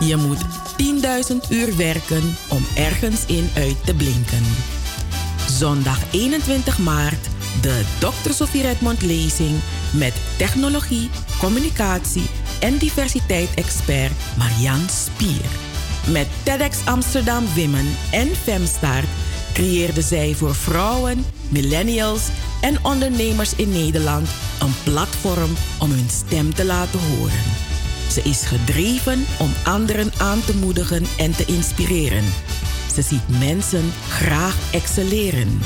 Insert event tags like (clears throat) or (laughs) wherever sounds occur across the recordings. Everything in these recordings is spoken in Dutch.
Je moet 10.000 uur werken om ergens in uit te blinken. Zondag 21 maart de Dr. Sofie Redmond lezing met technologie, communicatie en diversiteit-expert Marian Spier. Met TEDx Amsterdam Women en Femstart creëerde zij voor vrouwen, millennials en ondernemers in Nederland een platform om hun stem te laten horen. Ze is gedreven om anderen aan te moedigen en te inspireren. Ze ziet mensen graag excelleren.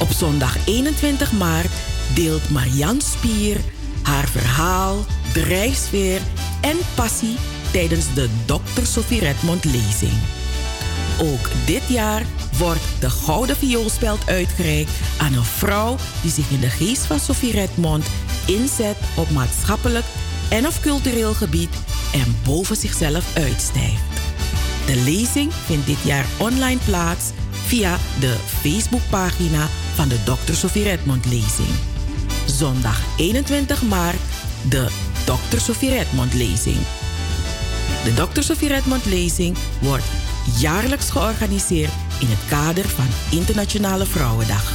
Op zondag 21 maart deelt Marian Spier haar verhaal, drijfsfeer en passie tijdens de Dr. Sophie Redmond lezing. Ook dit jaar wordt de Gouden Vioolspeld uitgereikt aan een vrouw die zich in de geest van Sophie Redmond inzet op maatschappelijk en of cultureel gebied en boven zichzelf uitstijgt. De lezing vindt dit jaar online plaats via de Facebookpagina van de Dr. Sophie Redmond lezing. Zondag 21 maart de Dr. Sophie Redmond lezing. De Dr. Sophie Redmond lezing wordt jaarlijks georganiseerd in het kader van Internationale Vrouwendag.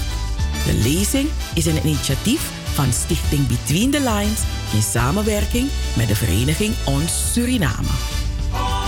De lezing is een initiatief van Stichting Between the Lines in samenwerking met de vereniging Ons Suriname. Oh,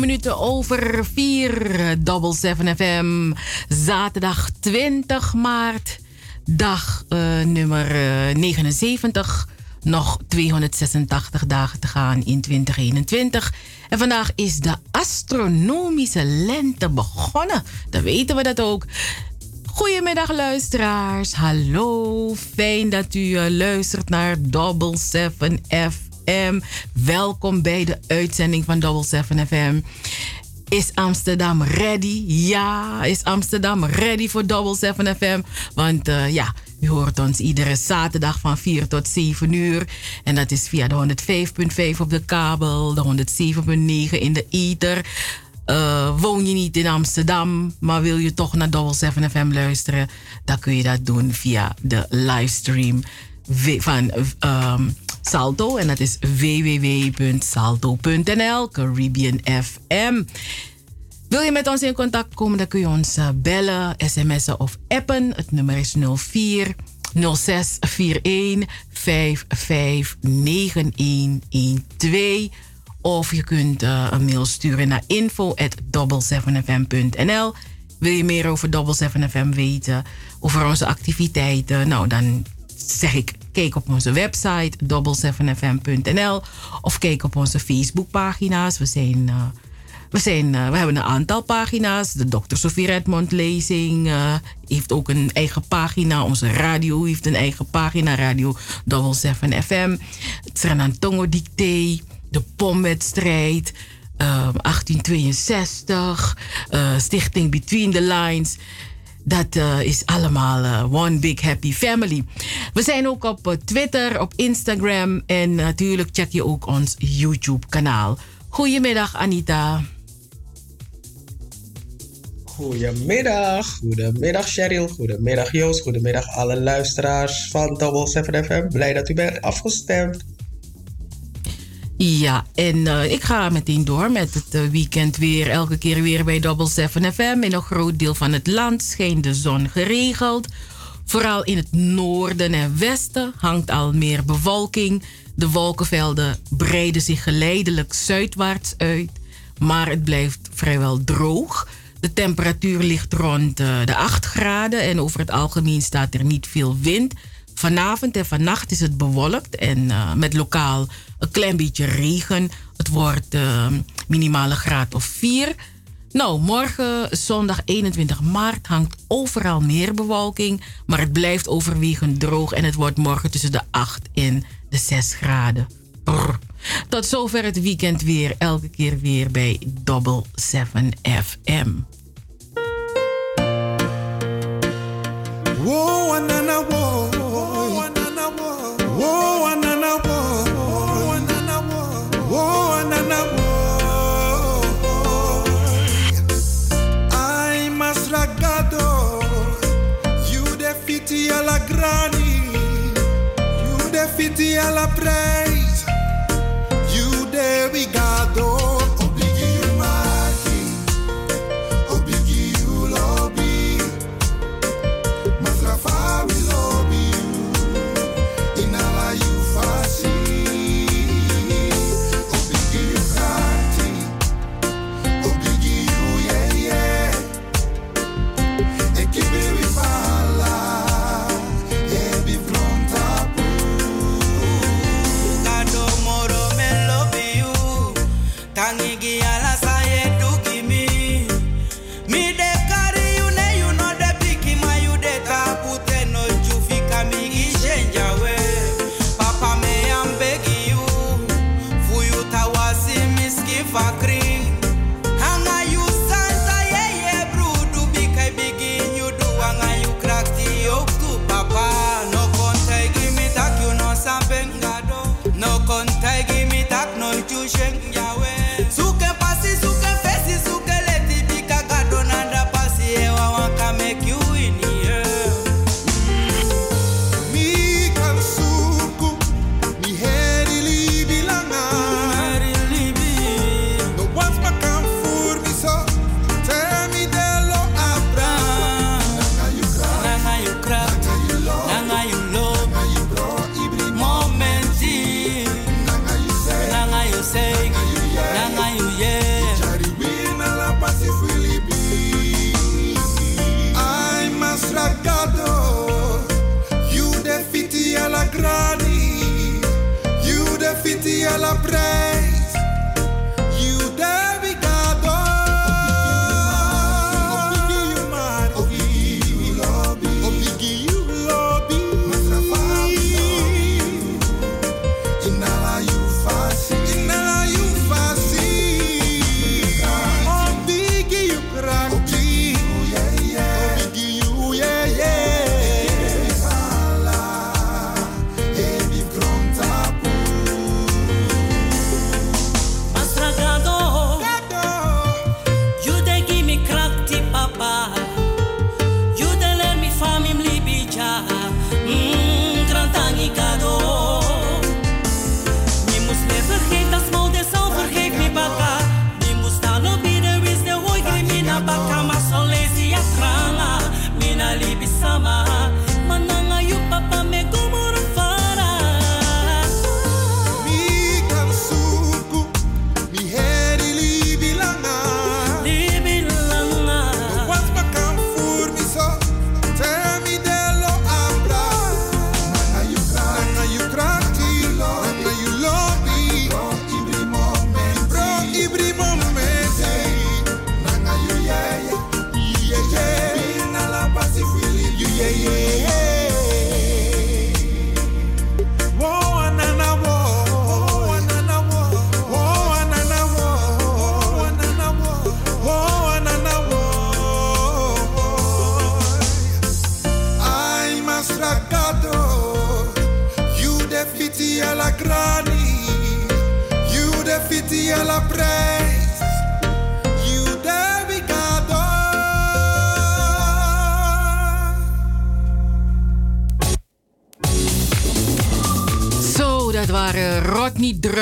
9 minuten over 4. Double 7 FM. Zaterdag 20 maart. Dag uh, nummer uh, 79. Nog 286 dagen te gaan in 2021. En vandaag is de astronomische lente begonnen. Dan weten we dat ook. Goedemiddag luisteraars. Hallo. Fijn dat u uh, luistert naar Double 7 FM. Welkom bij de uitzending van Double 7 FM. Is Amsterdam ready? Ja, is Amsterdam ready voor Double 7 FM? Want uh, ja, u hoort ons iedere zaterdag van 4 tot 7 uur. En dat is via de 105.5 op de kabel, de 107.9 in de ether. Uh, woon je niet in Amsterdam, maar wil je toch naar Double 7 FM luisteren, dan kun je dat doen via de livestream van um, Salto. En dat is www.salto.nl, Caribbean FM. Wil je met ons in contact komen, dan kun je ons uh, bellen, sms'en of appen. Het nummer is 04 0641 559112. Of je kunt uh, een mail sturen naar info at 7fm.nl. Wil je meer over Double 7 FM weten, over onze activiteiten? Nou, dan zeg ik, kijk op onze website double7fm.nl of kijk op onze Facebookpagina's. We zijn... Uh, we, zijn, uh, we hebben een aantal pagina's. De Dr. Sofie Redmond lezing uh, heeft ook een eigen pagina. Onze radio heeft een eigen pagina. Radio 7 FM. Het Sranantongo Dicté. De pomwedstrijd. 1862. Stichting Between the Lines. Dat uh, is allemaal uh, one big happy family. We zijn ook op uh, Twitter, op Instagram en natuurlijk check je ook ons YouTube kanaal. Goedemiddag Anita. Goedemiddag, goedemiddag Cheryl, goedemiddag Joost, goedemiddag alle luisteraars van Double 7 FM. Blij dat u bent afgestemd. Ja, en uh, ik ga meteen door met het uh, weekend weer. Elke keer weer bij Double 7 FM. In een groot deel van het land schijnt de zon geregeld. Vooral in het noorden en westen hangt al meer bewolking. De wolkenvelden breiden zich geleidelijk zuidwaarts uit. Maar het blijft vrijwel droog. De temperatuur ligt rond uh, de 8 graden. En over het algemeen staat er niet veel wind. Vanavond en vannacht is het bewolkt en met lokaal een klein beetje regen. Het wordt uh, minimale graad of 4. Nou, morgen zondag 21 maart hangt overal meer bewolking, maar het blijft overwegend droog en het wordt morgen tussen de 8 en de 6 graden. Tot zover het weekend weer, elke keer weer bij Double 7 FM. alla prega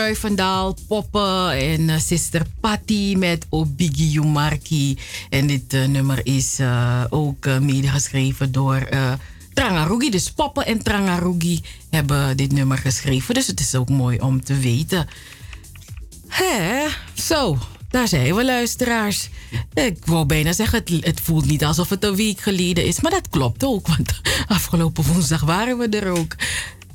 Rodney Druivendaal, Poppen en eh, Sister Patty met Obigi Yumarki. En dit eh, nummer is eh, ook uh, medegeschreven door uh, Trangarugi. Dus Poppen en Trangarugi hebben dit nummer geschreven. Dus het is ook mooi om te weten. Hè? Zo, daar zijn we luisteraars. Ik wou bijna zeggen, het, het, voelt niet alsof het een week geleden is. Maar dat klopt ook, want (laughs) afgelopen woensdag waren we er ook.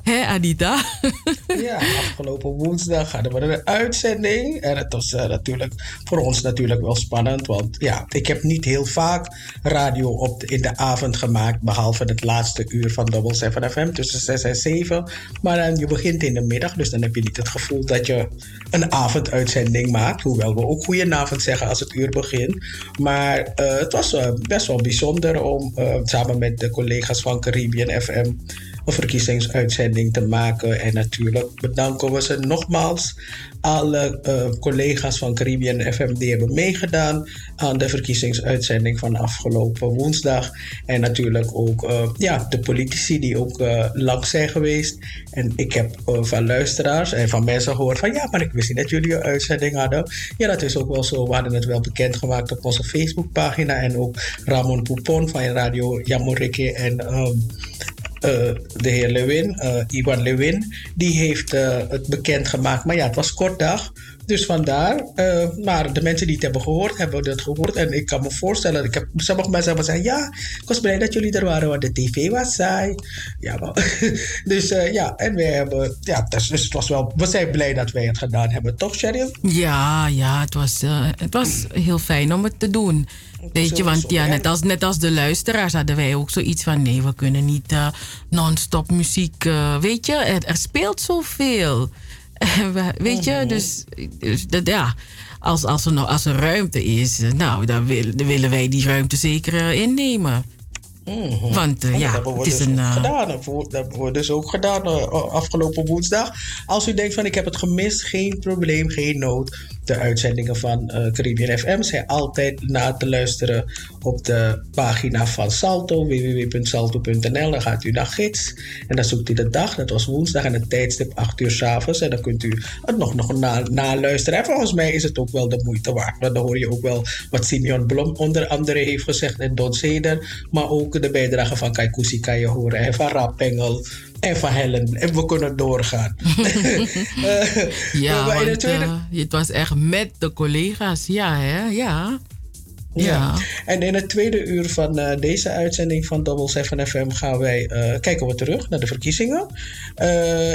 Hé, Anita? (laughs) ja, afgelopen woensdag hadden we een uitzending. En het was uh, natuurlijk voor ons natuurlijk wel spannend. Want ja, ik heb niet heel vaak radio op in de avond gemaakt. Behalve het laatste uur van Double 7 FM tussen 6 en 7. Maar dan, je begint in de middag. Dus dan heb je niet het gevoel dat je een avonduitzending maakt. Hoewel we ook goedenavond zeggen als het uur begint. Maar uh, het was uh, best wel bijzonder om samen met de collega's van Caribbean FM een verkiezingsuitzending te maken. En natuurlijk bedanken we ze nogmaals. Alle uh, collega's van Caribbean FM die hebben meegedaan aan de verkiezingsuitzending van afgelopen woensdag. En natuurlijk ook uh, ja, de politici die ook uh, langs zijn geweest. En ik heb van luisteraars en van mensen gehoord van ja, maar ik wist niet dat jullie een uitzending hadden. Ja, dat is ook wel zo. We hadden het wel bekendgemaakt op onze Facebookpagina. En ook Ramon Poupon van Radio Jamorike en uh, de heer Lewin, uh, Iwan Lewin, die heeft uh, het bekendgemaakt. Maar ja, het was kort dag. Dus vandaar. maar de mensen die het hebben gehoord, hebben het gehoord. En ik kan me voorstellen, ik heb, sommige mensen hebben gezegd: Ja, ik was blij dat jullie er waren, want de tv was saai. Ja, maar, (laughs) dus ja, en wij hebben, ja, dus, dus het was wel, we zijn blij dat wij het gedaan hebben, toch, Sheryl? Ja, ja, het was, het was heel fijn om het te doen. Weet je, want ja, net als, net als de luisteraars hadden wij ook zoiets van: nee, we kunnen niet uh, non-stop muziek. Uh, weet je, er, er speelt zoveel. (laughs) weet je, -hmm. dus, dus dat, ja, als, als, er nog, als er ruimte is, nou, dan, wil, dan willen wij die ruimte zeker uh, innemen. Mm -hmm. Want uh, ja, dat hebben we het is dus een. Uh, gedaan. Dat hebben we dus ook gedaan uh, afgelopen woensdag. Als u denkt van ik heb het gemist, geen probleem, geen nood. De uitzendingen van uh, Caribbean FM zijn altijd na te luisteren op de pagina van Salto, www.salto.nl. Dan gaat u naar gids en dan zoekt u de dag. Dat was woensdag en het tijdstip 8 uur s'avonds. En dan kunt u het nog, nog naluisteren. Na en volgens mij is het ook wel de moeite waard. Want dan hoor je ook wel wat Simeon Blom onder andere heeft gezegd en Don Zeder. Maar ook de bijdrage van Kaikousi kan je horen. En van Rapengel en van Helen. En we kunnen doorgaan. (laughs) ja, want, tweede... uh, het was echt met de collega's. Ja, hè? Ja. Ja. En in het tweede uur van eh, deze uitzending van Double 7 FM gaan wij eh, kijken we terug naar de verkiezingen. Eh,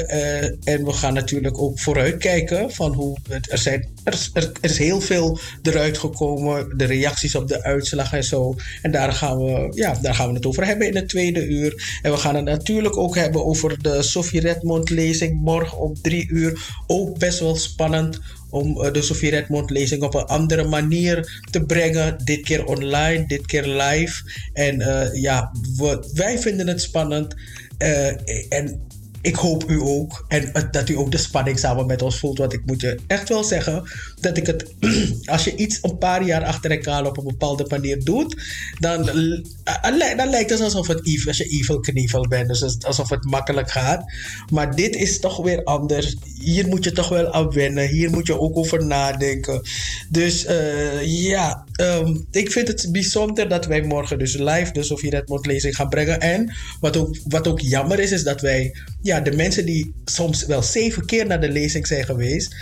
en we gaan natuurlijk ook vooruitkijken van hoe het, er, zijn, er, is- heel veel eruit gekomen, de reacties op de uitslag en zo. En daar gaan, we, ja, daar gaan we het over hebben in het tweede uur. En we gaan het natuurlijk ook hebben over de Sofie Redmond lezing morgen om drie uur. Ook best wel spannend om eh, de Sofie Redmond lezing op een andere manier te brengen. Dit keer online, dit keer live. En eh, ja, we- wij vinden het spannend. Eh, en ik hoop u ook. En eh, dat u ook de spanning samen met ons voelt. Want ik moet je echt wel zeggen dat ik het. (clears throat) als je iets een paar jaar achter elkaar op een bepaalde manier doet. dan, eh, li- dan lijkt het alsof het als je evil knievel bent. Dus als- alsof het makkelijk gaat. Maar dit is toch weer anders. Hier moet je toch wel aan wennen. Hier moet je ook over nadenken. Dus eh, ja, ehm, ik vind het bijzonder dat wij morgen dus live de Sofie Redmond lezing gaan brengen. En wat ook, wat ook jammer is, is dat wij ja, de mensen die soms wel zeven keer naar de lezing zijn geweest.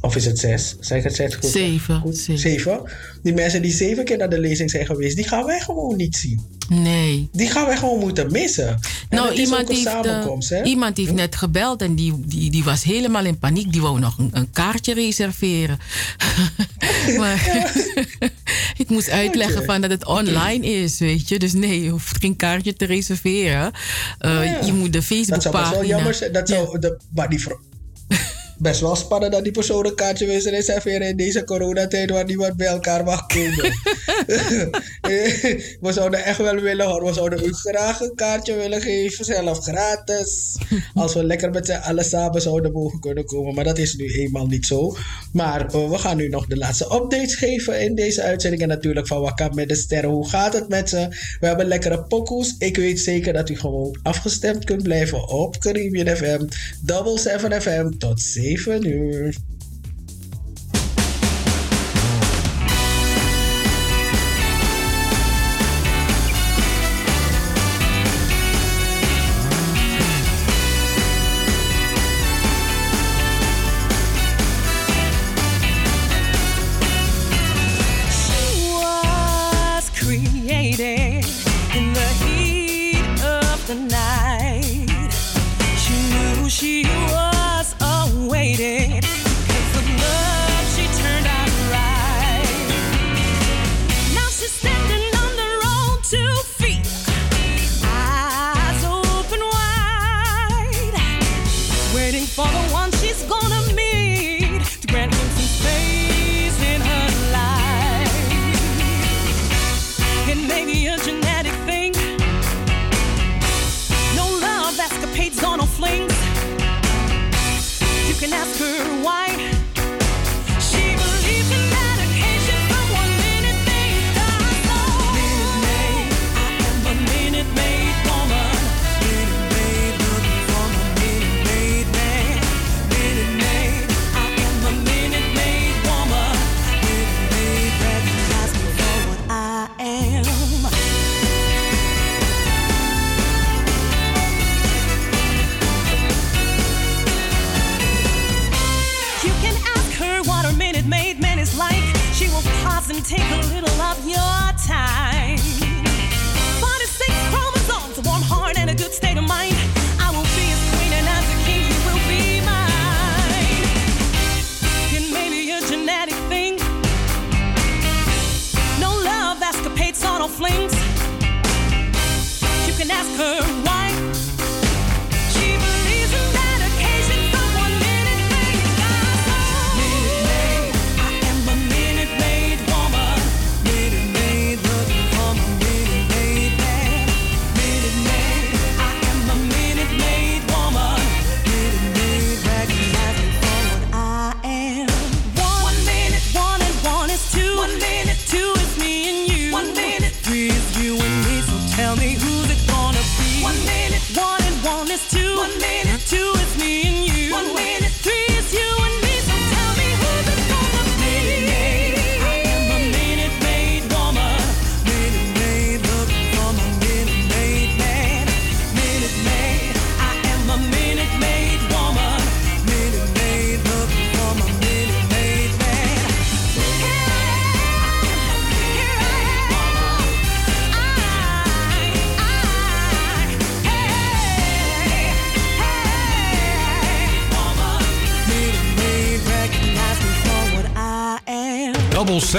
Of is het zes? Zeg ik het zes goed? Zeven. Goed, Zeven. zeven. Die mensen die zeven keer naar de lezing zijn geweest, die gaan wij gewoon niet zien. Nee. Die gaan wij gewoon moeten missen. En Nou, is iemand heeft, eh, iemand heeft net gebeld en die, die, die was helemaal in paniek. Die wou nog een, een kaartje reserveren. (laughs) maar (laughs) ik moest uitleggen van dat het online is, weet je. Dus nee, je hoeft geen kaartje te reserveren. Eh, Ja. Je moet de Dat zou wel jammer zijn. Dat zou, de, maar die (laughs) best wel spannend dat die persoon een kaartje wil reserveren in deze coronatijd waar niemand bij elkaar mag komen. (laughs) we zouden echt wel willen hoor. We zouden u graag een kaartje willen geven, zelf gratis. Als we lekker met z'n allen samen zouden mogen kunnen komen. Maar dat is nu eenmaal niet zo. Maar eh, we gaan nu nog de laatste updates geven in deze uitzending. En natuurlijk van Wakka met de sterren. Hoe gaat het met ze? We hebben lekkere pokoes. Ik weet zeker dat u gewoon afgestemd kunt blijven op Caribbean FM. Double 7 FM tot 7 uur. She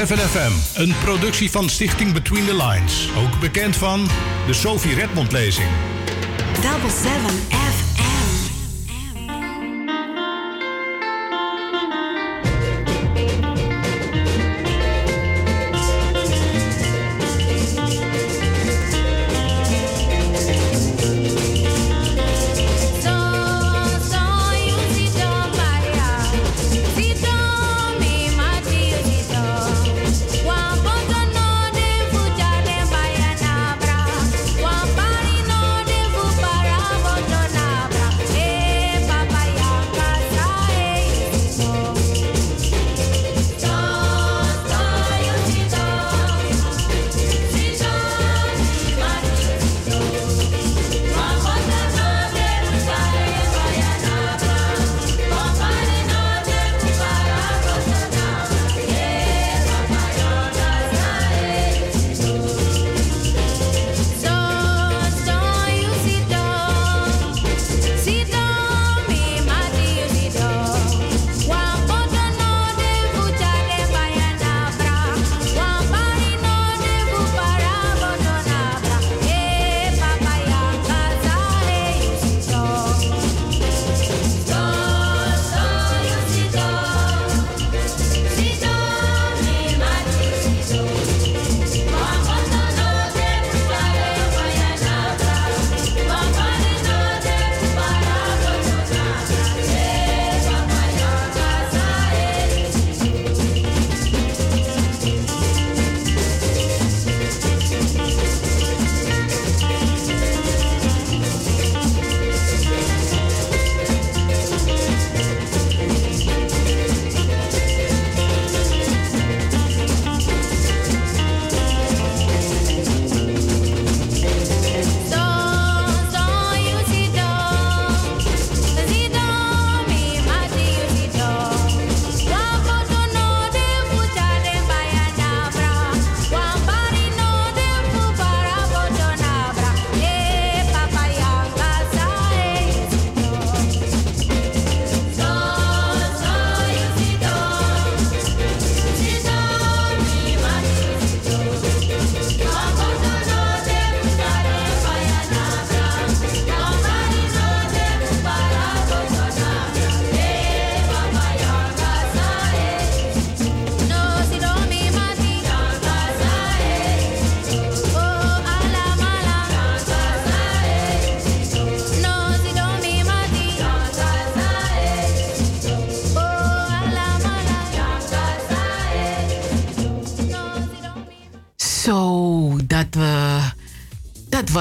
7 FM, een productie van Stichting Between the Lines. Ook bekend van de Sophie Redmond lezing. Double 7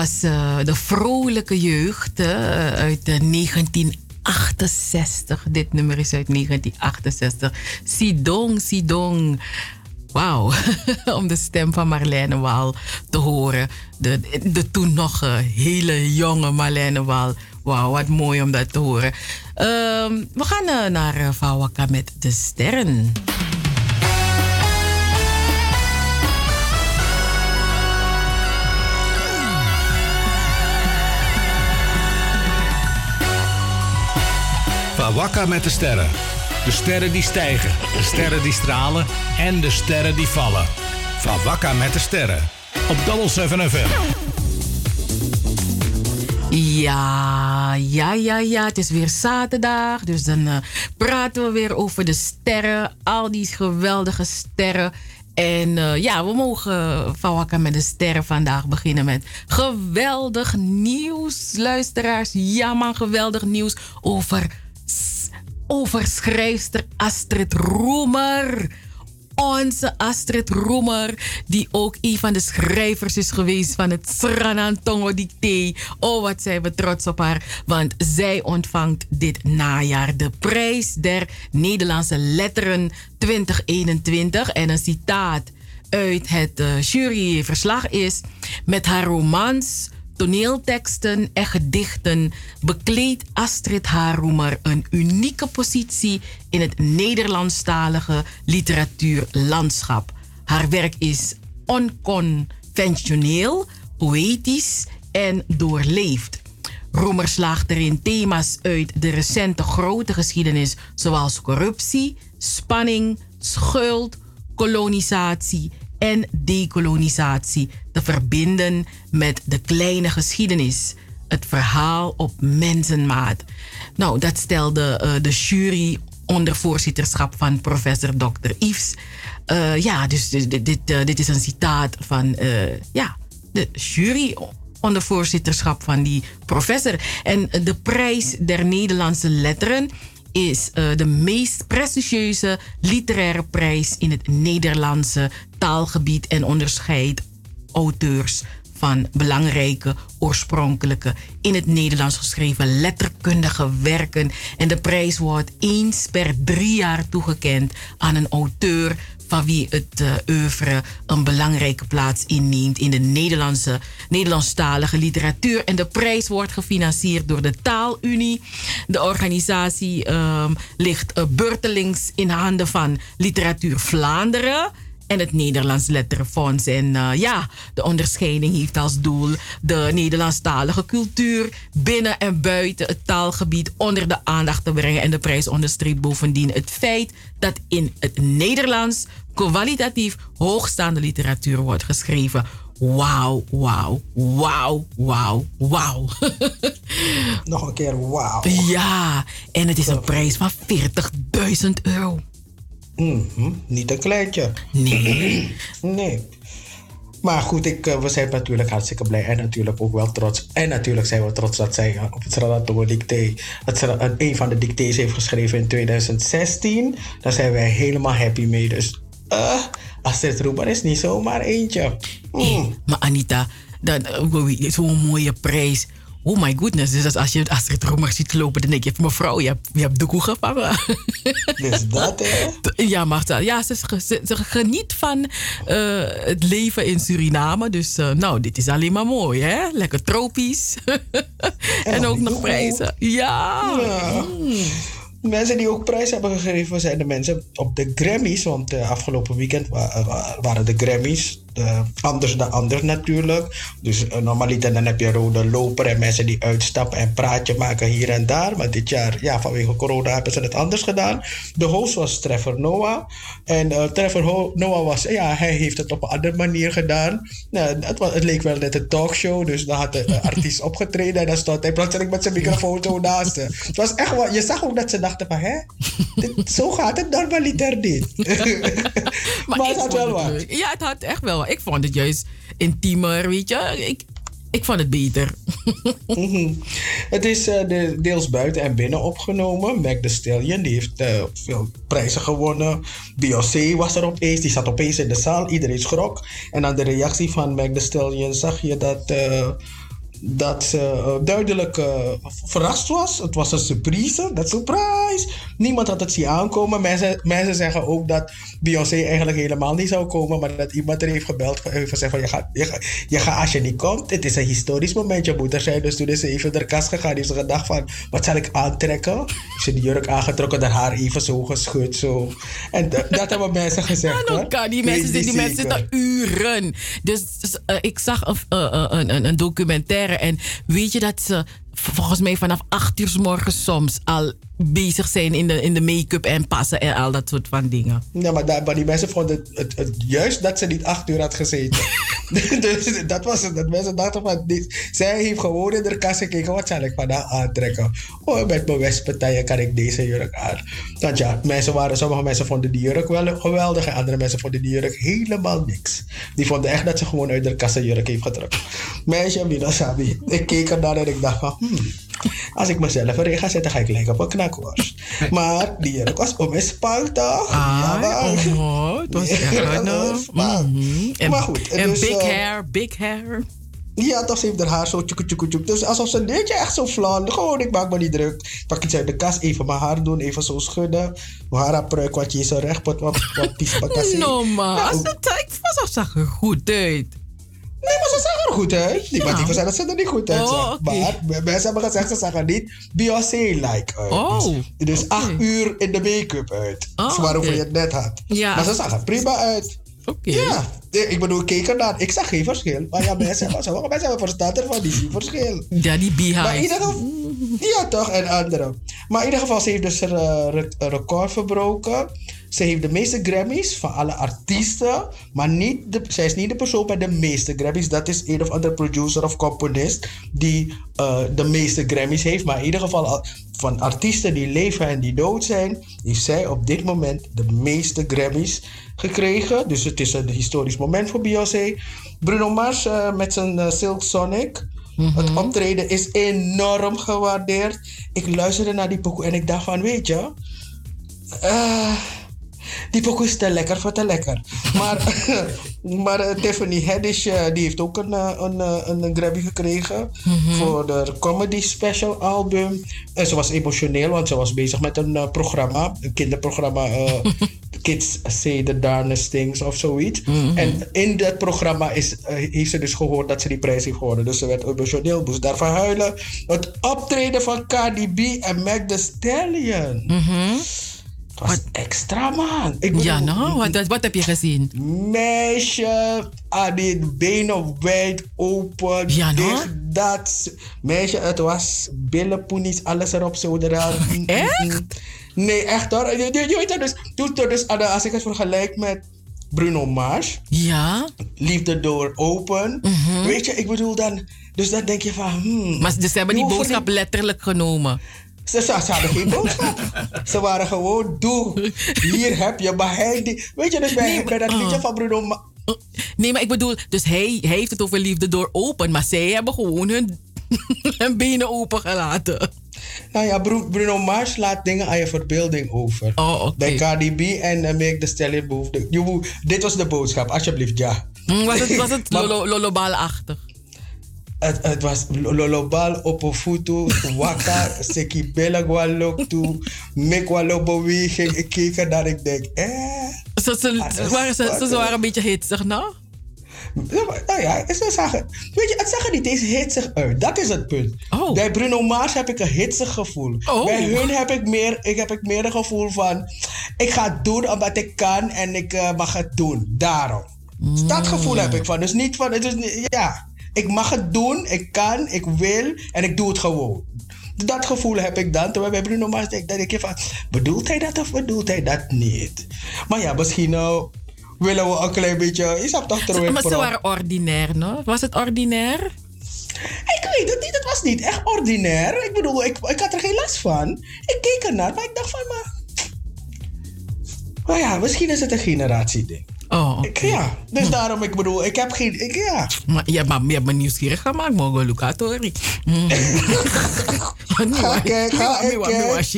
was eh, de vrolijke jeugd eh, uit de 1968. Dit nummer is uit 1968. Sidong, Sidong. Wauw, (laughs) om de stem van Marlene Waal te horen. De, de toen nog eh, hele jonge Marlene Waal. Wauw, wat mooi om dat te horen. Ehm, we gaan eh, naar Vawaka met de sterren. Waka met de sterren. De sterren die stijgen, de sterren die stralen en de sterren die vallen. Van Wakka met de sterren. Op Double 7 FM. Ja, ja, ja, ja. Het is weer zaterdag. Dus dan uh, praten we weer over de sterren. Al die geweldige sterren. En uh, ja, we mogen van Wakka met de sterren vandaag beginnen met geweldig nieuws, luisteraars. Ja man, geweldig nieuws over over schrijfster Astrid Roemer. Onze Astrid Roemer, die ook een van de schrijvers is geweest van het Sranantongo Dicté. Oh, wat zijn we trots op haar, want zij ontvangt dit najaar de prijs der Nederlandse letteren 2021. En een citaat uit het uh, juryverslag is: met haar romans toneelteksten en gedichten bekleedt Astrid Haroemer een unieke positie in het Nederlandstalige literatuurlandschap. Haar werk is onconventioneel, poëtisch en doorleefd. Roemer slaagt erin thema's uit de recente grote geschiedenis, zoals corruptie, spanning, schuld, kolonisatie en dekolonisatie te verbinden met de kleine geschiedenis. Het verhaal op mensenmaat. Nou, dat stelde eh, de jury onder voorzitterschap van professor Dr. Yves. Eh, ja, dus dit, dit, dit, eh, is een citaat van ja, de jury onder voorzitterschap van die professor. En de prijs der Nederlandse letteren is eh, de meest prestigieuze literaire prijs in het Nederlandse taalgebied en onderscheidt auteurs van belangrijke oorspronkelijke in het Nederlands geschreven letterkundige werken. En de prijs wordt eens per drie jaar toegekend aan een auteur van wie het uh, oeuvre een belangrijke plaats inneemt in de Nederlandse, Nederlandstalige literatuur. En de prijs wordt gefinancierd door de Taalunie. De organisatie um, ligt uh, beurtelings in handen van Literatuur Vlaanderen en het Nederlands Letterenfonds. En uh, ja, de onderscheiding heeft als doel de Nederlandstalige cultuur binnen en buiten het taalgebied onder de aandacht te brengen. En de prijs onderstreept bovendien het feit dat in het Nederlands kwalitatief hoogstaande literatuur wordt geschreven. Wauw, wauw, wauw, wauw, wauw. (laughs) Nog een keer wauw. Ja, en het is een prijs van 40.000 euro. Mm -hmm. Niet een kleintje. Nee. (clears throat) nee. Maar goed, ik, we zijn natuurlijk hartstikke blij en natuurlijk ook wel trots. En natuurlijk zijn we trots dat zij op het Sradato dicté, het, een van de dictées heeft geschreven in 2016. Daar zijn wij helemaal happy mee. Dus uh, Astrid Roemer is niet zomaar eentje. Mm. Hey, maar Anita, zo'n mooie prijs. Oh my goodness. Dus als je Astrid Roemer ziet lopen, dan denk je: mevrouw, je hebt, je hebt de koe gevangen. Dus (laughs) dat, hè? Ja, maar ja, ze, ze, ze geniet van uh, het leven in Suriname. Dus uh, nou, dit is alleen maar mooi, hè? Lekker tropisch. (laughs) en ook nog prijzen. Ja. ja. Mm. Mensen die ook prijs hebben gegeven zijn de mensen op de Grammys. Want uh, afgelopen weekend wa waren de Grammys. De, anders dan anders natuurlijk. Dus uh, normaliter dan heb je rode loper en mensen die uitstappen en praatje maken hier en daar. Maar dit jaar, ja, vanwege corona hebben ze het anders gedaan. De host was Trevor Noah. En uh, Trevor Noah was, ja, hij heeft het op een andere manier gedaan. Nou, het, was, het leek wel net een talkshow. Dus dan had de artiest opgetreden en dan stond hij plotseling met zijn microfoon zo naast. Het was echt wel, je zag ook dat ze dachten van, hè, dit, zo gaat het normaliter niet. (laughs) maar, maar het had wel wat. Ja, het had echt wel ik vond het juist intiemer, weet je. Ik, ik vond het beter. (laughs) mm -hmm. Het is uh, de, deels buiten en binnen opgenomen. Mac the Stallion die heeft uh, veel prijzen gewonnen. Beyoncé was er opeens, die zat opeens in de zaal. Iedereen schrok. En aan de reactie van Mac the Stallion zag je dat... Uh, dat ze uh, duidelijk uh, verrast was. Het was een surprise. Dat surprise. Niemand had het zien aankomen. Mensen, mensen zeggen ook dat Beyoncé eigenlijk helemaal niet zou komen. Maar dat iemand er heeft gebeld. Heeft gezegd van je gaat, je, gaat, je gaat als je niet komt. Het is een historisch moment. Je moet er zijn. Dus toen is ze even naar de kast gegaan. Heeft ze gedacht van wat zal ik aantrekken? Heeft ze die jurk aangetrokken. Dat haar even zo geschud. Zo. En dat hebben mensen gezegd. Ja, kan die mensen, die, die mensen zitten uren. Dus uh, ik zag een, een, een documentaire en weet je dat ze volgens mij vanaf 8 uur s morgens soms al bezig zijn in de, in de make-up en passen en al dat soort van dingen. Ja, maar, daar, maar die mensen vonden het, het, het, juist dat ze niet 8 uur had gezeten. (laughs) dus dat was het. Dat mensen dachten van, dit, zij heeft gewoon in de kast gekeken, wat zal ik vandaag aantrekken? Oh, met mijn westpartijen kan ik deze jurk aan. Want ja, mensen waren, sommige mensen vonden die jurk wel geweldig en andere mensen vonden die jurk helemaal niks. Die vonden echt dat ze gewoon uit de kast een jurk heeft getrokken. Meisje, Mina Sabi. Ik keek ernaar en ik dacht van, hmm, als ik mezelf erin ga zetten, ga ik lijken op een knakworst. Maar die jurk was om mijn spal toch? Ah, ja, oh, het was echt een... Mm -hmm. Maar goed. En dus, big uh, hair, big hair. Ja, toch, ze heeft haar haar zo tjoek, tjoek, tjoek. Dus alsof ze een beetje echt zo flan. Gewoon, ik maak me niet druk. Pak iets uit de kast, even mijn haar doen, even zo schudden. Mijn haar pruik, wat je zo recht, wat, wat, wat pies, wat No. Ja, ik was zag er goed uit. Nee, maar ze zagen er goed uit. Die ja. zeggen dat ze er niet goed uit oh, okay. Maar mensen hebben gezegd, ze zagen niet Beyoncé-like uit. Oh, dus okay. acht uur in de make-up uit. Oh, waarover okay. je het net had. Ja. Maar ze zagen prima uit. Oké. Ja, ik bedoel, ik keek ernaar. Ik zag geen verschil. Maar ja, mensen, sommige mensen hebben verstaan ervan, die zien verschil. Ja, die beehive. Maar in ieder geval, ja toch, en andere. Maar in ieder geval, ze heeft dus een uh, record verbroken. Ze heeft de meeste Grammys van alle artiesten. Maar niet de, zij is niet de persoon met de meeste Grammys. Dat is een of andere producer of componist die eh, de meeste Grammys heeft. Maar in ieder geval al- van artiesten die leven en die dood zijn, heeft zij op dit moment de meeste Grammys gekregen. Dus het is een historisch moment voor Beyoncé. Bruno Mars eh, met zijn eh, Silk Sonic. Het optreden is enorm gewaardeerd. Ik luisterde naar die pokoe en ik dacht van, weet je... eh, die pokoe is te lekker voor te lekker. Maar, (laughs) maar eh, Tiffany Haddish eh, die heeft ook een, eh, een, een, Grammy gekregen voor de comedy special album. En ze was emotioneel, want ze was bezig met een programma, een kinderprogramma. (laughs) Kids Say the Darnest Things of zoiets. En in dat programma is, heeft ze dus gehoord dat ze die prijs heeft gewonnen. Dus ze werd emotioneel, moest daarvan huilen. Het optreden van Cardi B en Meg Thee Stallion. Het was extra, man. Ik bedoel, Ja, nou, wat, wat, wat heb je gezien? Meisje, aan die benen wijd open. Ja, no? dit, dat. Meisje, het was billen, poenies, alles erop, zo eraan. (laughs) Echt? Nee, echt hoor. Je, je, je weet het dus, toen, toen dus als ik het vergelijk met Bruno Mars, Ja, Liefde Door Open. Weet je, ik bedoel dan, dus dan denk je van, hmm. maar dus ze hebben die boodschap letterlijk genomen. Ze, ze, ze hadden geen boodschap. ze waren gewoon, doe, hier heb je, maar hij, die, weet je, dus bij, Nee, bij dat liedje ah. van Bruno Mars. Nee, maar ik bedoel, dus hij, hij heeft het over liefde door open, maar zij hebben gewoon hun, (laughs) hun benen open gelaten. Nou ja, Bru- Bruno Mars laat dingen aan je verbeelding over. Oh, oké. Bij Cardi B en uh, Make the Stallion moet- Dit was de boodschap, alsjeblieft, ja. Hm, Was het, was het (laughs) lolobaalachtig? Het, het was lolobal op een foto, waka, (laughs) seki bella gualoktu, mek walo beweging. Ik keek er naar, ik denk, eh. Ze, ze, Ah, waren, ze, ze waren een beetje hitsig, nou? Nou ja, ze zeggen, weet je, het zag er niet eens hitsig uit. Dat is het punt. Oh. Bij Bruno Mars heb ik een hitsig gevoel. Oh. Bij hun heb ik, meer, ik heb ik meer een gevoel van... Ik ga het doen omdat ik kan en ik eh, mag het doen. Daarom. Dat gevoel heb ik van. Dus niet van... Het is ja, ik mag het doen, ik kan, ik wil en ik doe het gewoon. Dat gevoel heb ik dan. Terwijl bij Bruno Mars denk, denk ik van... Bedoelt hij dat of bedoelt hij dat niet? Maar ja, misschien... nou willen we een klein beetje... Je snapt toch terug. Maar ze waren ordinair, no? Was het ordinair? Ik weet het niet, het was niet echt ordinair. Ik bedoel, ik, ik had er geen last van. Ik keek ernaar, maar ik dacht van, maar... Maar ja, misschien is het een generatieding. Oh. Ik, ja, dus daarom, ik bedoel, ik heb geen... Ik, ja. Maar je, maar, je hebt me nieuwsgierig gemaakt, mogen Lucatori. Mm. (laughs)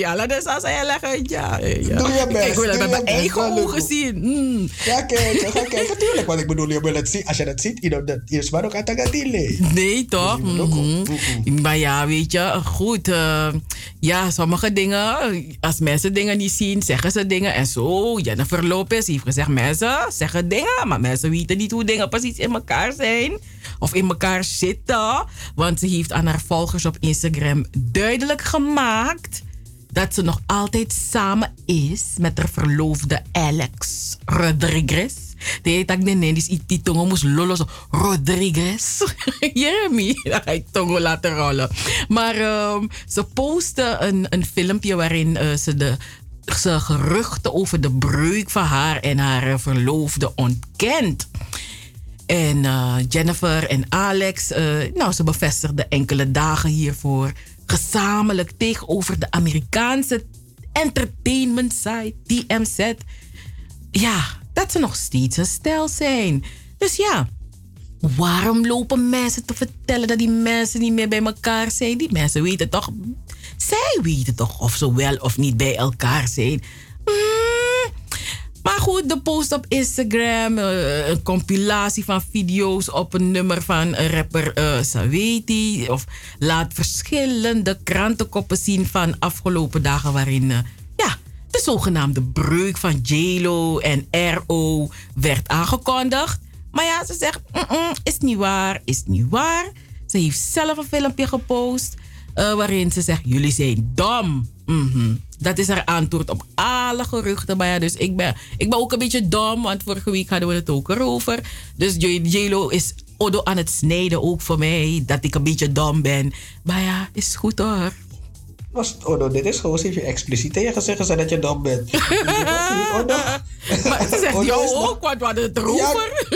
Alle dus als hij leggen, ja. ja. Doe je best, Ik wil het met mijn eigen ogen zien. Mm. Ga kijken, ga kijken. Tuurlijk, want ik bedoel, je wil het zien. Als je het ziet, dat is maar ook aan Nee, toch? Dus Mhm. Maar ja, weet je, goed. eh, ja, sommige dingen, als mensen dingen niet zien, zeggen ze dingen. En zo, Jennifer Lopez heeft gezegd, mensen zeggen dingen, maar mensen weten niet hoe dingen precies in elkaar zijn. Of in elkaar zitten. Want ze heeft aan haar volgers op Instagram duidelijk gemaakt dat ze nog altijd samen is met haar verloofde Alex Rodriguez. De heet nee, die, die tongo moest. Rodriguez. (laughs) Jeremy. Dan ga ik tongo laten rollen. Maar ehm, ze postte een, een filmpje waarin eh, ze de geruchten over de breuk van haar en haar eh, verloofde ontkent. En eh, Jennifer en Alex, nou, ze bevestigden enkele dagen hiervoor gezamenlijk tegenover de Amerikaanse entertainment site TMZ. Ja, dat ze nog steeds een stijl zijn. Dus ja, waarom lopen mensen te vertellen dat die mensen niet meer bij elkaar zijn? Die mensen weten toch, zij weten toch of ze wel of niet bij elkaar zijn. Maar goed, de post op Instagram, eh, een compilatie van video's op een nummer van rapper Saweti. Of laat verschillende krantenkoppen zien van afgelopen dagen waarin eh, ja, de zogenaamde breuk van JLo en RO werd aangekondigd. Maar ja, ze zegt, "Mm-mm, is niet waar, is niet waar. Ze heeft zelf een filmpje gepost waarin ze zegt, jullie zijn dom. Mhm. Dat is haar antwoord op alle geruchten. Maar ja, dus ik ben, ik ben ook een beetje dom, want vorige week hadden we het ook erover. Dus J- JLo is Odo aan het snijden ook voor mij, dat ik een beetje dom ben. Maar ja, is goed hoor. Was, oh, no, dit is gewoon even expliciet tegen zeggen ze dat je dom bent. (laughs) oh, no. (laughs) Maar ze zegt jou ook, we hadden het erover.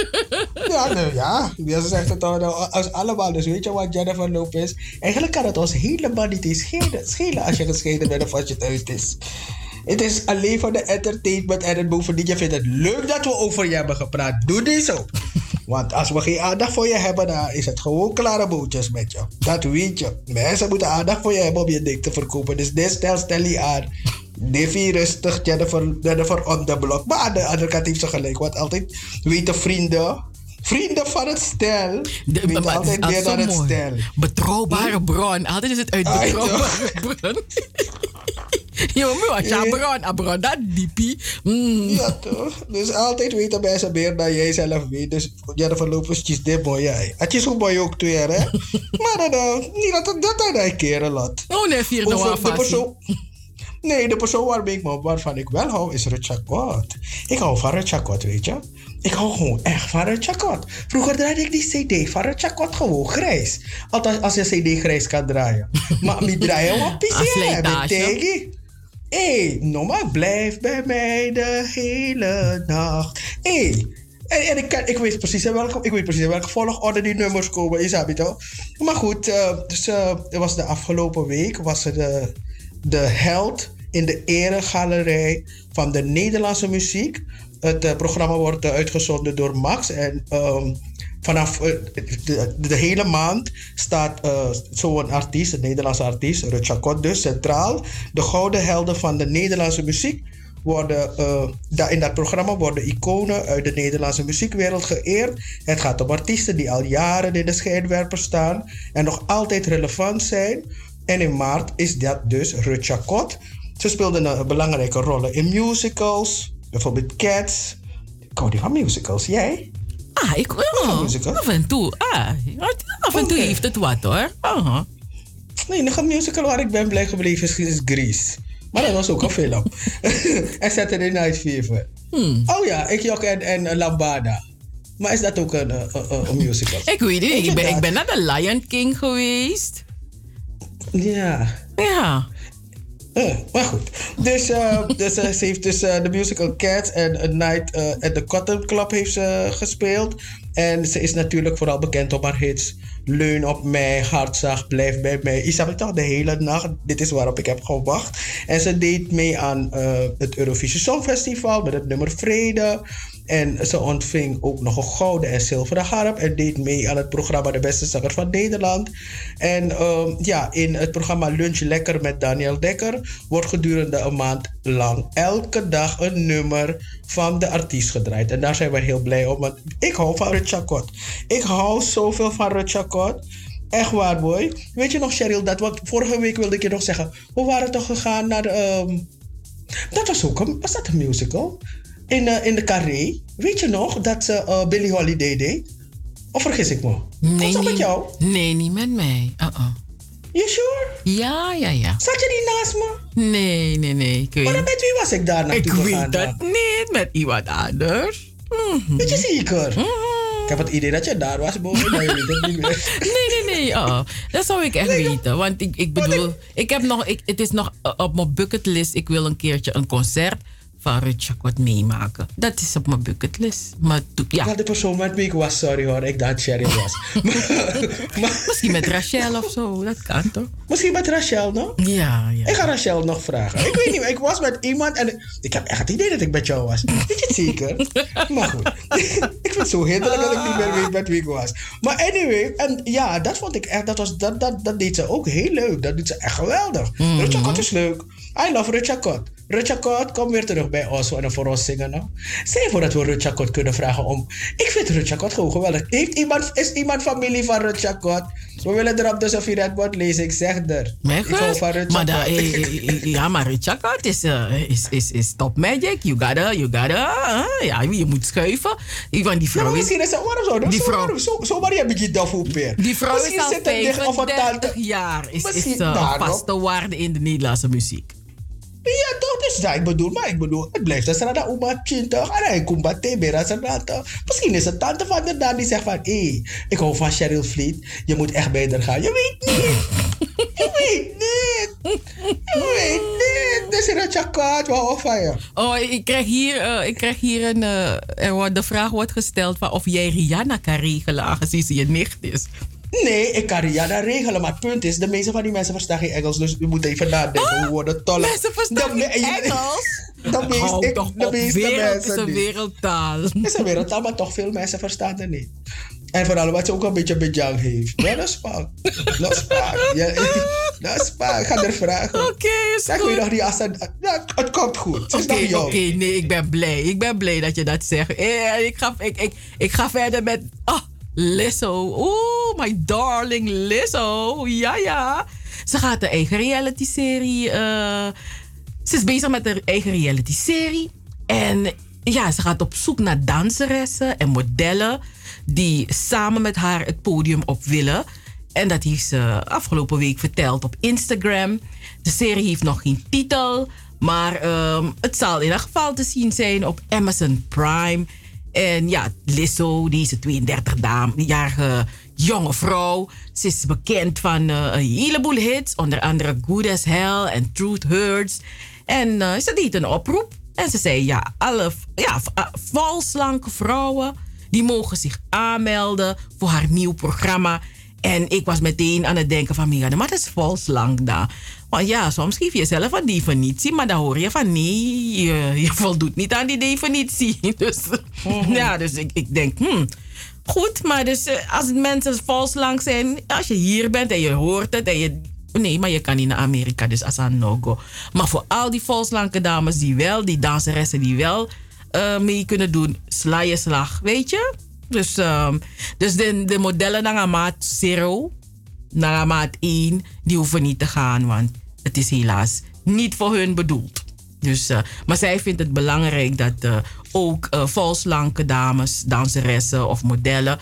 Ja, nou ja. Ja, Ze zegt het nou, als allemaal. Dus weet je wat Jennifer Lopez... Eigenlijk kan het ons helemaal niet eens schelen, schelen als je gescheiden bent of als je het uit is. Het is alleen voor de entertainment en het bovendien. Je vindt het leuk dat we over je hebben gepraat. Doe die zo. Want als we geen aandacht voor je hebben, dan is het gewoon klare bootjes met je. Dat weet je. Mensen moeten aandacht voor je hebben om je ding te verkopen. Dus dit stel, stel je aan. Davy rustig, Jennifer, Jennifer on the block. Maar aan de andere kant heeft ze gelijk. Want altijd weten vrienden, vrienden van het stel, De- maar altijd is het mooi. stel. Betrouwbare bron. Altijd is het uit Ah, betrouwbare bron. (laughs) Je moet wat ja, Eh. bron, ah, bron, dat diepie. Mm. Ja, toch? Dus altijd weten mensen meer dan jij zelf weet. Dus Jennifer Lopez kiest dit mooi jij. Het is ook mooi ook twee, hè? (laughs) maar dan, uh, niet dat dat dat een keer laat. Oh nee, vier nou de. Nee, de persoon waarmee ik me, waarvan ik wel hou is Richard. Ik hou van Richard Kot, weet je. Ik hou gewoon echt van Richard Kot. Vroeger draaide ik die CD van Richard Kot gewoon grijs. Althans, als je CD grijs kan draaien. (laughs) maar mi draaien met slijtage. Teggy. Hé, no maar blijf bij mij de hele nacht. Hé, en, en ik, kan, ik, weet precies in welke, ik weet precies in welke volgorde die nummers komen, je het? Maar goed, eh, dus het was de afgelopen week, was er de, de held in de eregalerij van de Nederlandse muziek. Het eh, programma wordt eh, uitgezonden door Max en ehm, vanaf eh, de, hele maand staat eh, zo'n artiest, een Nederlandse artiest, Richard Kot dus, centraal. De gouden helden van de Nederlandse muziek worden, da- in dat programma worden iconen uit de Nederlandse muziekwereld geëerd. Het gaat om artiesten die al jaren in de schijnwerper staan en nog altijd relevant zijn. En in maart is dat dus Richard Kot. Ze speelden een belangrijke rollen in musicals, bijvoorbeeld Cats. Ik hou niet van musicals, jij? Ah, ik wil. musical? Af en toe. Ah, af en toe heeft het wat hoor. Aha. Nee, nog een musical waar ik ben blij gebleven is, is Grease. Maar dat was ook een film. (laughs) en Saturday Night Fever. Oh ja, ik Jok en, en Lambada. Maar is dat ook een, eh, een, een, een musical? (laughs) Ik weet niet, ik ben, ik ben naar de Lion King geweest. Ja. Ja. Eh, maar goed. Dus, eh, dus ze heeft dus eh, de musical Cats en A Night eh, at the Cotton Club heeft ze gespeeld. En ze is natuurlijk vooral bekend op haar hits. Leun op mij, Hartzacht, Blijf bij mij. Isabel toch de hele nacht. Dit is waarop ik heb gewacht. En ze deed mee aan het Eurovisie Songfestival met het nummer Vrede. En ze ontving ook nog een gouden en zilveren harp. En deed mee aan het programma De Beste Zanger van Nederland. En ehm, ja, in het programma Lunch Lekker met Daniel Dekker wordt gedurende een maand lang elke dag een nummer van de artiest gedraaid. En daar zijn we heel blij om. Want ik hou van Richard Kot. Ik hou zoveel van Richard Kot. Echt waar, boy. Weet je nog, Cheryl, dat wat vorige week wilde ik je nog zeggen. We waren toch gegaan naar. ehm, dat was ook een. Was dat een musical? In, eh, in de Carré. Weet je nog dat ze eh, Billie Holiday deed? Of vergis ik me? Nee, was dat met jou? nee, niet met mij. Uh-uh. You sure? Ja, ja, ja. Zat je niet naast me? Nee, nee, nee. Ik Maar weet, met wie was ik daar naartoe ik gegaan? weet dan? het niet. Met iemand anders. Mhm. Weet je zeker? Mhm. Ik heb het idee dat je daar was, boven. maar je weet het niet meer. (laughs) Nee, nee, nee. Oh, dat zou ik echt weten. Want ik, ik bedoel, ik heb nog, ik, het is nog eh, op mijn bucketlist. Ik wil een keertje een concert van Richard wat meemaken. Dat is op mijn bucketlist. Maar ja, Wel, de persoon met wie ik was, sorry hoor, ik dacht Cheryl was. (laughs) maar, misschien met Rachel of zo. Dat kan toch? misschien met Rachel, no? Ja, ja. Ik ga Rachel nog vragen. Ik weet niet, ik was met iemand en ik heb echt het idee dat ik met jou was. Weet je het zeker? Maar goed. (laughs) ik vind het zo hinderlijk dat ik niet meer weet met wie ik was. Maar anyway, en ja, dat vond ik echt, dat, was, dat, dat, dat deed ze ook heel leuk. Dat deed ze echt geweldig. Richard Kot is leuk. I love Richard Kot. Richard Kot, kom weer terug bij ons en voor ons zingen. Nou. Stel voor dat we Richard Kot kunnen vragen om... Ik vind Richard Kot gewoon geweldig. Heeft iemand, is iemand familie van Richard Kot? We willen erop je dat wordt lezen. Ik zeg er. Mijn Ik hou van Maar ja, maar Richard Kot is, eh, is, is, is top magic. You gotta, you gotta, eh, ja, je moet schuiven. Want die Ja, vrouw maar is, misschien is het waarom zo? Die vrouw- vrouw. Zo, zo maar heb ik je daf op weer. die vrouw is Misschien al een 35 tante. jaar. Is, is daarom. vaste waarde in de Nederlandse muziek. Ja, toch? Dus dat ik bedoel, maar ik bedoel, het blijft een oma twintig en hij komt bij Tebe als een tante. Misschien is het tante van de Daan die zegt van, hé, ik hou van Cheryl Fleet, je moet echt haar gaan. Je weet niet. je weet niet. is dat je kwaad? Wat of je? Oh, ik krijg hier, eh, ik krijg hier een. eh, er wordt, de vraag wordt gesteld van of jij Rihanna kan regelen, aangezien ze je nicht is. Nee, ik kan Rihanna regelen, maar het punt is, de meeste van die mensen verstaan geen Engels, dus u moet even nadenken hoe worden tollen. Mensen verstaan De geen me- Engels? (laughs) De meeste, toch de op, meeste wereld is mensen een niet. wereldtaal. Het is een wereldtaal, maar toch veel mensen verstaan het niet. En vooral wat ze ook een beetje bejang heeft. Ja, dat is vaak. Dat is vaak. Ja, (laughs) dat is vaak. Ik ga er vragen. Oké, is Zeg je nog goed. niet als het... Ja, het komt goed. Oké, nog jong. oké, nee, ik ben blij. Ik ben blij dat je dat zegt. Eh, ik, ga, ik, ik, ik ga verder met. Ah, Lizzo. Oeh, my darling Lizzo. Ja, ja. Ze gaat een eigen reality-serie. eh, ze is bezig met een eigen reality-serie. En ja, ze gaat op zoek naar danseressen en modellen. die samen met haar het podium op willen. En dat heeft ze afgelopen week verteld op Instagram. De serie heeft nog geen titel. Maar ehm, het zal in ieder geval te zien zijn op Amazon Prime. En ja, Lizzo, deze 32-jarige jonge vrouw. Ze is bekend van eh, een heleboel hits. Onder andere Good as Hell en Truth Hurts. En eh, ze deed een oproep. En ze zei, ja, alle ja, ah, valslanke vrouwen... die mogen zich aanmelden voor haar nieuw programma. En ik was meteen aan het denken van... "Mia, maar dat is valslank dan. Want ja, soms geef je zelf een definitie... maar dan hoor je van nee, je, je voldoet niet aan die definitie. (laughs) Dus ja, dus ik, ik denk... Hmm, Goed, maar dus eh, als mensen vals lang zijn, als je hier bent en je hoort het en je. Nee, maar je kan niet naar Amerika, dus als een no-go. Maar voor al die volslanke dames die wel, die danseressen die wel eh, mee kunnen doen, sla je slag, weet je? Dus, ehm, dus de, de modellen naar maat 0, naar maat 1, die hoeven niet te gaan, want het is helaas niet voor hun bedoeld. Dus, eh, maar zij vindt het belangrijk dat eh, ook eh volslanke dames, danseressen of modellen,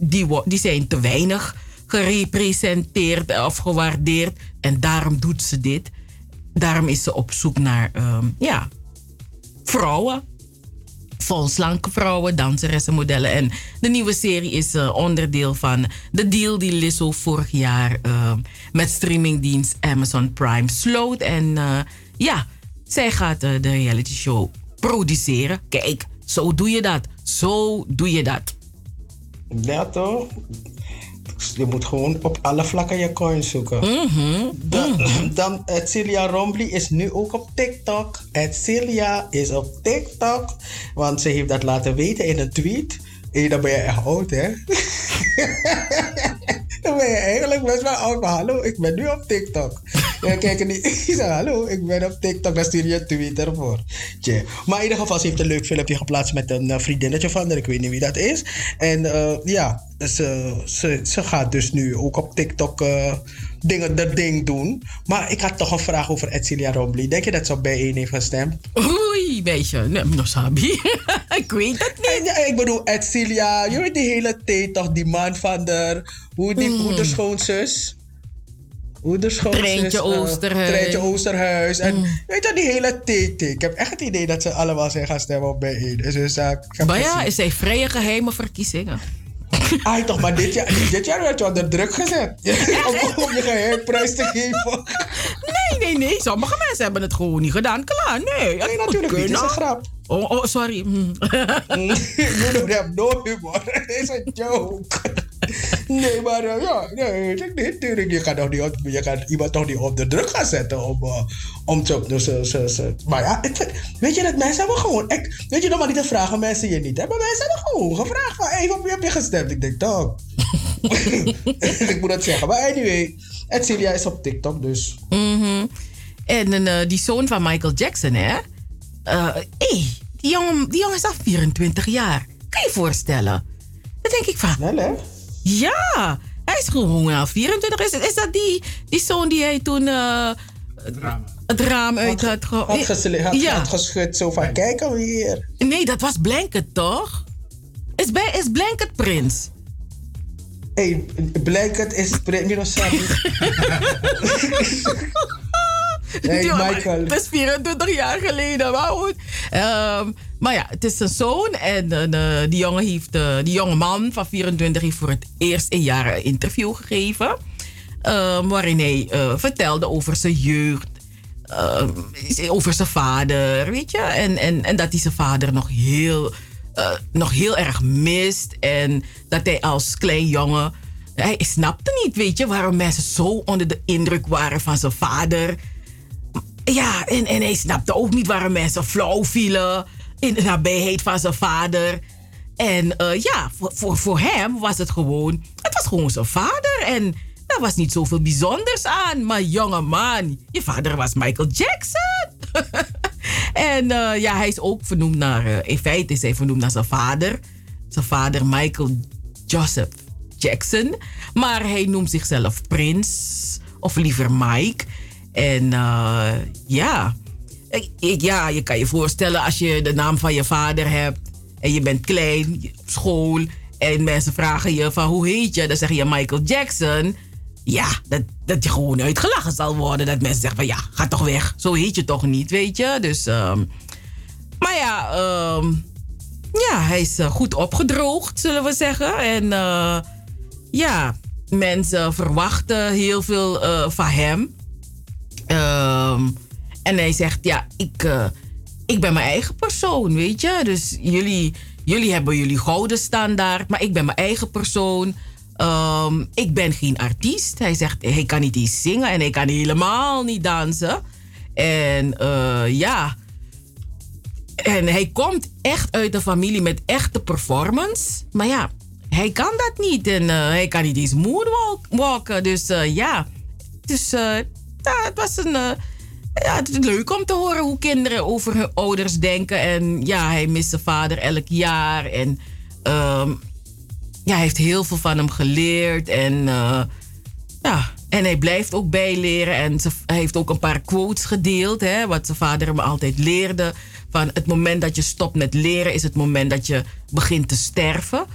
die, die zijn te weinig gerepresenteerd of gewaardeerd. En daarom doet ze dit. Daarom is ze op zoek naar ehm, ja, vrouwen. Volslanke vrouwen, danseressen, modellen. En de nieuwe serie is eh, onderdeel van de deal die Lizzo vorig jaar eh, met streamingdienst Amazon Prime sloot. En eh, ja, zij gaat de reality show produceren. Kijk, zo doe je dat. Zo doe je dat. Ja, toch? Je moet gewoon op alle vlakken je coins zoeken. (clears throat) Dan, dan Celia Rombly is nu ook op TikTok. Celia is op TikTok. Want ze heeft dat laten weten in een tweet. Hé, dan (laughs) ben (laughs) je echt oud, hè? dan ben je eigenlijk best wel oud. Maar hallo, ik ben nu op TikTok. Ja, kijk, die- ik zeg hallo, ik ben op TikTok. Daar stuur je een tweet ervoor. Tje. Maar in ieder geval, ze heeft een leuk filmpje geplaatst met een vriendinnetje van haar. Ik weet niet wie dat is. En ja, ze, ze, ze gaat dus nu ook op TikTok eh, dingen, dat ding doen. Maar ik had toch een vraag over Edcilia Rombly. Denk je dat ze op bijeen heeft gestemd? Oei, beetje. Nee, nog sabi. (laughs) ik weet het niet. En, ja, ik bedoel, Edcilia, je weet die hele tijd toch, die man van de... Hoe, die, hoe de schoonzus... Hoe de schoonzus... Treintje eh, Oosterhuis. Treintje Oosterhuis. En weet je, die hele tijd. Ik heb echt het idee dat ze allemaal zijn gaan stemmen op bijeen. Dus, uh, Maar ja, is zij vrije geheime verkiezingen? (laughs) Ai, toch, maar dit jaar, dit jaar werd je onder druk gezet. om, om je geheim prijs te geven. Nee, nee, nee. Sommige mensen hebben het gewoon niet gedaan. Klaar, nee. Nee, natuurlijk niet. Het is een grap. Oh, oh sorry. You don't have no humor. (laughs) Is een joke. Nee, maar eh, ja, nee, ik denk niet. Natuurlijk, je kan, toch niet, op- je kan iemand toch niet onder druk gaan zetten om, uh, om te... Dus, ze- maar ja, weet je dat mensen hebben gewoon... Ik, weet je nog maar niet te vragen mensen je niet hebben. Mensen hebben gewoon gevraagd van, hey, op wie heb je gestemd? Ik denk, toch. (laughs) ik moet het zeggen. Maar anyway, Edcilia is op TikTok, dus... Mhm. En eh, die zoon van Michael Jackson, hè? Eh, hey, die, jongen, die jongen is al 24 jaar. Kan je je voorstellen? Dan denk ik van... Snel, hè? Ja, hij is gewoon al 24. Is, is dat die, die zoon die hij toen eh, het raam uit had ge... Had, had, ja. had geschud zo van, kijk alweer. Nee, dat was Blanket, toch? Is, bij, is Blanket Prins? Hey, Blanket is Premium (laughs) Maar (laughs) Michael. Het is 24 jaar geleden, maar goed. Ehm, maar ja, het is een zoon en eh, die, jongen heeft, eh, die jonge man van 24 heeft voor het eerst in jaren een interview gegeven. ehm, waarin hij eh, vertelde over zijn jeugd. eh, over zijn vader, weet je. En, en, en dat hij zijn vader nog heel, nog heel erg mist. En dat hij als klein jongen... Hij snapte niet, weet je, waarom mensen zo onder de indruk waren van zijn vader. Ja, en, en hij snapte ook niet waarom mensen flauw vielen in de nabijheid van zijn vader. En eh, ja, voor, voor, voor hem was het gewoon, het was gewoon zijn vader. En daar was niet zoveel bijzonders aan. Maar jonge man, je vader was Michael Jackson. (laughs) en eh, ja, hij is ook vernoemd naar, eh, in feite is hij vernoemd naar zijn vader. Zijn vader Michael Joseph Jackson. Maar hij noemt zichzelf Prins, of liever Mike. En eh, ja, ik, ja, je kan je voorstellen als je de naam van je vader hebt en je bent klein school en mensen vragen je van hoe heet je, dan zeg je Michael Jackson. Ja, dat, dat je gewoon uitgelachen zal worden. Dat mensen zeggen van ja, ga toch weg. Zo heet je toch niet, weet je. Dus, ehm, maar ja, ehm, ja, hij is eh, goed opgedroogd, zullen we zeggen. En eh, ja, mensen verwachten heel veel van hem. Ehm, en hij zegt, ja, ik, eh, ik ben mijn eigen persoon, weet je. Dus jullie, jullie hebben jullie gouden standaard, maar ik ben mijn eigen persoon. Ehm, ik ben geen artiest. Hij zegt, hij kan niet eens zingen en hij kan helemaal niet dansen. En eh, ja, en hij komt echt uit een familie met echte performance. Maar ja, hij kan dat niet. En eh, hij kan niet eens moonwalken. Dus eh, ja, dus ja, het was een... eh, ja, het is leuk om te horen hoe kinderen over hun ouders denken. En ja, hij mist zijn vader elk jaar. En ehm, ja, hij heeft heel veel van hem geleerd. En eh, ja, en hij blijft ook bijleren. En hij heeft ook een paar quotes gedeeld. Hè, wat zijn vader hem altijd leerde. Van het moment dat je stopt met leren... is het moment dat je begint te sterven.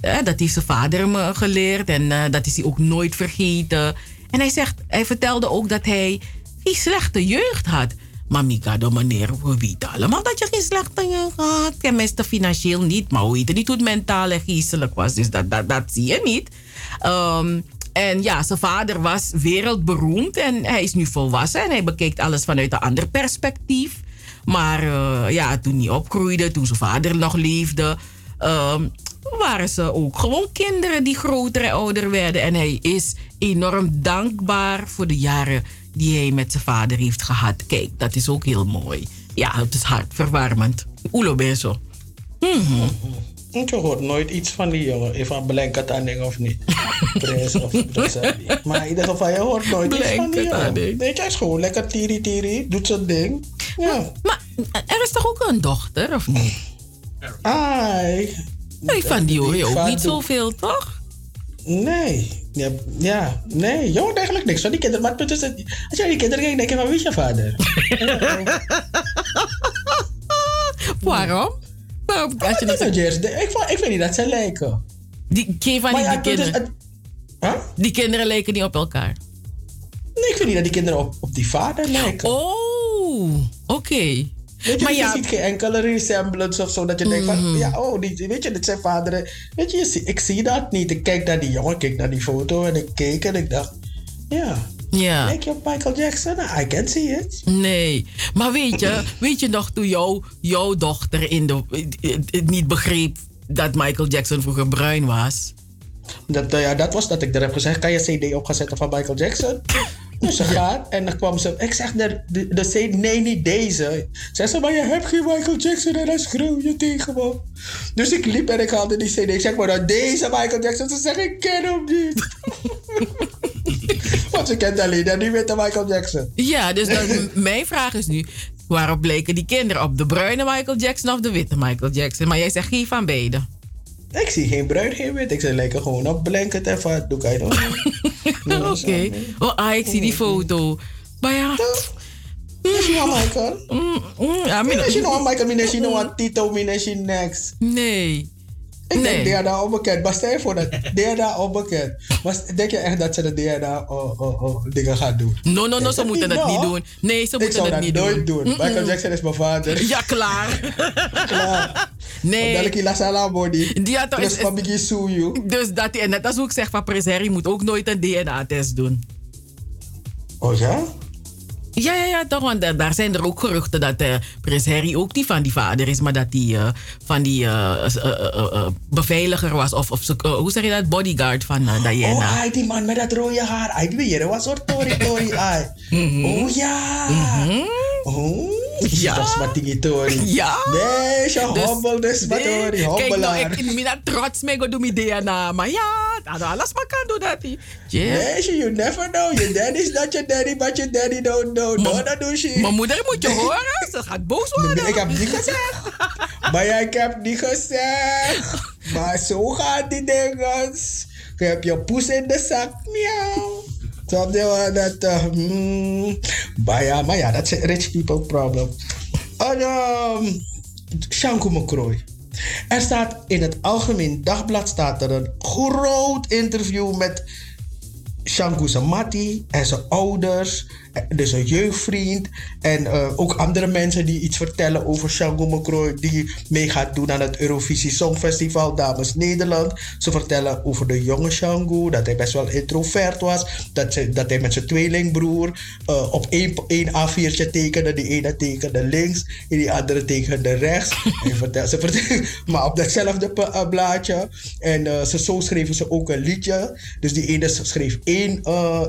Hè, dat heeft zijn vader hem eh, geleerd. En eh, dat is hij ook nooit vergeten. En hij, zegt, hij vertelde ook dat hij geen slechte jeugd had. Maar Mikado, meneer, we weten allemaal dat je geen slechte jeugd had. Tenminste, financieel niet. Maar we weten niet hoe het mentaal en geestelijk was. Dus dat, dat, dat zie je niet. Ehm, en ja, zijn vader was wereldberoemd. En hij is nu volwassen. En hij bekijkt alles vanuit een ander perspectief. Maar eh, ja, toen hij opgroeide, toen zijn vader nog leefde... ehm, waren ze ook gewoon kinderen die groter en ouder werden. En hij is enorm dankbaar voor de jaren die hij met zijn vader heeft gehad. Kijk, dat is ook heel mooi. Ja, het is hartverwarmend. Ulo beso. Je hoort nooit iets van die jongen. Even Blanket of niet. (laughs) Prins of dat. Maar in ieder geval, je hoort nooit iets van die jongen. Je, hij is gewoon lekker tiri tiri. Doet zijn ding. Ja. Maar er is toch ook een dochter, of niet? Ai. Nee, van die hoor je ook niet zoveel, toch? Nee. Ja, ja, nee. Je hoort eigenlijk niks van die kinderen. Maar het is, dat- als jij die kinderen kijkt, denk je van wie is je vader? (laughs) Waarom? Waarom? Als je Dat ik, ik vind niet dat ze lijken. die, geen van die, ja, het kinderen, het- Huh? die kinderen lijken niet op elkaar. Nee, ik vind niet dat die kinderen op, op die vader lijken. Oh, oké. Weet je, Maar je ja, ziet geen enkele resemblance of zo. Dat je denkt van, ja, oh, die, weet je, dit zijn vaderen. Weet je, je zie- ik zie dat niet. Ik kijk naar die jongen, ik kijk naar die foto en ik keek en ik dacht, ja, ja. lijk je op Michael Jackson? I can see it. Nee, maar weet je, (clears throat) weet je nog toen jou, jouw dochter in de, niet begreep dat Michael Jackson vroeger bruin was? Dat, nou ja, dat was dat ik er heb gezegd, kan je CD opgezetten van Michael Jackson? (clears throat) Dus ze gaat en dan kwam ze, ik zeg, de, de, de nee, niet deze. Zeg ze, maar je hebt geen Michael Jackson en dan schreeuw je tegen me. Dus ik liep en ik haalde die CD. Ik zeg, maar nou, deze Michael Jackson. Ze zeggen, ik ken hem niet. (laughs) Want ze kent alleen dat die witte Michael Jackson. Ja, dus dan, (laughs) mijn vraag is nu, waarop bleken die kinderen? Op de bruine Michael Jackson of de witte Michael Jackson? Maar jij zegt geen van beide. Ik zie geen bruin, geen wit. Ik zeg, lijken gewoon op blanket en wat doe ik nog. (laughs) Oké. Oh, ah, ik zie die foto. Maar ja... Nog Michael? ja, min- Is je nog Michael? Min is je nog een Tito? Min is je next? Nee. Ik Nee. denk DNA onbekend. Maar stel je voor dat DNA onbekend. Maar denk je echt dat ze de DNA oh, oh, oh, dingen gaan doen? No, no, no, ze dat moeten dat niet doen. Nee, ze Ik moeten zou dat dat niet nooit doen. doen. Michael Jackson is mijn vader. (laughs) Ja, klaar. (laughs) Klaar. Nee. Dadelijk la sala body. Die had is- van Biggie you. Dus dat, en net als hoe ik zeg van Prince Harry moet ook nooit een DNA-test doen. Oh ja? Ja, ja, ja, toch. Want daar zijn er ook geruchten dat uh, Prins Harry ook niet van die vader is, maar dat hij uh, van die uh, beveiliger was. Of, of hoe zeg je dat? Bodyguard van Diana. Oh, ai, die man met dat rode haar. Ai, weer was soort Tori Tori. (laughs) -hmm. Oh ja. Mm -hmm. Oh. Ja. Dat is wat die Tori. Ja. Nee, je dus, hobbel dus wat Tori. Kijk nou, ik ben niet trots mee go doen met Diana. Maar ja, alles maar kan doen dat. Nee, you never know. Your daddy's not your daddy, but your daddy don't know. No, dat doet ze. Mijn moeder moet je horen. Ze gaat boos worden. Ik heb niet (laughs) gezegd. maar ja, ik heb niet gezegd. Maar zo gaan die dingen. Je hebt je poes in de zak. Miauw. Snap dat? Maar ja, dat is rich people problem. En, um, Shanko Mokrooi. Er staat in het Algemeen Dagblad staat er een groot interview met Shanku Samati en zijn ouders, dus een jeugdvriend en uh, ook andere mensen die iets vertellen over Shango Mokrooi die mee gaat doen aan het Eurovisie Songfestival Dames Nederland. Ze vertellen over de jonge Shango, dat hij best wel introvert was, dat, ze, dat hij met zijn tweelingbroer uh, op één, één A4'tje tekende, die ene tekende links en die andere tekende rechts. (laughs) en ze vertel, (laughs) maar op datzelfde blaadje. En uh, ze, zo schreven ze ook een liedje. Dus die ene schreef één,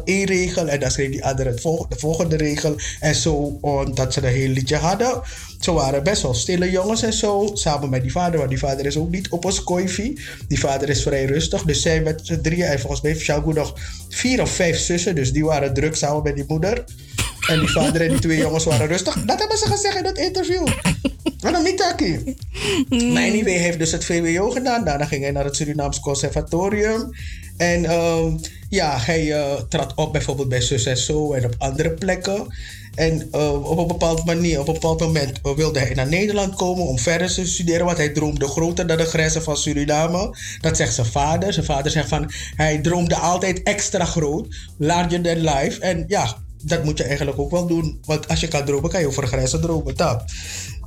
één regel en dan schreef die andere het volgende de volgende regel. En zo, omdat ze een heel liedje hadden. Ze waren best wel stille jongens en zo. Samen met die vader. Want die vader is ook niet op ons koifi. Die vader is vrij rustig. Dus zij met z'n drieën. En volgens mij heeft Shagu nog vier of vijf zussen. Dus die waren druk samen met die moeder. En die vader en die twee jongens waren rustig. Dat hebben ze gezegd in dat interview. Waarom niet, Taki? Maar anyway, heeft dus het VWO gedaan. Daarna ging hij naar het Surinaams Conservatorium. En um, ja, hij uh, trad op bijvoorbeeld bij Zus en Zo en op andere plekken. En uh, op een bepaald manier, op een bepaald moment uh, wilde hij naar Nederland komen om verder te studeren. Want hij droomde groter dan de grenzen van Suriname. Dat zegt zijn vader. Zijn vader zegt van hij droomde altijd extra groot, larger than life. En ja, dat moet je eigenlijk ook wel doen. Want als je kan dromen, kan je over grenzen dromen.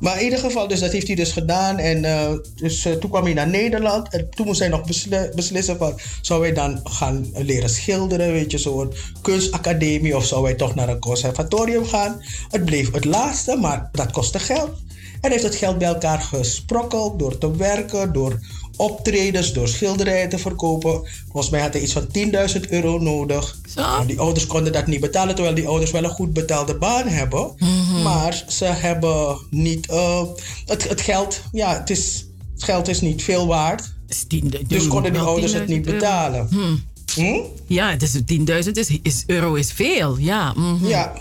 Maar in ieder geval, dus dat heeft hij dus gedaan. En uh, dus, uh, toen kwam hij naar Nederland. En toen moest hij nog besli beslissen van... zou hij dan gaan leren schilderen, weet je, zo'n kunstacademie... of zou hij toch naar een conservatorium gaan? Het bleef het laatste, maar dat kostte geld. En heeft het geld bij elkaar gesprokkeld door te werken, door optredens, door schilderijen te verkopen. Volgens mij had hij iets van 10.000 euro nodig. Zo? Die ouders konden dat niet betalen, terwijl die ouders wel een goed betaalde baan hebben. Mhm. Maar ze hebben niet. Uh, het, het, geld, ja, het, is, het geld is niet veel waard. Dus konden die ouders het niet betalen. Hmm. Hm? Ja, is 10.000 is, is, euro is veel. Ja. Ja.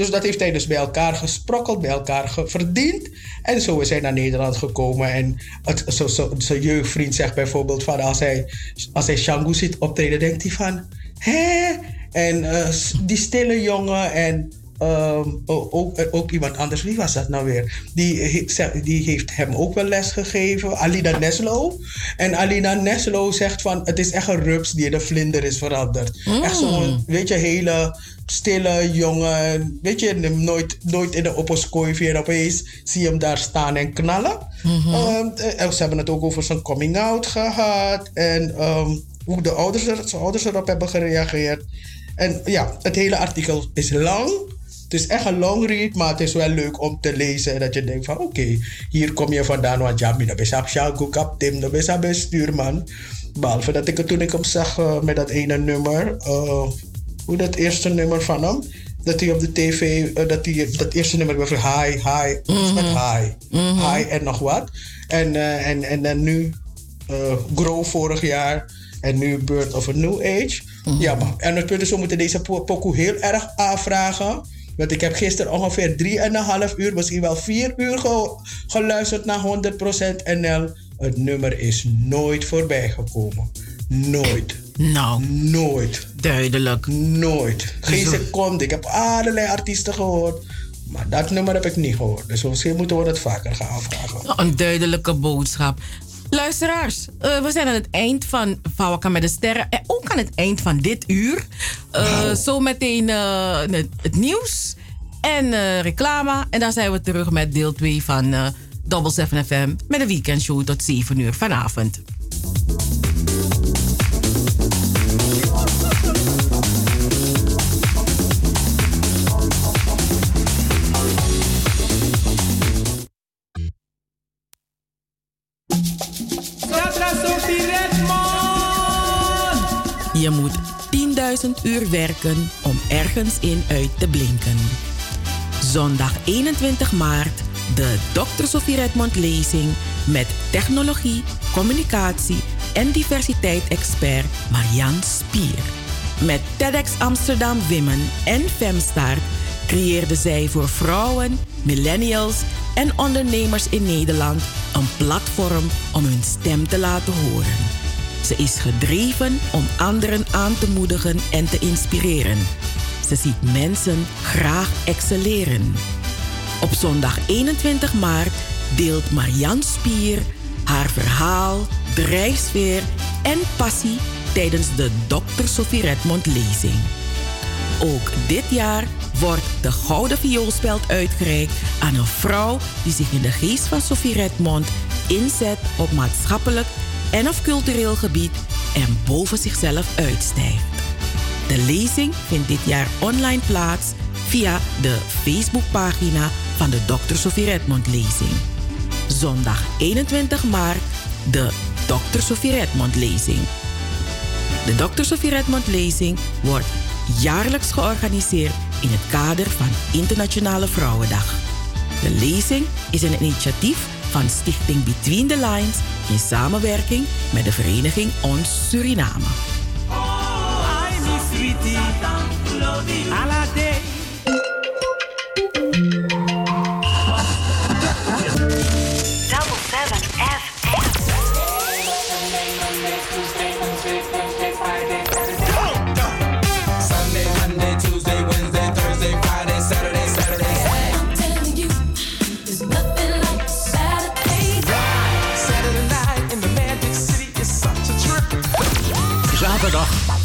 Dus dat heeft hij dus bij elkaar gesprokkeld, bij elkaar verdiend. En zo is hij naar Nederland gekomen. En het, zo, zo, zijn jeugdvriend zegt bijvoorbeeld van als hij, als hij Shangu ziet optreden, denkt hij van... Hé? En uh, die stille jongen en um, ook, ook iemand anders, wie was dat nou weer? Die, die heeft hem ook wel les gegeven, Alina Neslo. En Alina Neslo zegt van, het is echt een rups die in een vlinder is veranderd. Mm. Echt zo'n, weet je, hele stille jongen. Weet je, nooit, nooit in de opposkooi en opeens zie je hem daar staan en knallen. Um, en ze hebben het ook over zijn coming out gehad. En um, hoe de ouders, er, zijn ouders erop hebben gereageerd. En ja, het hele artikel is lang. Het is echt een long read, maar het is wel leuk om te lezen. Dat je denkt van oké, okay, hier kom je vandaan. Want ja, dat is Shago Kaptim, dat is bestuurman. Behalve dat ik het toen ik hem zag uh, met dat ene nummer. Uh, hoe dat eerste nummer van hem. Dat hij op de tv, uh, dat, hij, dat eerste nummer was hi, hi, met hi. Mm -hmm. Hi en nog wat. En, uh, en, en, en nu uh, Grow vorig jaar. En nu Birth of a New Age. Mhm. Ja, maar en het punt is, we moeten deze po pokoe heel erg aanvragen. Want ik heb gisteren ongeveer 3,5 uur, misschien wel 4 uur ge geluisterd naar 100% NL. Het nummer is nooit voorbij gekomen. Nooit. Nou. Nooit. Duidelijk. Nooit. Geen seconde. Ik heb allerlei artiesten gehoord. Maar dat nummer heb ik niet gehoord. Dus misschien moeten we het vaker gaan aanvragen. Een duidelijke boodschap. Luisteraars, uh, we zijn aan het eind van Vawaka met de Sterren. En ook aan het eind van dit uur. Uh, wow. Zometeen uh, het, het, nieuws en reclame. En dan zijn we terug met deel 2 van Double 7 FM. Met een weekendshow tot 7 uur vanavond. Moet 10.000 uur werken om ergens in uit te blinken. Zondag 21 maart de Dr. Sofie Redmond lezing met technologie, communicatie en diversiteit-expert Marian Spier. Met TEDx Amsterdam Women en Femstart creëerde zij voor vrouwen, millennials en ondernemers in Nederland een platform om hun stem te laten horen. Ze is gedreven om anderen aan te moedigen en te inspireren. Ze ziet mensen graag excelleren. Op zondag 21 maart deelt Marianne Spier haar verhaal, drijfsfeer en passie tijdens de Dr. Sophie Redmond lezing. Ook dit jaar wordt de Gouden Vioolspeld uitgereikt aan een vrouw die zich in de geest van Sophie Redmond inzet op maatschappelijk en of cultureel gebied en boven zichzelf uitstijgt. De lezing vindt dit jaar online plaats via de Facebookpagina van de Dr. Sophie Redmond lezing. Zondag 21 maart de Dr. Sophie Redmond lezing. De Dr. Sophie Redmond lezing wordt jaarlijks georganiseerd in het kader van Internationale Vrouwendag. De lezing is een initiatief van Stichting Between the Lines in samenwerking met de vereniging Ons Suriname. Double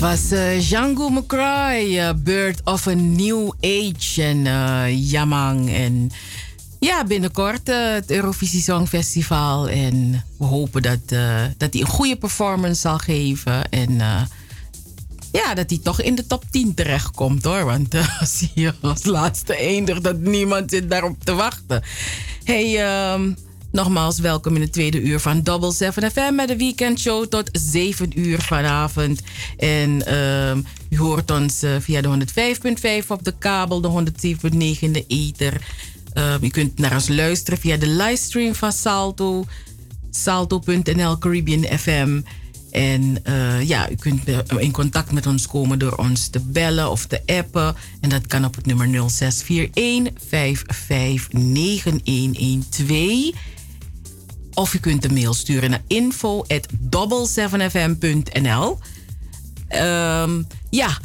Dat was eh, Django McCray, eh, Bird of a New Age en eh, Yamang. En ja, binnenkort het Eurovisie Songfestival. En we hopen dat, dat hij een goede performance zal geven. En ja, dat hij toch in de top 10 terechtkomt hoor. Want (laughs) zie je als laatste eindigt dat niemand zit daarop te wachten. Hey, ehm, nogmaals welkom in het tweede uur van Double 7 FM met de weekendshow tot 7 uur vanavond. En ehm, u hoort ons eh, via de 105.5 op de kabel, de 107.9 in de ether. Ehm, u kunt naar ons luisteren via de livestream van Salto, salto.nl Caribbean FM. En eh, ja, u kunt eh, in contact met ons komen door ons te bellen of te appen. En dat kan op het nummer 0641 559112. Of u kunt een mail sturen naar info at 7fm.nl. Ehm, ja,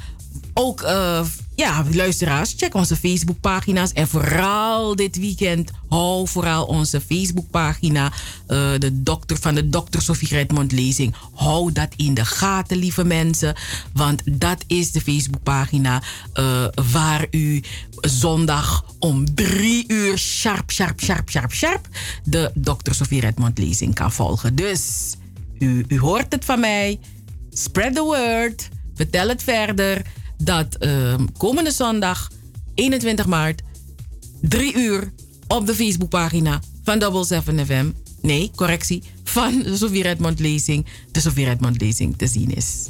ook eh, ja, luisteraars, check onze Facebookpagina's. En vooral dit weekend, hou vooral onze Facebookpagina. eh, de dokter van de Dr. Sofie Redmond lezing. Hou dat in de gaten, lieve mensen. Want dat is de Facebookpagina eh, waar u zondag om drie uur sharp, sharp, sharp, sharp, sharp... de Dr. Sofie Redmond lezing kan volgen. Dus u, u hoort het van mij. Spread the word. Vertel het verder dat ehm, komende zondag 21 maart 3 uur op de Facebookpagina van Double 7 FM. Nee, correctie. Van de Sofie Redmond lezing. De Sofie Redmond lezing te zien is.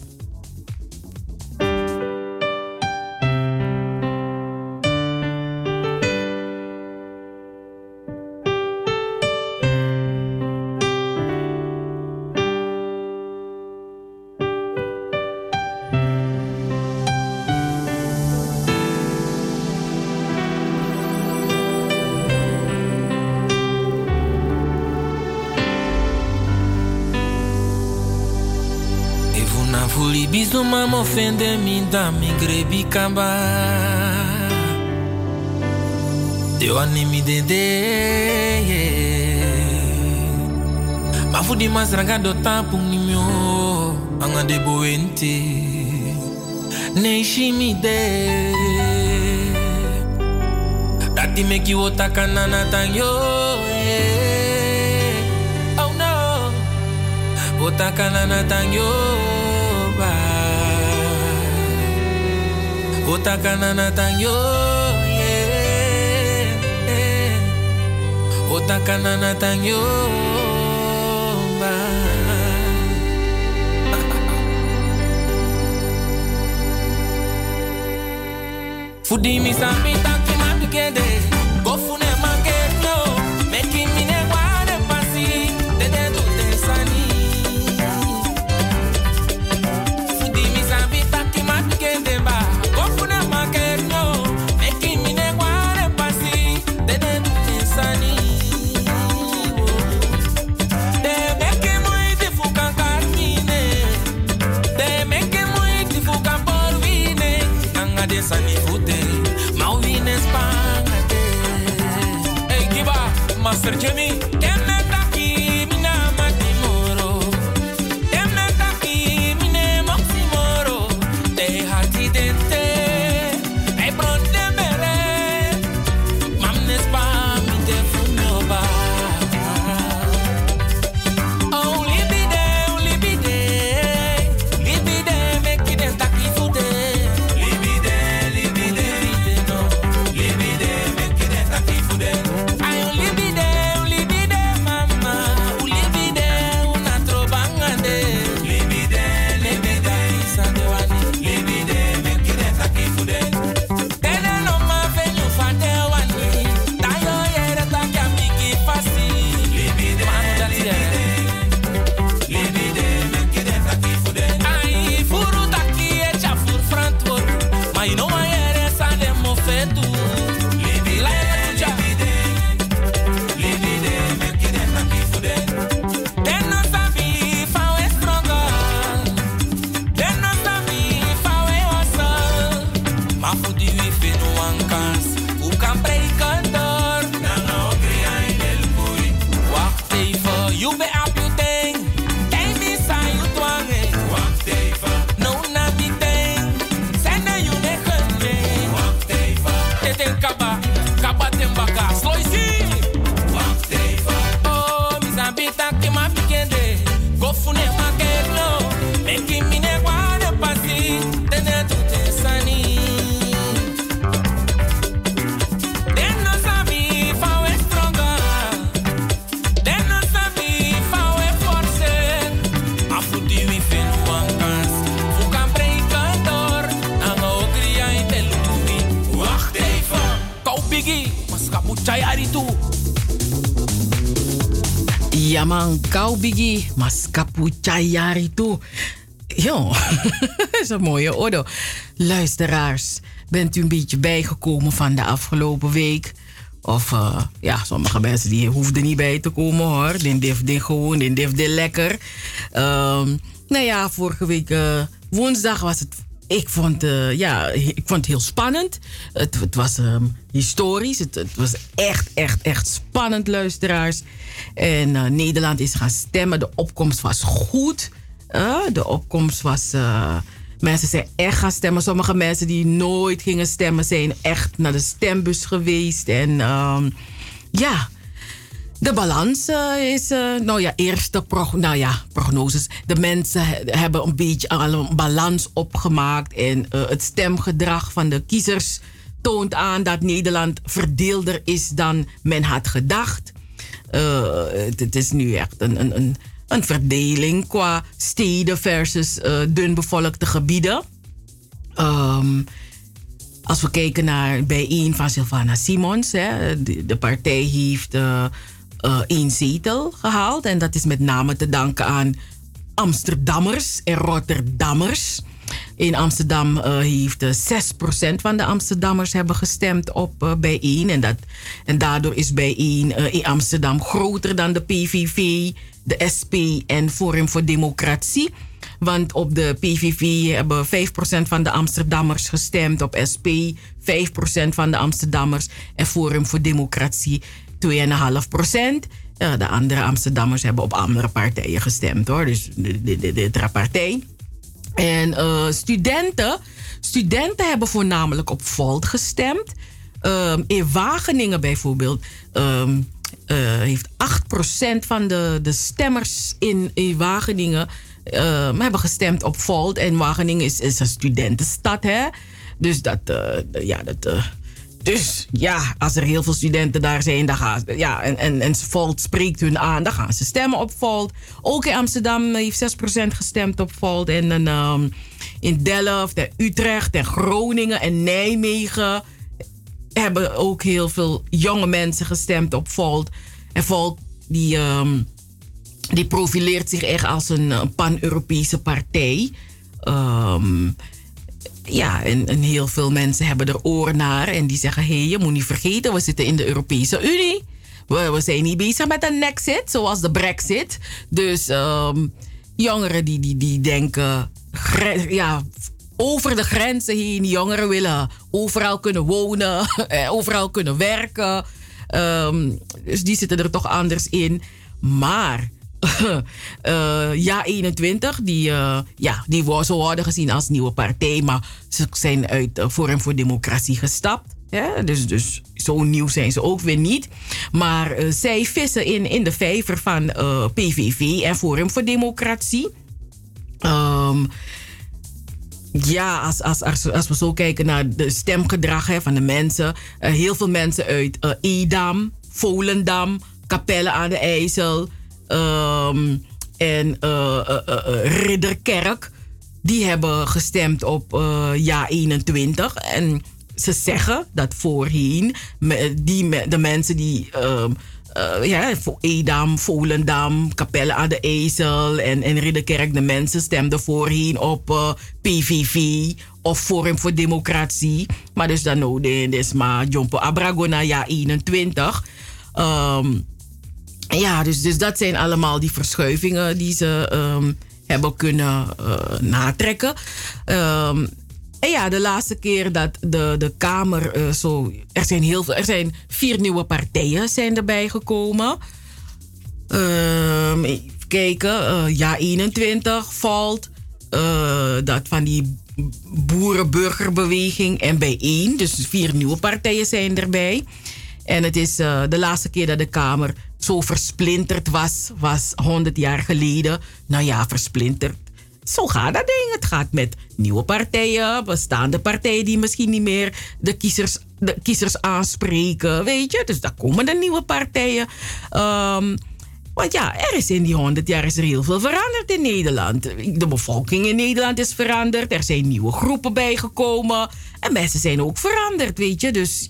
Isu mama ofende minda migrebi kamba. De wani mi dede Mafu di masranga do tapung ni myo Anga de boente Neishi mi de. Dati meki wotaka nanatang yo yeah. Oh no. Wotaka nanatang yo. Wota kanana tangyo yeah. Wota kanana tangyo ba Fudi maskapu chayari toe. Jo, (laughs) dat is een mooie orde. Luisteraars, bent u een beetje bijgekomen van de afgelopen week? Of eh, ja, sommige mensen die hoefden niet bij te komen hoor. Die dit gewoon, die dit lekker. Ehm, nou ja, vorige week eh, woensdag was het. Ik vond, eh, ja, ik vond het heel spannend. Het, het was ehm, historisch. Het, het was echt, echt, echt spannend, luisteraars. En eh, Nederland is gaan stemmen. De opkomst was goed. Eh, de opkomst was. eh, mensen zijn echt gaan stemmen. Sommige mensen die nooit gingen stemmen, zijn echt naar de stembus geweest. En ehm, ja. De balans is, nou ja, eerste nou ja, prognoses. De mensen he- hebben een beetje een balans opgemaakt. En het stemgedrag van de kiezers toont aan dat Nederland verdeelder is dan men had gedacht. Eh, het, is nu echt een, een, een, een verdeling qua steden versus eh dunbevolkte gebieden. Ehm, als we kijken naar bijeen van Sylvana Simons, hè, de, partij heeft eh, één zetel gehaald. En dat is met name te danken aan Amsterdammers en Rotterdammers. In Amsterdam eh, heeft eh, 6% van de Amsterdammers hebben gestemd op eh, bijeen. En, en daardoor is bijeen eh, in Amsterdam groter dan de PVV, de SP en Forum voor Democratie. Want op de PVV hebben 5% van de Amsterdammers gestemd. Op SP 5% van de Amsterdammers. En Forum voor Democratie 2,5%. Eh, de andere Amsterdammers hebben op andere partijen gestemd hoor. Dus de, de, de, de, de partij. En eh, studenten, studenten hebben voornamelijk op Volt gestemd. Ehm, in Wageningen bijvoorbeeld ehm, eh, heeft 8% van de, de stemmers in, in Wageningen ehm, hebben gestemd op Volt. En Wageningen is, is een studentenstad, hè? Dus dat, eh, ja, dat. Dus ja, als er heel veel studenten daar zijn, dan gaan ja, en, en, en Volt spreekt hun aan, dan gaan ze stemmen op Volt. Ook in Amsterdam heeft 6% gestemd op Volt. En dan, ehm, in Delft, en Utrecht, en Groningen en Nijmegen hebben ook heel veel jonge mensen gestemd op Volt. En Volt, die, ehm, die profileert zich echt als een, pan-Europese partij. Ehm, ja, en, heel veel mensen hebben er oor naar. En die zeggen, hé, je moet niet vergeten, we zitten in de Europese Unie. We, zijn niet bezig met een exit, zoals de brexit. Dus ehm, jongeren die, die, die denken, ja, over de grenzen heen. Jongeren willen overal kunnen wonen, (laughs) eh, overal kunnen werken. Ehm, dus die zitten er toch anders in. Maar ja 21, die, eh, ja, die ze worden gezien als nieuwe partij, maar ze zijn uit Forum voor Democratie gestapt. Dus, dus zo nieuw zijn ze ook weer niet. Maar eh, zij vissen in, in de vijver van eh, PVV en Forum voor Democratie. Ehm, ja, als, als, als, als we zo kijken naar de stemgedrag hè, van de mensen. eh, heel veel mensen uit eh, Edam, Volendam, Capelle aan de IJssel ehm, en eh, eh, eh, Ridderkerk. Die hebben gestemd op ja 21. En ze zeggen dat voorheen die, de mensen die ehm, eh, ja, voor Edam, Volendam, Capelle aan de IJssel en, en Ridderkerk, de mensen stemden voorheen op PVV of Forum voor Democratie. Maar dus dan nou, is maar Jompo Abragona, ja 21. Ehm, ja, dus, dus dat zijn allemaal die verschuivingen die ze ehm, hebben kunnen eh, natrekken. Ehm, en ja, de laatste keer dat de, de Kamer eh, zo. Er zijn heel veel. Er zijn vier nieuwe partijen zijn erbij gekomen. Ehm, even kijken. eh, ja, 21 valt. dat van die boerenburgerbeweging en bijeen. Dus vier nieuwe partijen zijn erbij. En het is de laatste keer dat de Kamer zo versplinterd was, was 100 jaar geleden. Nou ja, versplinterd. Zo gaat dat ding. Het gaat met nieuwe partijen, bestaande partijen die misschien niet meer de kiezers, de kiezers aanspreken. Weet je, dus daar komen de nieuwe partijen. Ehm, want ja, er is in die 100 jaar is er heel veel veranderd in Nederland. De bevolking in Nederland is veranderd. Er zijn nieuwe groepen bijgekomen. En mensen zijn ook veranderd, weet je. Dus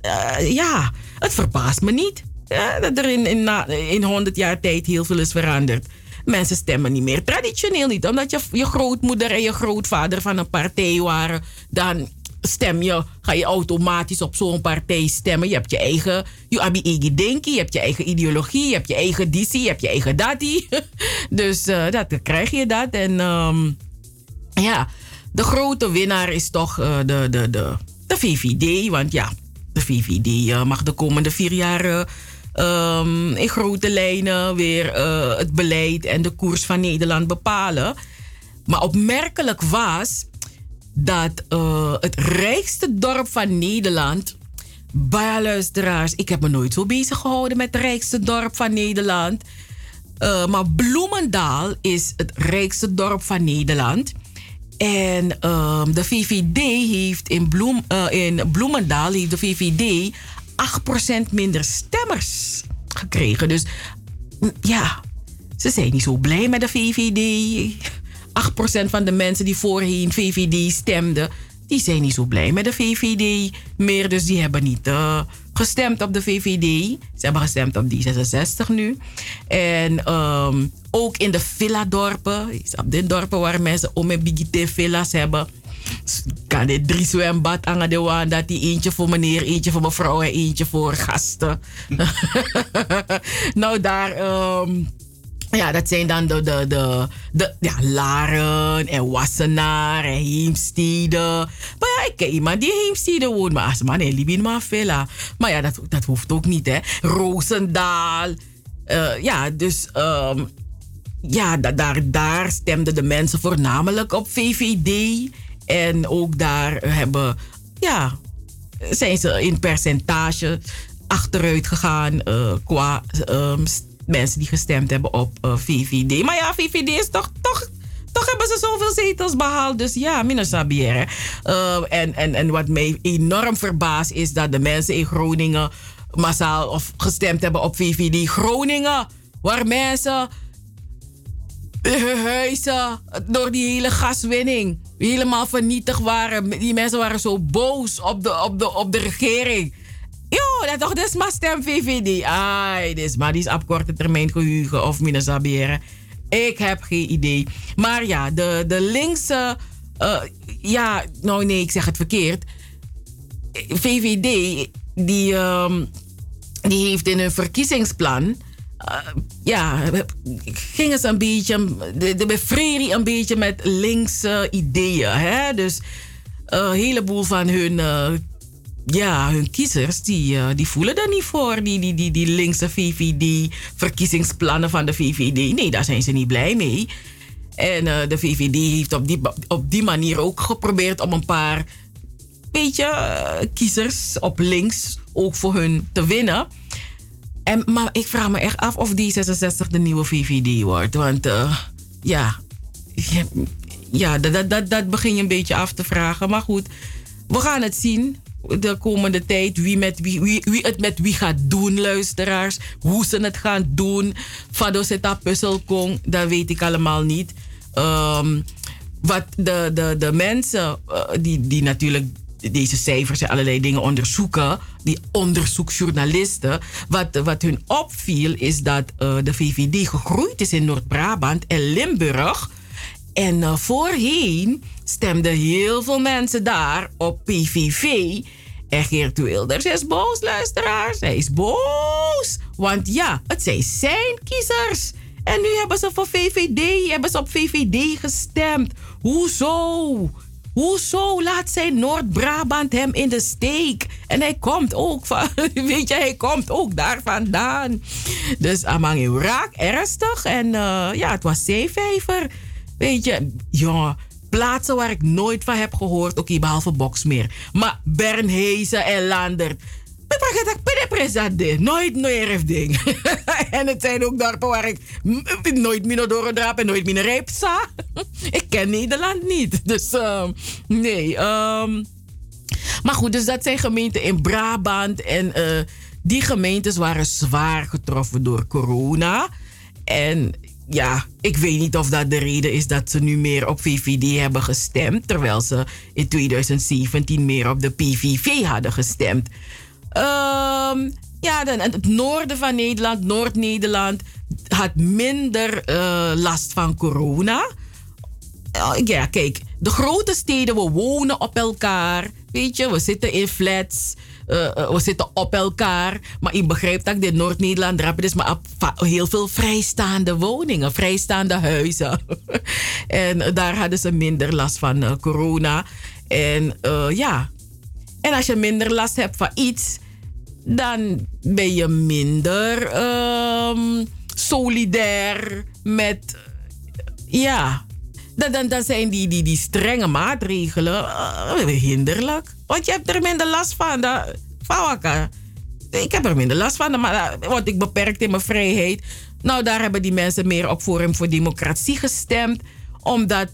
eh, ja, het verbaast me niet ja, dat er in, in, in 100 jaar tijd heel veel is veranderd. Mensen stemmen niet meer traditioneel niet. Omdat je, je grootmoeder en je grootvader van een partij waren. Dan stem je, ga je automatisch op zo'n partij stemmen. Je hebt je eigen, je je eigen denken, je hebt je eigen ideologie, je hebt je eigen dissie, je hebt je eigen dati. (laughs) dus eh, dat, dan krijg je dat. En ehm, ja, de grote winnaar is toch eh, de, de, de, de VVD. Want ja, de VVD eh, mag de komende vier jaar eh, ehm, in grote lijnen weer eh, het beleid en de koers van Nederland bepalen. Maar opmerkelijk was dat eh, het rijkste dorp van Nederland. Bij luisteraars, ik heb me nooit zo bezig gehouden met het rijkste dorp van Nederland. Eh, maar Bloemendaal is het rijkste dorp van Nederland. En ehm, de VVD heeft in, Bloem, in Bloemendaal heeft de VVD 8% minder stemmers gekregen. Dus mm, ja, ze zijn niet zo blij met de VVD. 8% van de mensen die voorheen VVD stemden, die zijn niet zo blij met de VVD meer. Dus die hebben niet eh, gestemd op de VVD. Ze hebben gestemd op D66 nu. En ehm, ook in de villa-dorpen, op de dorpen waar mensen om en bigite villa's hebben. Kan dit drie zwembad aan de waan dat die eentje voor meneer, eentje voor mevrouw en eentje voor gasten. (laughs) nou, daar. ehm, ja, dat zijn dan de, de, de, de ja, Laren en Wassenaar en Heemstede. Maar ja, ik ken iemand die in Heemstede woont. Maar als man, in mijn villa. Maar ja, dat, dat hoeft ook niet, hè. Roosendaal. Eh, ja, dus... ehm, ja, da- daar, daar stemden de mensen voornamelijk op VVD. En ook daar hebben... Ja, zijn ze in percentage achteruit gegaan eh, qua ehm, mensen die gestemd hebben op eh, VVD. Maar ja, VVD is toch, toch, toch hebben ze zoveel zetels behaald. Dus ja, minder sabier. en, en, en wat mij enorm verbaast is dat de mensen in Groningen massaal of gestemd hebben op VVD. Groningen, waar mensen hun huizen door die hele gaswinning helemaal vernietigd waren. Die mensen waren zo boos op de, op de, op de regering. Jo, dat toch, is maar stem VVD. Ai, is maar die is op korte termijn geheugen of. Ik heb geen idee. Maar ja, de, de linkse. eh, ja, nou nee, ik zeg het verkeerd. VVD, die, ehm, die heeft in hun verkiezingsplan. Eh, ja, gingen ze een beetje. De, de een beetje met linkse ideeën. Hè? Dus een heleboel van hun. eh, ja, hun kiezers, die, eh, die voelen er niet voor. Die, die, die, die linkse VVD, verkiezingsplannen van de VVD. Nee, daar zijn ze niet blij mee. En eh, de VVD heeft op die, op die manier ook geprobeerd om een paar beetje eh, kiezers op links ook voor hun te winnen. Maar ik vraag me echt af of D66 de nieuwe VVD wordt. Want eh, ja, ja, dat, dat, dat begin je een beetje af te vragen. Maar goed, we gaan het zien de komende tijd. Wie, met wie, wie, wie het met wie gaat doen, luisteraars. Hoe ze het gaan doen. Fado zeta puzzelkong, dat weet ik allemaal niet. Ehm, wat de, de, de mensen eh, die, die natuurlijk deze cijfers en allerlei dingen onderzoeken, die onderzoeksjournalisten, wat, wat hun opviel is dat eh, de VVD gegroeid is in Noord-Brabant en Limburg. En eh, voorheen stemden heel veel mensen daar op PVV. En Geert Wilders is boos, luisteraars. Hij is boos. Want ja, het zijn zijn kiezers. En nu hebben ze voor VVD, hebben ze op VVD gestemd. Hoezo? Hoezo laat zijn Noord-Brabant hem in de steek? En hij komt ook van, (laughs) weet je, hij komt ook daar vandaan. Dus Amang raak ernstig. En eh, ja, het was zeevijver. Weet je, ja, plaatsen waar ik nooit van heb gehoord. Oké, behalve Boksmeer. Maar Bernhezen en Landert. Nooit meer ding. (laughs) en het zijn ook dorpen waar ik nooit minder doorgedraap en nooit minder rijpsa. (laughs) ik ken Nederland niet. Dus ehm, nee. ehm. maar goed, dus dat zijn gemeenten in Brabant. En eh, die gemeentes waren zwaar getroffen door corona. En ja, ik weet niet of dat de reden is dat ze nu meer op VVD hebben gestemd. Terwijl ze in 2017 meer op de PVV hadden gestemd. Ehm, ja, dan, het noorden van Nederland, Noord-Nederland, had minder eh, last van corona. Ja, kijk, de grote steden, we wonen op elkaar. Weet je, we zitten in flats. Uh, uh, we zitten op elkaar. Maar je begrijpt dat in Noord-Nederland je dus maar heel veel vrijstaande woningen, vrijstaande huizen. (laughs) en daar hadden ze minder last van corona. En ja, en als je minder last hebt van iets, dan ben je minder um, solidair met. Ja, dan, dan, zijn die, die, die strenge maatregelen uh, hinderlijk. Want je hebt er minder last van. Dat, van ik heb er minder last van, maar word ik beperkt in mijn vrijheid. Nou, daar hebben die mensen meer op Forum voor Democratie gestemd omdat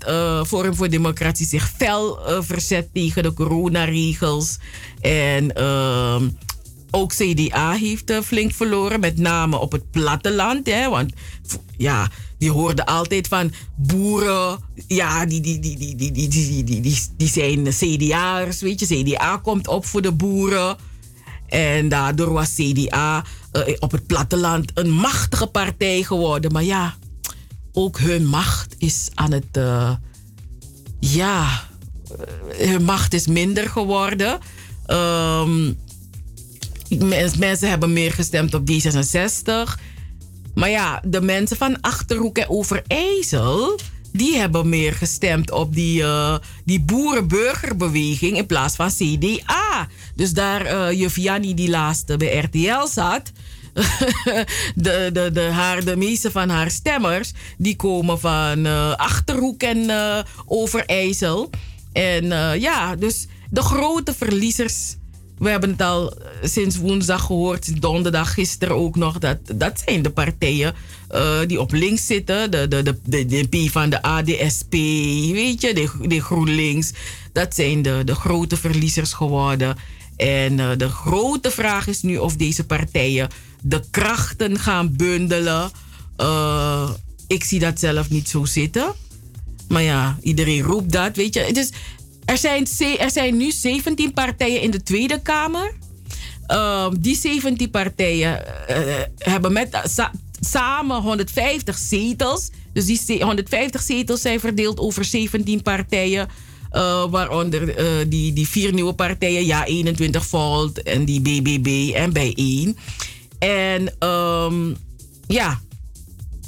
Forum voor Democratie zich fel verzet tegen de coronaregels. En uh, ook CDA heeft flink verloren, met name op het platteland. Hè, want ja, die hoorden altijd van boeren. Ja, die, die, die, die, die, die, die, die, die, die zijn CDA'ers, weet je. CDA komt op voor de boeren. En daardoor was CDA op het platteland een machtige partij geworden. Maar ja, ook hun macht is aan het. Uh, ja, hun macht is minder geworden. Um, mensen hebben meer gestemd op D66. Maar ja, de mensen van Achterhoek en Overijssel... die hebben meer gestemd op die, uh, die boerenburgerbeweging... in plaats van CDA. Dus daar uh, juf die laatste bij RTL zat... (laughs) de, de, de, haar, de meeste van haar stemmers... die komen van uh, Achterhoek en Overijssel. En ja, dus de grote verliezers we hebben het al sinds woensdag gehoord, donderdag, gisteren ook nog. Dat, dat zijn de partijen uh, die op links zitten. De, de, de, de, P van de ADSP, weet je, de, GroenLinks. Dat zijn de, de grote verliezers geworden. En uh, de grote vraag is nu of deze partijen de krachten gaan bundelen. Ik zie dat zelf niet zo zitten. Maar ja, iedereen roept dat, weet je. Dus er zijn, nu 17 partijen in de Tweede Kamer. Uh, die 17 partijen uh, hebben met, sa samen 150 zetels. Dus die 150 zetels zijn verdeeld over 17 partijen. Uh, waaronder die, die vier nieuwe partijen, ja 21 Volt en die BBB en bijeen. En um, ja,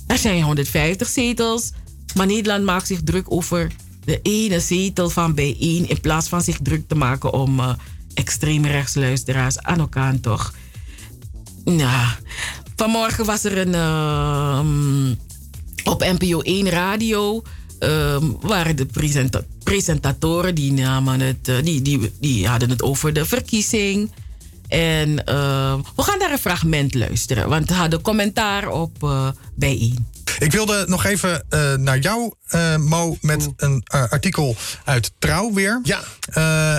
er zijn 150 zetels. Maar Nederland maakt zich druk over de ene zetel van bijeen in plaats van zich druk te maken om uh, extreemrechtsluisteraars aan elkaar toch. Nou, vanmorgen was er een uh, op NPO 1 radio uh, waren de presenta presentatoren die namen het, uh, die, die, die hadden het over de verkiezing. En we gaan daar een fragment luisteren, want we hadden commentaar op uh, bijeen. Ik wilde nog even uh, naar jou, uh, Mo, met een uh, artikel uit Trouw weer. Ja.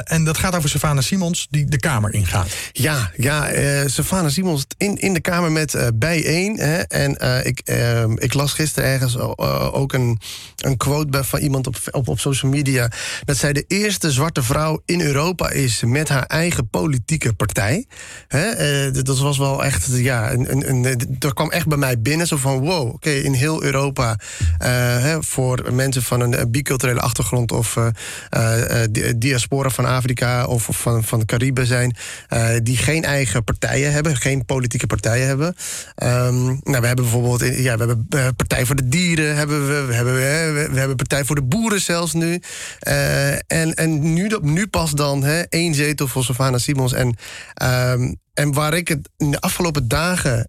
en dat gaat over Savannah Simons, die de Kamer ingaat. Ja, ja Savannah Simons in, in de Kamer met bijeen. Hè, en ik, ik las gisteren ergens ook een, een quote van iemand op, op, op social media... dat zij de eerste zwarte vrouw in Europa is met haar eigen politieke partij. Hè, dat was wel echt, ja, een, een, een, dat kwam echt bij mij binnen. Zo van, wow, oké, in heel Europa uh, hè, voor mensen van een biculturele achtergrond of uh, diaspora van Afrika of, van, van de Cariben zijn, die geen eigen partijen hebben, geen politieke partijen hebben. Um, nou, we hebben bijvoorbeeld, ja, we hebben Partij voor de Dieren, hebben we, we hebben, we, we hebben Partij voor de Boeren zelfs nu. en en nu, nu pas dan hè, één zetel voor Savannah Simons. En, um, en waar ik het in de afgelopen dagen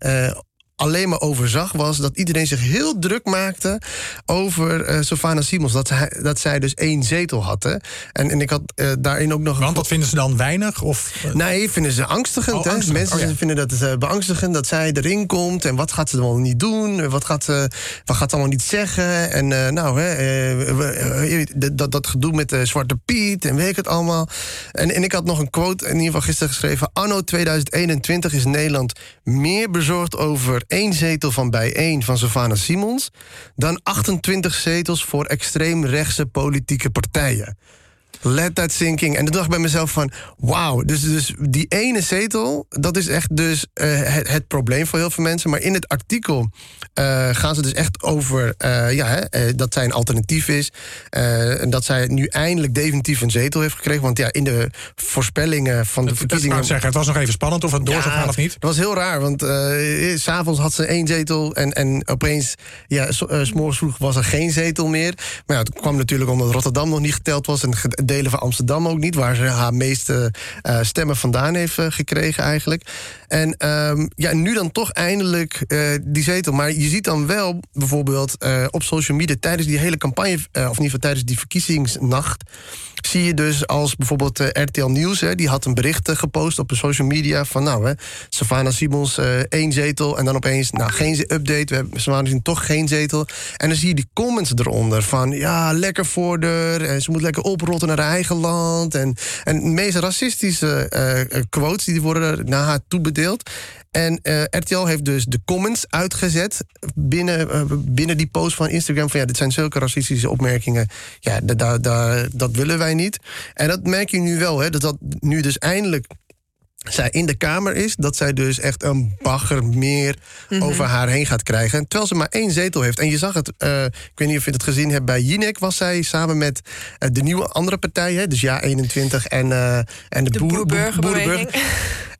alleen maar over zag, was dat iedereen zich heel druk maakte over uh, Savannah Simons. Dat, hij, dat zij dus één zetel had. Hè. En, en ik had uh, daarin ook nog. Want dat vinden ze dan weinig? Of? Nee, vinden ze angstigend. Oh, angstig. Mensen oh, ja. vinden dat uh, beangstigend dat zij erin komt. En wat gaat ze dan wel niet doen? Wat gaat ze, wat gaat ze allemaal niet zeggen? En nou, hè, dat, dat gedoe met Zwarte Piet en weet ik het allemaal. En, en ik had nog een quote in ieder geval gisteren geschreven. Anno 2021 is Nederland meer bezorgd over één zetel van bijeen van Savannah Simons... dan 28 zetels voor extreemrechtse politieke partijen. Let that sinking. En toen dacht ik bij mezelf van, wauw. Dus, dus die ene zetel, dat is echt dus eh, het, het probleem voor heel veel mensen. Maar in het artikel eh, gaan ze dus echt over eh, ja, hè, dat zij een alternatief is. en dat zij nu eindelijk definitief een zetel heeft gekregen. Want ja, in de voorspellingen van de Dat verkiezingen... zeggen, het was nog even spannend of het door zou gaan of niet. Dat was heel raar, want s s'avonds had ze één zetel... en, en opeens, ja, s eh, 's morgens vroeg was er geen zetel meer. Maar ja, het kwam natuurlijk omdat Rotterdam nog niet geteld was... en delen van Amsterdam ook niet... waar ze haar meeste eh, stemmen vandaan heeft eh, gekregen eigenlijk. En ehm, ja, nu dan toch eindelijk eh, die zetel. Maar je ziet dan wel bijvoorbeeld eh, op social media... tijdens die hele campagne, eh, of in ieder geval tijdens die verkiezingsnacht zie je dus als bijvoorbeeld RTL Nieuws... Hè, die had een bericht gepost op de social media van... nou, hè, Savannah Simons één zetel en dan opeens... nou, geen update, we hebben Savannah Simons toch geen zetel. En dan zie je die comments eronder van... ja, lekker voor de... en ze moet lekker oprotten naar haar eigen land. En, en de meest racistische quotes die worden naar haar En eh, RTL heeft dus de comments uitgezet binnen, eh, binnen die post van Instagram. Van ja, dit zijn zulke racistische opmerkingen. Ja, da, da, da- dat willen wij niet. En dat merk je nu wel, hè, dat dat nu dus eindelijk zij in de Kamer is, dat zij dus echt een bagger meer Mhm. over haar heen gaat krijgen. Terwijl ze maar één zetel heeft. En je zag het, eh, ik weet niet of je het gezien hebt, bij Jinek was zij samen met de nieuwe andere partij, hè, dus Ja 21 en, en de, boer, Boerenburgerbeweging.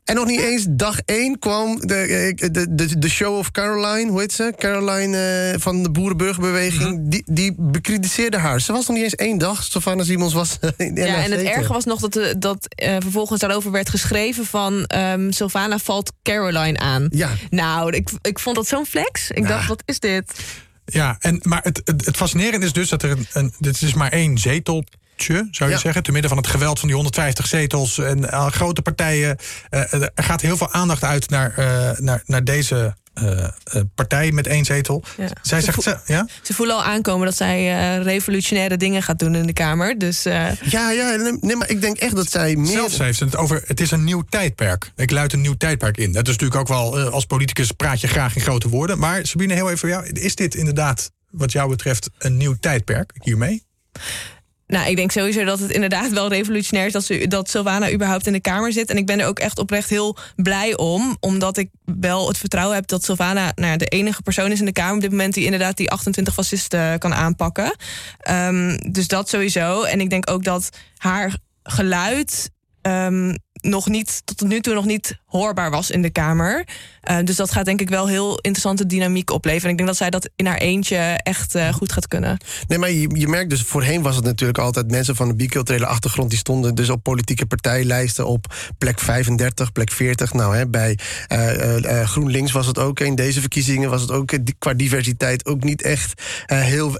En nog niet eens dag één kwam de, eh, de, de, de show of Caroline, hoe heet ze? Caroline eh, van de Boerenburgerbeweging. die, die bekritiseerde haar. Ze was nog niet eens één dag. Stefana Simons was. (laughs) in de Ja, en het erge was nog dat, de, dat eh, vervolgens daarover werd geschreven van ehm Sylvana valt Caroline aan. Ja. Nou, ik, ik vond dat zo'n flex. Ik dacht, wat is dit? Ja, en, maar het, het, het fascinerende is dus dat er een, een. Dit is maar één zou je zeggen. Te midden van het geweld van die 150 zetels en eh, grote partijen. Eh, er gaat heel veel aandacht uit naar, eh, naar, naar deze eh, eh, partij met één zetel. Ja. Zij Ze zegt. vo- ze- ja? Ze voelen al aankomen dat zij eh, revolutionaire dingen gaat doen in de Kamer. Dus eh, Ja, ja, nee, nee, maar ik denk echt dat zij meer. Zelfs heeft ze het over. Het is een nieuw tijdperk. Ik luid een nieuw tijdperk in. Dat is natuurlijk ook wel. eh, als politicus praat je graag in grote woorden. Maar Sabine, heel even voor jou. Is dit inderdaad, wat jou betreft, een nieuw tijdperk hiermee? Nou, ik denk sowieso dat het inderdaad wel revolutionair is dat, ze, dat Sylvana überhaupt in de Kamer zit. En ik ben er ook echt oprecht heel blij om. Omdat ik wel het vertrouwen heb dat Sylvana nou, de enige persoon is in de Kamer op dit moment die inderdaad die 28 fascisten kan aanpakken. Ehm, dus dat sowieso. En ik denk ook dat haar geluid. ehm, nog niet, tot nu toe nog niet hoorbaar was in de Kamer. Eh, dus dat gaat denk ik wel heel interessante dynamiek opleveren. En ik denk dat zij dat in haar eentje echt eh, goed gaat kunnen. Nee, maar je, je merkt dus, voorheen was het natuurlijk altijd mensen van een biculturele achtergrond. die stonden dus op politieke partijlijsten op plek 35, plek 40. Nou, hè, bij eh, GroenLinks was het ook. In deze verkiezingen was het ook qua diversiteit ook niet echt heel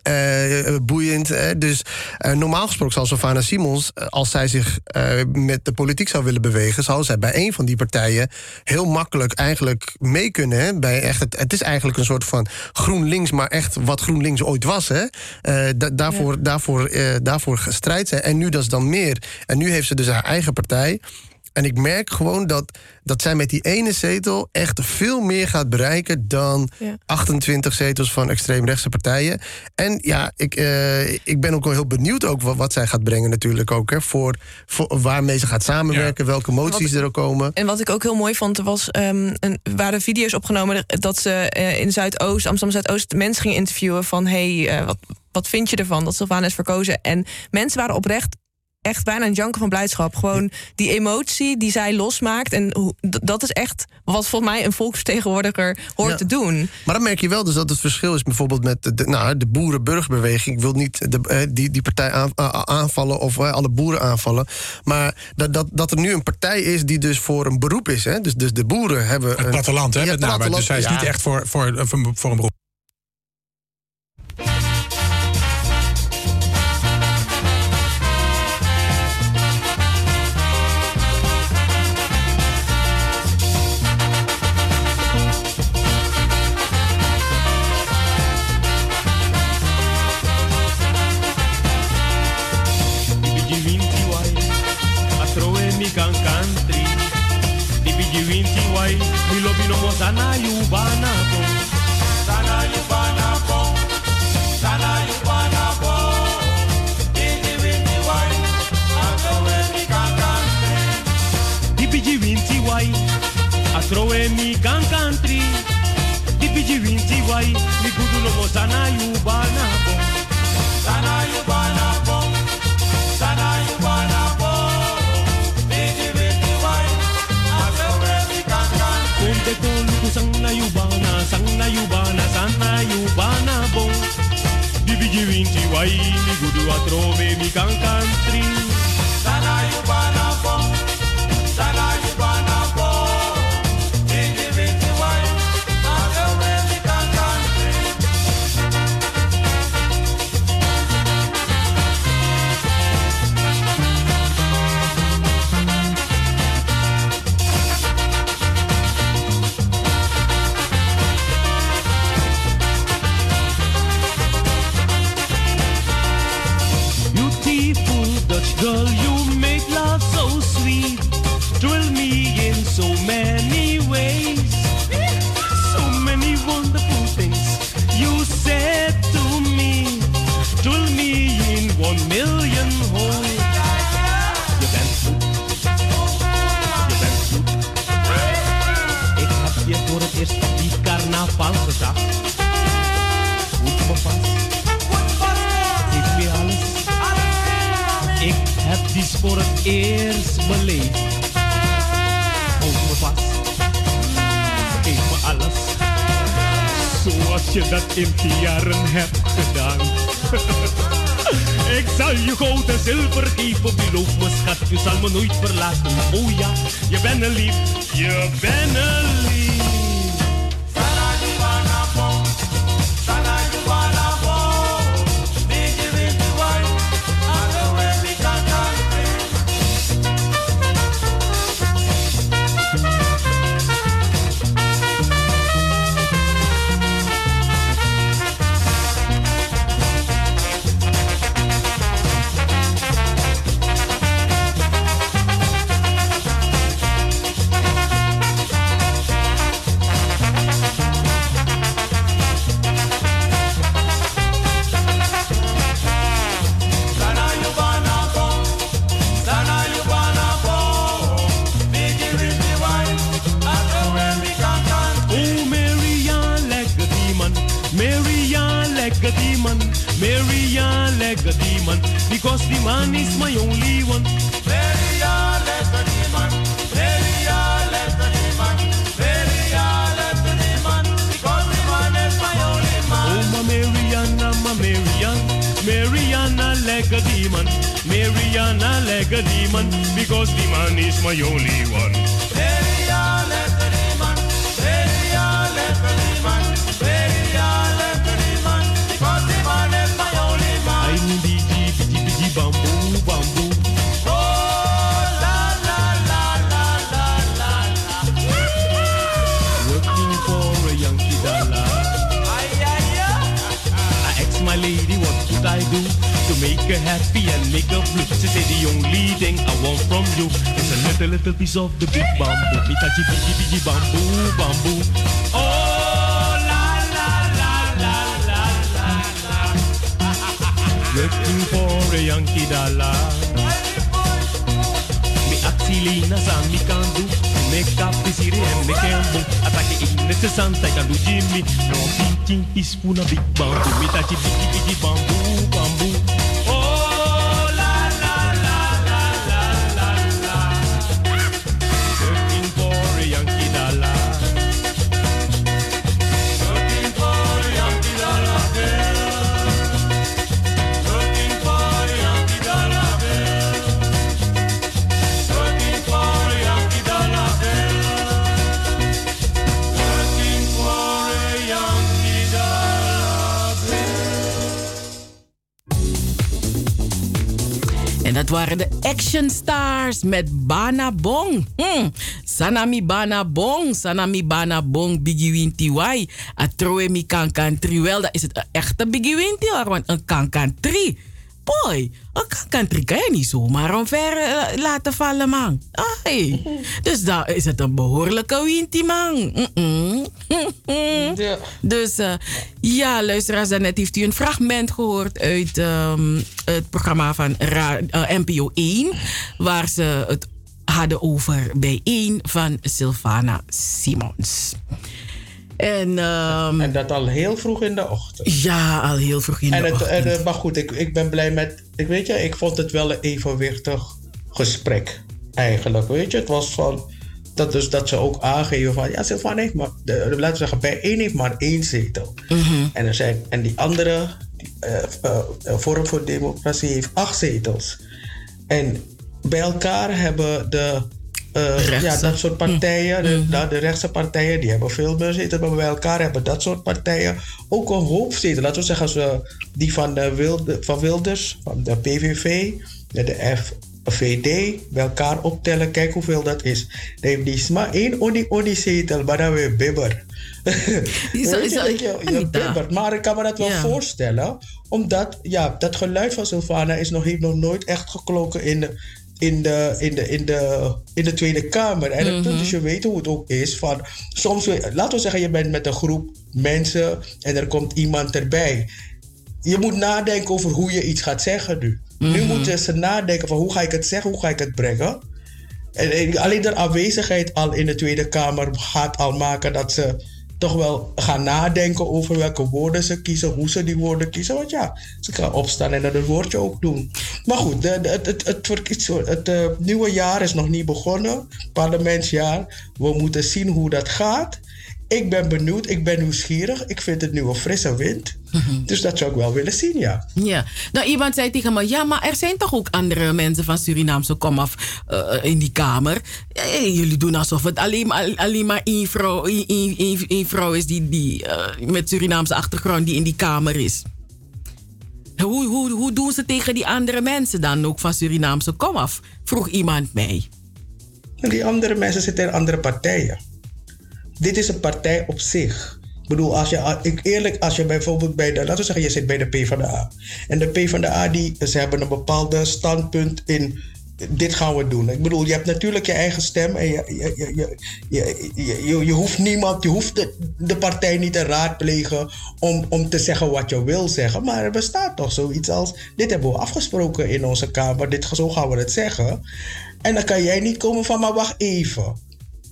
boeiend. Hè. Dus normaal gesproken zal Sylvana Simons, als zij zich met de politiek zou willen bewegen, zou zij bij een van die partijen heel makkelijk eigenlijk mee kunnen. Hè? Bij echt, het, het is eigenlijk een soort van GroenLinks, maar echt wat GroenLinks ooit was. Hè? Eh, da- daarvoor, daarvoor, eh, daarvoor strijdt zij. En nu dat is dan meer. En nu heeft ze dus haar eigen partij. En ik merk gewoon dat, dat zij met die ene zetel echt veel meer gaat bereiken dan Ja. 28 zetels van extreemrechtse partijen. En ja, ik, eh, ik ben ook wel heel benieuwd ook wat, wat zij gaat brengen natuurlijk ook. Hè, voor, voor waarmee ze gaat samenwerken, welke moties er ook komen. En wat ik ook heel mooi vond, er was, ehm, een, waren video's opgenomen dat ze eh, in Zuidoost, Amsterdam Zuidoost, mensen gingen interviewen van hey, eh, wat, wat vind je ervan dat Sylvana is verkozen? En mensen waren oprecht echt bijna een janken van blijdschap. Gewoon die emotie die zij losmaakt. En dat is echt wat volgens mij een volksvertegenwoordiger hoort Ja. te doen. Maar dan merk je wel dus dat het verschil is bijvoorbeeld met de, nou, de boerenburgerbeweging. Ik wil niet de, eh, die, die partij aan- aanvallen of eh, alle boeren aanvallen. Maar dat, dat, dat er nu een partij is die dus voor een beroep is. Hè? Dus, dus de boeren hebben. Het een- platteland, hè, met name. Dus hij is ja. niet echt voor, voor, voor, voor een beroep. of the Stars met Bana Bong. Hmm. Sanami Banabong, Sanami Bana Bong, Biggie Winti Wai. Atroe mi Kankan Tri. Wel, dat is het een echte Biggie hoor. want een Kankan Tri. Boy, een Kankan Tri kan je niet zomaar omver uh, laten vallen, man. Ai. Dus dat is het een behoorlijke Winti, man. Mm -mm. Dus eh, ja, luisteraars, daarnet heeft u een fragment gehoord uit ehm, het programma van Ra eh, uh, NPO 1, waar ze het hadden over bij 1 van Sylvana Simons. En, ehm, en, dat al heel vroeg in de ochtend. Ja, al heel vroeg in de ochtend. En, maar goed, ik, ik ben blij met. Ik weet je, ik vond het wel een evenwichtig gesprek. Eigenlijk, weet je. Het was van dat, dus dat ze ook aangeven van... Ja, Sylvana heeft maar... De, laten we zeggen, bij één heeft maar één zetel. En, er zijn, en die andere... Die, eh, eh, eh, Forum voor Democratie heeft acht zetels. En bij elkaar hebben de... ja, dat soort partijen, de, de, de rechtse partijen, die hebben veel meer zetels. Maar bij elkaar hebben dat soort partijen ook een hoop zetels. Laten we zeggen, als we die van, de Wilde, van Wilders, van de PVV, de, de FVD, bij elkaar optellen. Kijk hoeveel dat is. Heeft die maar één odi odi zetel, maar dan weer bibber. (laughs) Is- je, dat je, je Anita. bibbert. Maar ik kan me dat wel Ja. voorstellen. Omdat ja, dat geluid van Sylvana is nog, heeft nog nooit echt geklonken in de, in de, in de, in de, in de Tweede Kamer. En punt is, je weet hoe het ook is. Van, soms, laten we zeggen, je bent met een groep mensen en er komt iemand erbij. Je moet nadenken over hoe je iets gaat zeggen nu. Nu moeten ze nadenken van hoe ga ik het zeggen, hoe ga ik het brengen. En, en alleen de aanwezigheid al in de Tweede Kamer gaat al maken dat ze toch wel gaan nadenken over welke woorden ze kiezen, hoe ze die woorden kiezen. Want ja, ze gaan opstaan en dan het woordje ook doen. Maar goed, de, de- het, het, het, eh, nieuwe jaar is nog niet begonnen, parlementsjaar. We moeten zien hoe dat gaat. Ik ben benieuwd, ik ben nieuwsgierig. Ik vind het nu een frisse wind. Dus dat zou ik wel willen zien, ja. Ja, nou iemand zei tegen me, ja, maar er zijn toch ook andere mensen van Surinaamse komaf eh in die kamer. Jullie doen alsof het alleen, maar- alleen maar één vrouw, één, één, één- vrouw is die, die eh, met Surinaamse achtergrond die in die kamer is. Hoe, hoe, hoe doen ze tegen die andere mensen dan ook van Surinaamse komaf? Vroeg iemand mij. Die andere mensen zitten in andere partijen. Dit is een partij op zich. Ik bedoel, als je, ik eerlijk, als je bijvoorbeeld bij de, laten we zeggen, je zit bij de PvdA. En de PvdA, die, ze hebben een bepaalde standpunt in, dit gaan we doen. Ik bedoel, je hebt natuurlijk je eigen stem en je, je, je, je, je, je, hoeft niemand, je hoeft de, de partij niet te raadplegen om, om te zeggen wat je wil zeggen. Maar er bestaat toch zoiets als, dit hebben we afgesproken in onze Kamer, dit, zo gaan we het zeggen. En dan kan jij niet komen van, maar wacht even.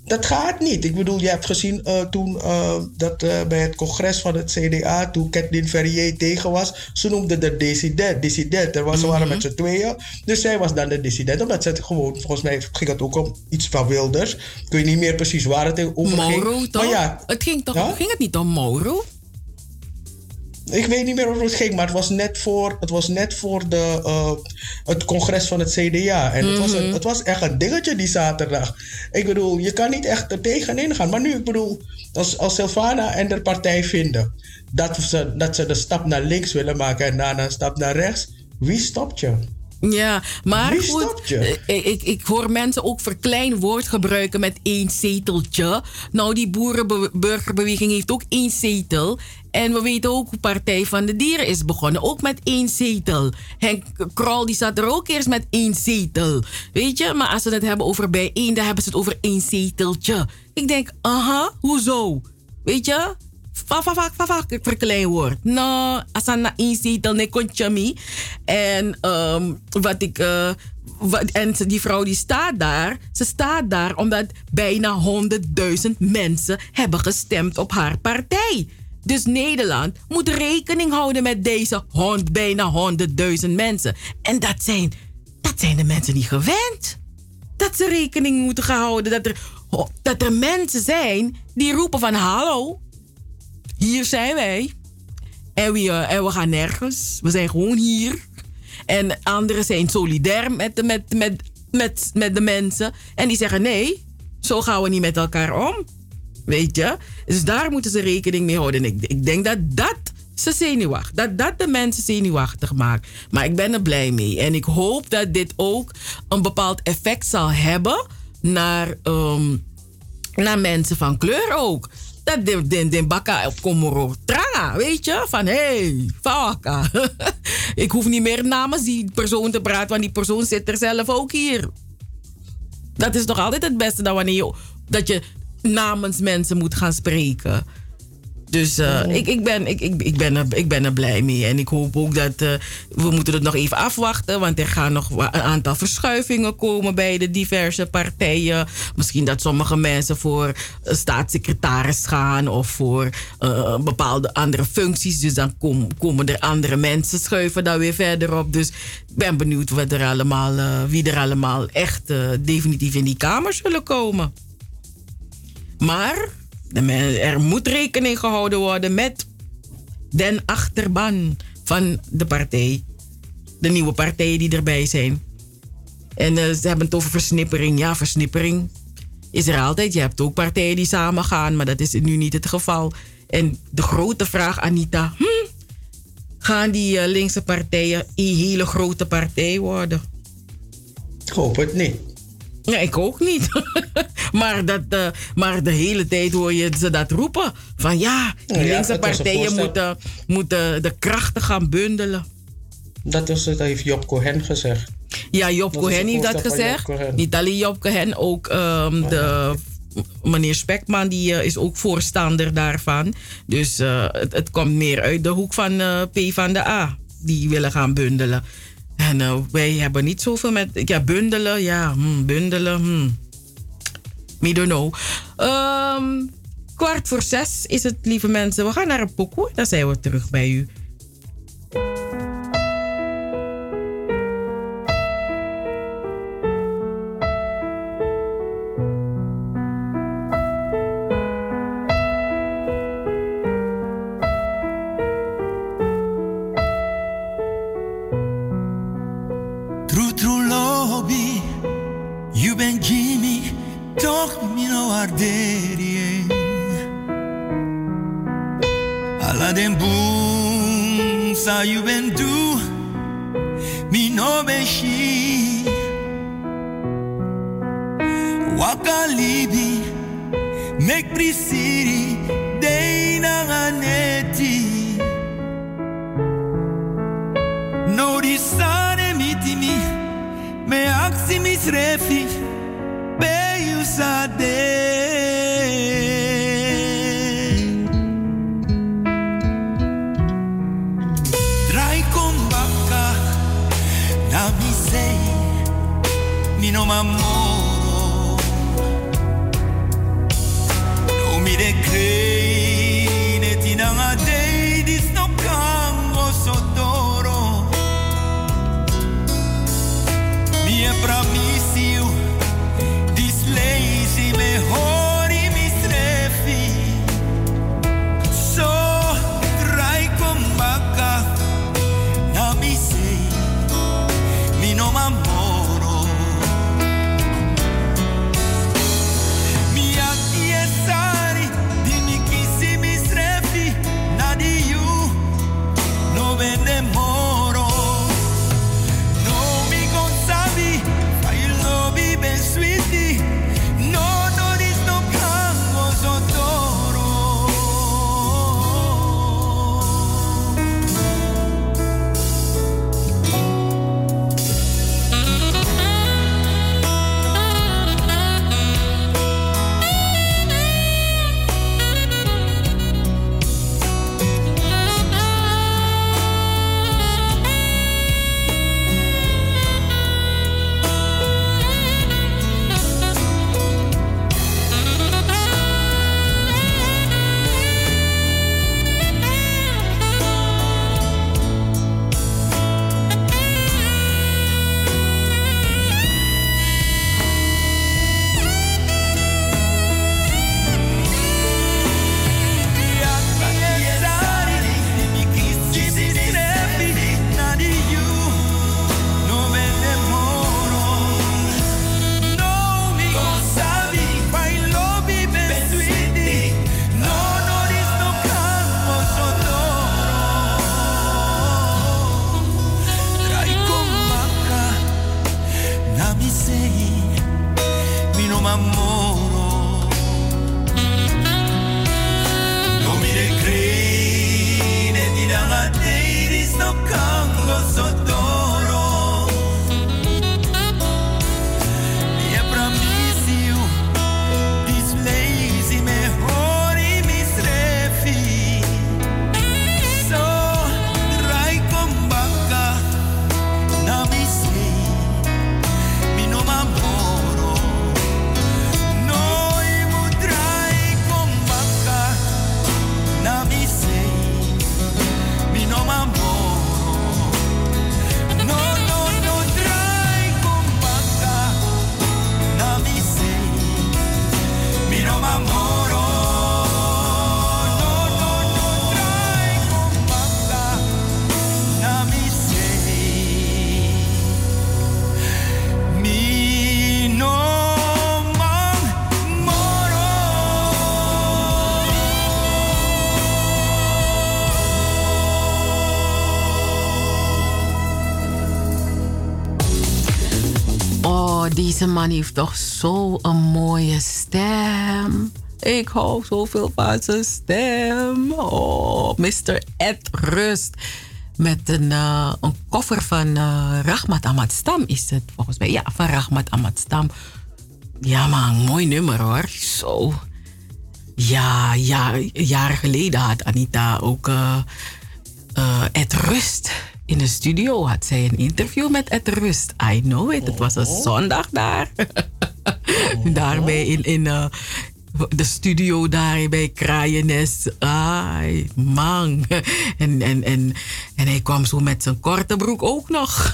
Dat gaat niet. Ik bedoel, je hebt gezien eh, toen eh, dat eh, bij het congres van het CDA, toen Kathleen Ferrier tegen was, ze noemde de dissident. dissident. Er was, Ze waren met z'n tweeën. Dus zij was dan de dissident. Omdat ze het gewoon, volgens mij ging het ook om iets van Wilders. Ik weet niet meer precies waar het over ging. Mauro, toch? Maar ja, het ging, toch, ging het niet om Mauro? Ik weet niet meer over het ging, maar het was net voor, het was net voor de, eh, het congres van het CDA. En het, was een, het was echt een dingetje die zaterdag. Ik bedoel, je kan niet echt er tegenin gaan. Maar nu, ik bedoel, als, als Silvana en de partij vinden dat ze, dat ze de stap naar links willen maken en daarna een stap naar rechts, wie stopt je? Ja, maar Wie goed, je? eh, ik, ik, ik hoor mensen ook verklein woord gebruiken met één zeteltje. Nou, die boerenburgerbeweging heeft ook één zetel. En we weten ook hoe Partij van de Dieren is begonnen. Ook met één zetel. Henk Krol die zat er ook eerst met één zetel. Weet je, maar als ze het hebben over bij één, dan hebben ze het over één zeteltje. Ik denk, aha, hoezo? Weet je? Vak, vak, vak, vak, vak, verklein woord. Nou, als na één zetel, ne kontjami. En ehm, wat ik. wat, en die vrouw die staat daar. Ze staat daar omdat bijna 100.000 mensen hebben gestemd op haar partij. Dus Nederland moet rekening houden met deze hond, bijna 100.000 mensen. En dat zijn, dat zijn de mensen niet gewend. Dat ze rekening moeten gaan houden. Dat er, dat er mensen zijn die roepen van hallo, hier zijn wij. En we, eh, en we gaan nergens. We zijn gewoon hier. En anderen zijn solidair met de, met, met, met, met de mensen. En die zeggen: nee, zo gaan we niet met elkaar om. Weet je? Dus daar moeten ze rekening mee houden. En ik, ik denk dat dat ze zenuwachtig, dat dat de mensen zenuwachtig maakt. Maar ik ben er blij mee. En ik hoop dat dit ook een bepaald effect zal hebben naar, ehm, naar mensen van kleur ook. Dat de, de, de bakka op Komoro tranga, weet je? Van hé, hey, faka. (laughs) ik hoef niet meer namens die persoon te praten, want die persoon zit er zelf ook hier. Dat is toch altijd het beste dan wanneer dat je namens mensen moet gaan spreken. Dus eh, ik, ik, ben, ik, ik, ik, ben er, ik ben er blij mee. En ik hoop ook dat eh, we moeten het nog even afwachten. Want er gaan nog een aantal verschuivingen komen bij de diverse partijen. Misschien dat sommige mensen voor eh, staatssecretaris gaan of voor bepaalde andere functies. Dus dan kom- komen er andere mensen schuiven daar weer verder op. Dus ik ben benieuwd wat er allemaal, wie er allemaal echt definitief in die kamer zullen komen. Maar er moet rekening gehouden worden met den achterban van de partij. De nieuwe partijen die erbij zijn. En eh, ze hebben het over versnippering. Ja, versnippering is er altijd. Je hebt ook partijen die samen gaan, maar dat is nu niet het geval. En de grote vraag, Anita. Hm, gaan die eh, linkse partijen een hele grote partij worden? Ik hoop het niet. Ja, ik ook niet. (laughs) maar, dat, eh, maar de hele tijd hoor je ze dat roepen. Van ja, die Ja, linkse partijen moeten, moeten de krachten gaan bundelen. Dat, is, dat heeft Job Cohen gezegd. Ja, Job Dat Cohen heeft dat gezegd. Niet alleen Job Cohen, ook ehm, de, meneer Spekman die, eh, is ook voorstander daarvan. Dus eh, het, het komt meer uit de hoek van P van de A. Die willen gaan bundelen. En eh, wij hebben niet zoveel met... Ja, bundelen, ja, hmm, bundelen, hmm. Me don't know. Ehm, kwart voor zes is het, lieve mensen. We gaan naar een pokoe. Dan zijn we terug bij u. man heeft toch zo'n mooie stem. Ik hou zoveel van zijn stem. Oh, Mr. Ed Rust. Met een, eh, een koffer van eh Rahmat Ahmad Stam is het volgens mij. Ja, van Rahmat Ahmad Stam. Ja man, mooi nummer hoor. Zo. Ja, ja, jaren geleden had Anita ook eh, Ed Rust in de studio. Had zij een interview met Ed Rust. I know it. Het was een zondag daar. Daarbij in, in eh, de studio daar bij Kraaienes. Ai, man. En, en, en, en hij kwam zo met zijn korte broek ook nog.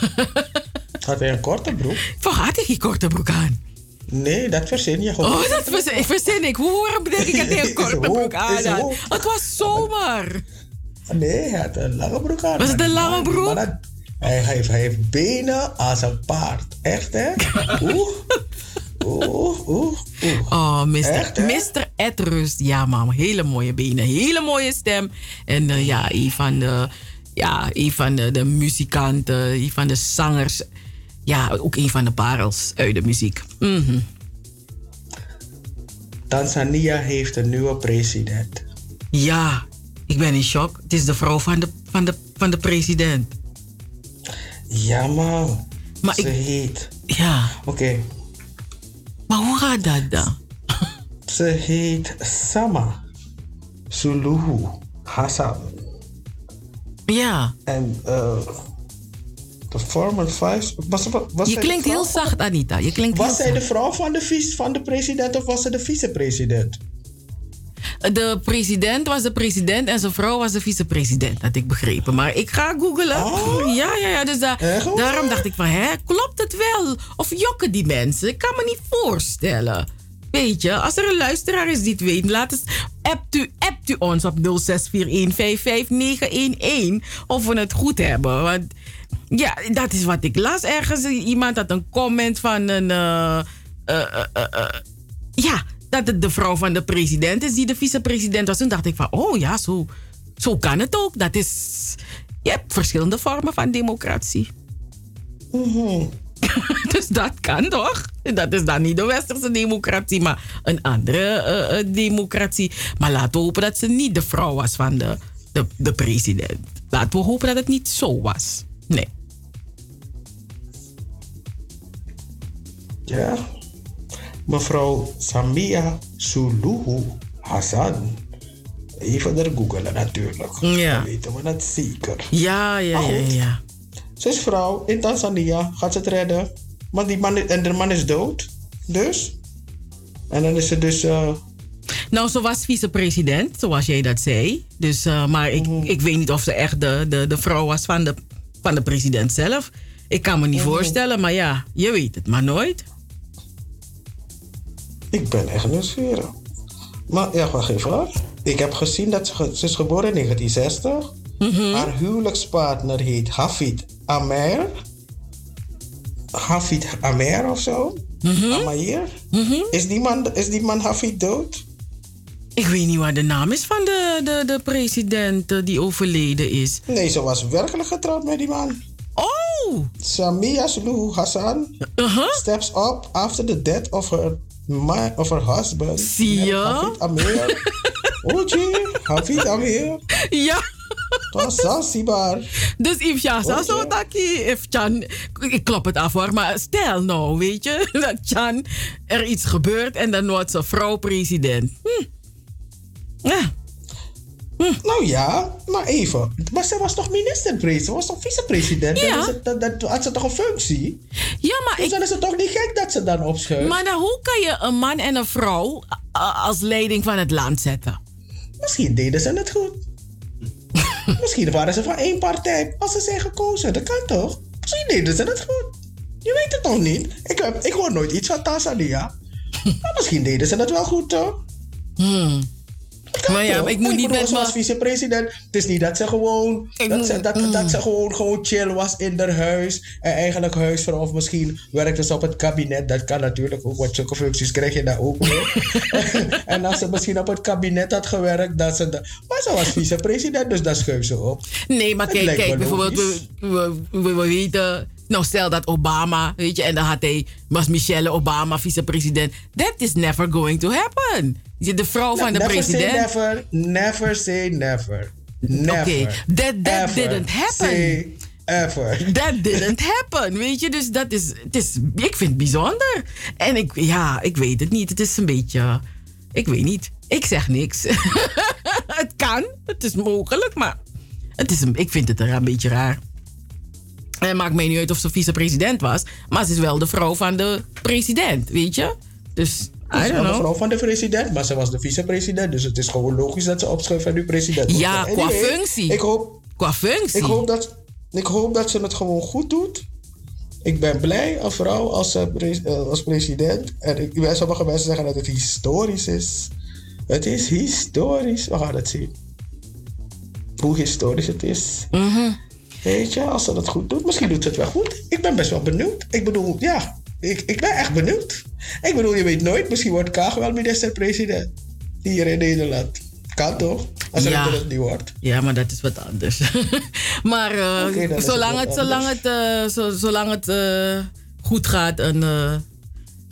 Had hij een korte broek? Van had hij geen korte broek aan? Nee, dat verzin je gewoon. Oh, dat verzin, verzin ik. Hoe waarom denk ik dat hij een (laughs) korte broek aan had? Het was zomer. Nee, hij had een lange broek aan. Was het een lange broek? Hij, heeft, hij heeft benen als een paard. Echt, hè? (laughs) Oeh. Oeh, oeh, oeh. Oh, Mr. Echt, hè? Mr. Ed Rust. Ja, man. Hele mooie benen. Hele mooie stem. En eh, ja, een van de, ja, een van de, de muzikanten, een van de zangers. Ja, ook een van de parels uit de muziek. Mhm. Tanzania heeft een nieuwe president. Ja, ik ben in shock. Het is de vrouw van de, van de, van de president. Ja, man. Maar Ze ik- heet. Ja. Oké. Maar hoe gaat dat dan? Ze heet Sama Suluhu Hassan. Ja. En eh de former vice. Was, was, Je klinkt heel zacht, Anita. Je klinkt Was heel zij de vrouw van de, vice, van de president of was ze de vicepresident? De president was de president en zijn vrouw was de vicepresident, had ik begrepen. Maar ik ga googlen. Ja, ja, ja. Dus da- daarom dacht ik van, hè, klopt het wel? Of jokken die mensen? Ik kan me niet voorstellen. Weet je, als er een luisteraar is die het weet, laat eens, appt u, appt u ons op 0641559111 of we het goed hebben. Want ja, dat is wat ik las ergens. Iemand had een comment van een... eh, eh, eh, ja, dat het de vrouw van de president is die de vicepresident was. Toen dacht ik van, oh ja, zo, zo kan het ook. Dat is, je hebt verschillende vormen van democratie. (laughs) dus dat kan toch? Dat is dan niet de westerse democratie, maar een andere eh, eh, democratie. Maar laten we hopen dat ze niet de vrouw was van de, de, de president. Laten we hopen dat het niet zo was. Nee. Ja. Mevrouw Samia Suluhu Hassan. Even er googelen natuurlijk. Ja. Dan weten we dat zeker. Ja, ja, ja, ja. Ze is vrouw in Tanzania. Gaat ze het redden? Maar die man, en de man is dood. Dus? En dan is ze dus... eh, Nou, ze was vicepresident, zoals jij dat zei. Dus, eh, maar ik, ik weet niet of ze echt de, de, de vrouw was van de, van de president zelf. Ik kan me niet voorstellen, maar ja, je weet het maar nooit. Ik ben echt nieuwsgierig. Maar ja, wacht even. Ik heb gezien dat ze, is geboren in 1960. Haar huwelijkspartner heet Hafid Amer. Hafid Amer of zo. Amayer. Is, die man, is die man Hafid dood? Ik weet niet wat de naam is van de, de, de president eh, die overleden is. Nee, ze was werkelijk getrouwd met die man. Oh! Samia Suluhu Hassan steps up after the death of her, ma- of her husband. Zie je? Hafid Amer. (laughs) Oje, Hafid Amer. Ja. Tot Zanzibar. Dus if ja, zo dat if Chan, ik klop het af hoor, maar stel nou, weet je, (laughs) dat Chan er iets gebeurt en dan wordt ze vrouw president. Hm. Ja. Nou ja, maar even. Maar ze was toch minister-president? Ze was toch vicepresident? Ja. Dan is het, dan, dan had ze toch een functie? Ja, maar dus dan is het toch niet gek dat ze dan opschuift? Maar dan, hoe kan je een man en een vrouw eh, als leiding van het land zetten? Misschien deden ze het goed. (laughs) Misschien waren ze van één partij als ze zijn gekozen. Dat kan toch? Misschien deden ze het goed. Je weet het toch niet? Ik, heb, ik hoor nooit iets van Tanzania. (laughs) Maar misschien deden ze het wel goed, toch? Maar ja, ik moet niet bedoel, met ze was vicepresident. Het is niet dat ze gewoon... Dat ze, dat, dat ze gewoon, gewoon chill was in haar huis. En eigenlijk huisvrouw. Of misschien werkte ze op het kabinet. Dat kan natuurlijk ook. Want zulke functies krijg je daar ook weer. (laughs) (laughs) en als ze misschien op het kabinet had gewerkt. Dat ze de, maar ze was vicepresident. Dus daar schuift ze op. Nee, maar kijk, kijk bijvoorbeeld, we, we, we, we weten, Nou, stel dat Obama, weet je, en dan had hij, was Michelle Obama vicepresident. That is never going to happen. De vrouw van de never president. Say never, never say never. Never. Oké, that, that Ever didn't happen. Say ever. That didn't happen, weet je. Dus dat is, het is, ik vind het bijzonder. En ik, ja, ik weet het niet. Het is een beetje, ik weet niet. Ik zeg niks. (laughs) het kan, het is mogelijk, maar het is een, ik vind het er een beetje raar. En maakt mij niet uit of ze vicepresident was, maar ze is wel de vrouw van de president, weet je. Dus, Ze is wel de vrouw van de president, maar ze was de vicepresident. Dus het is gewoon logisch dat ze opschuift van nu president wordt. Ja, qua functie. Ik hoop, Qua functie. ik, hoop dat, ik hoop dat ze het gewoon goed doet. Ik ben blij als vrouw als, eh, eh, als president. En ik, sommige mensen zeggen dat het historisch is. Het is historisch. We gaan het zien. Hoe historisch het is. Mhm. Weet je, als ze dat goed doet. Misschien doet ze het wel goed. Ik ben best wel benieuwd. Ik bedoel, ja. Ik, ik ben echt benieuwd. Ik bedoel, je weet nooit. Misschien wordt Kaag wel minister-president. Hier in Nederland. Kan toch? Als Ja. het niet wordt. Ja, maar dat is wat anders. (laughs) maar eh, zolang, het het, wat zolang, het, eh, zo, zolang het eh, goed gaat, en, eh,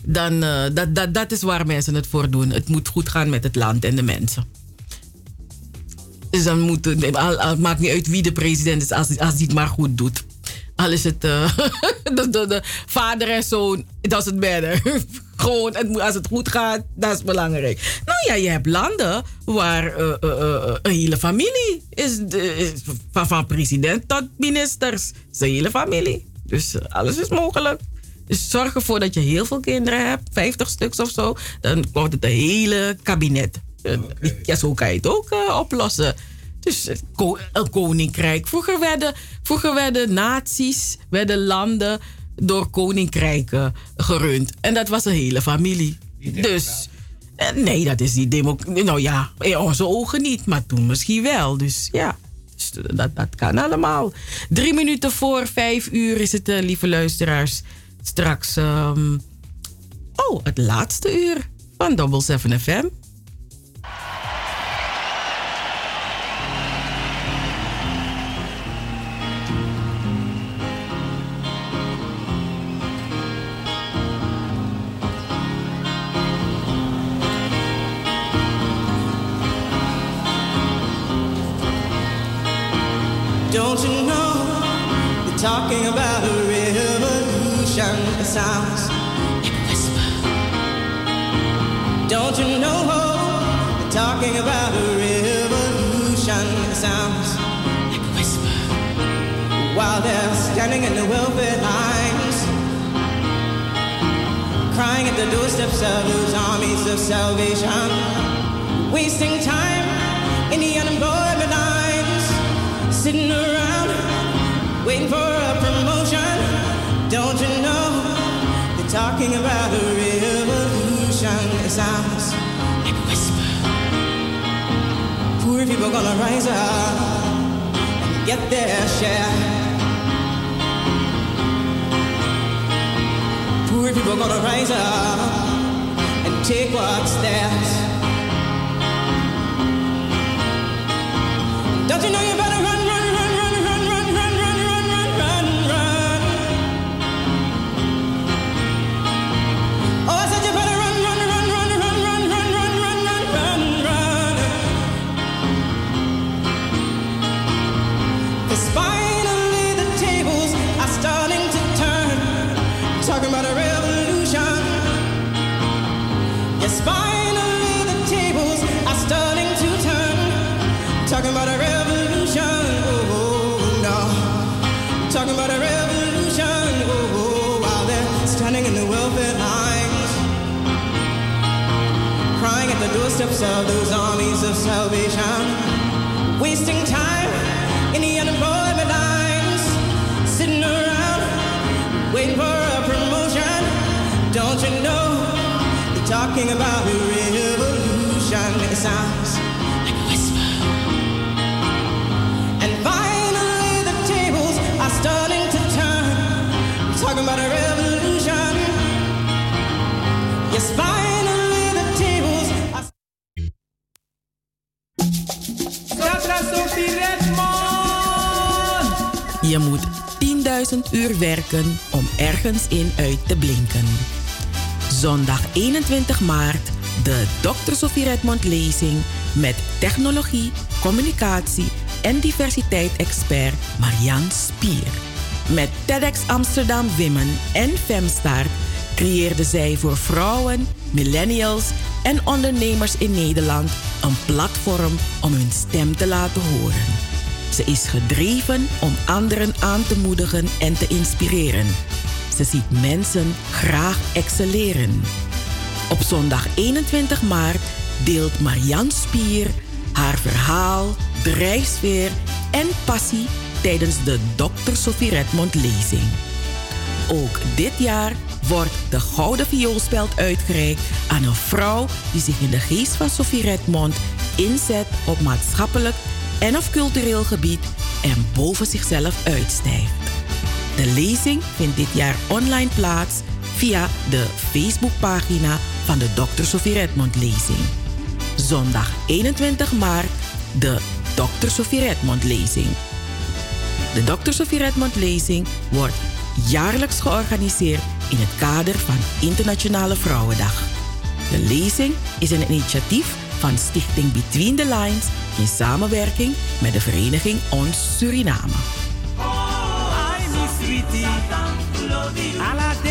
dan eh, dat, dat, dat is waar mensen het voor doen. Het moet goed gaan met het land en de mensen. Dus dan moet al- het maakt niet uit wie de president is, als, als hij het maar goed doet. Al is het eh, (laughs) de, de, de vader en zoon, dat is het matter. (laughs) Gewoon, als het goed gaat, dat is belangrijk. Nou ja, je hebt landen waar eh, eh, eh, een hele familie is, is van, president tot ministers. Zijn hele familie. Dus eh, alles is mogelijk. Dus zorg ervoor dat je heel veel kinderen hebt, 50 stuks of zo. Dan wordt het een hele kabinet. Eh, Ja, zo kan je het ook eh, oplossen. Dus het een koninkrijk. Vroeger werden, vroeger werden naties, werden landen door koninkrijken gerund. En dat was een hele familie. Dus eh, nee, dat is niet democratie. Nou ja, in onze ogen niet, maar toen misschien wel. Dus ja, dus dat, dat kan allemaal. Drie minuten voor vijf uur is het, eh, lieve luisteraars. Straks, ehm, oh, het laatste uur van Double 7 FM. Sounds like a whisper. Don't you know they're talking about a revolution? It sounds like a whisper. While they're standing in the welfare lines, crying at the doorsteps of those armies of salvation, wasting time in the unemployment lines, sitting around waiting for a promotion. Talking about a revolution? It sounds like a whisper. Poor people gonna rise up and get their share. Poor people gonna rise up and take what's theirs. Don't you know you better run, of those armies of salvation. Wasting time in the unemployment lines. Sitting around waiting for a promotion. Don't you know they're talking about moet 10.000 uur werken om ergens in uit te blinken. Zondag 21 maart de Dr. Sofie Redmond lezing met technologie, communicatie en diversiteit-expert Marianne Spier. Met TEDx Amsterdam Women en Femstart creëerde zij voor vrouwen, millennials en ondernemers in Nederland een platform om hun stem te laten horen. Ze is gedreven om anderen aan te moedigen en te inspireren. Ze ziet mensen graag excelleren. Op zondag 21 maart deelt Marianne Spier haar verhaal, drijfsfeer en passie tijdens de Dr. Sophie Redmond lezing. Ook dit jaar wordt de Gouden Vioolspeld uitgereikt aan een vrouw die zich in de geest van Sophie Redmond inzet op maatschappelijk en of cultureel gebied en boven zichzelf uitstijgt. De lezing vindt dit jaar online plaats via de Facebookpagina van de Dr. Sophie Redmond lezing. Zondag 21 maart de Dr. Sophie Redmond lezing. De Dr. Sophie Redmond lezing wordt jaarlijks georganiseerd in het kader van Internationale Vrouwendag. De lezing is een initiatief van Stichting Between the Lines in samenwerking met de vereniging Ons Suriname. I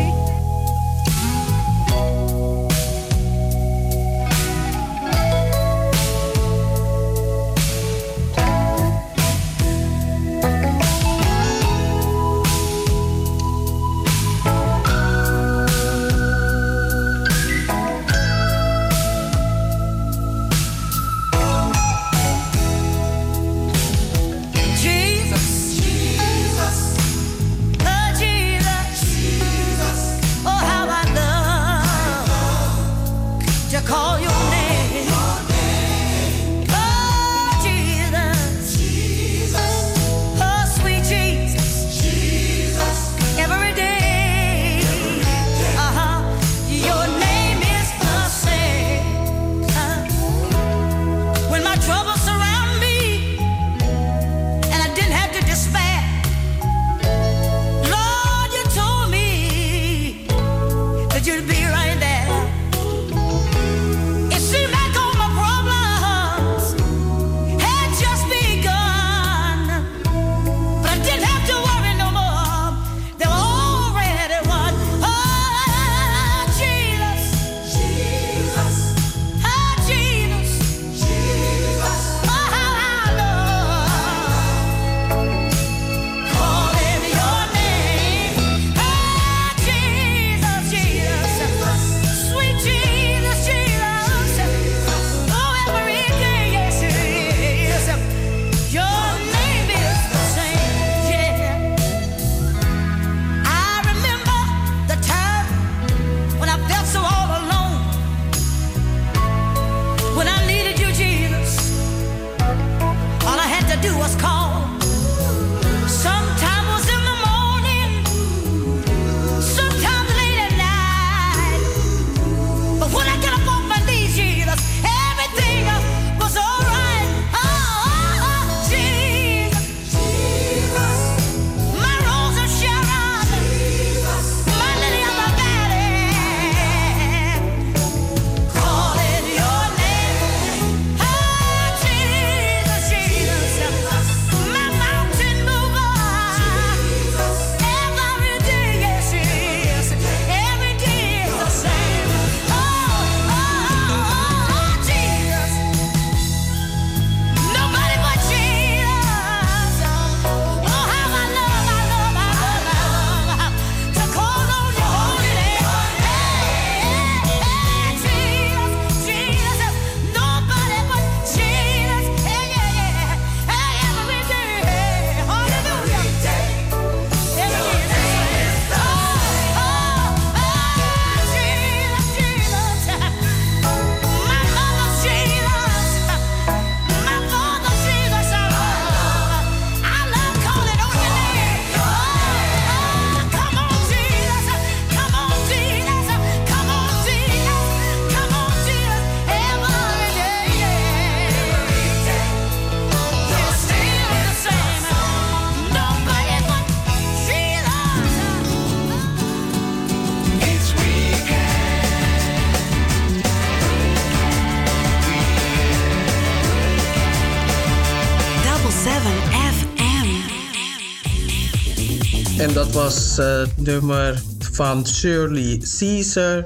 Was eh, het nummer van Shirley Caesar.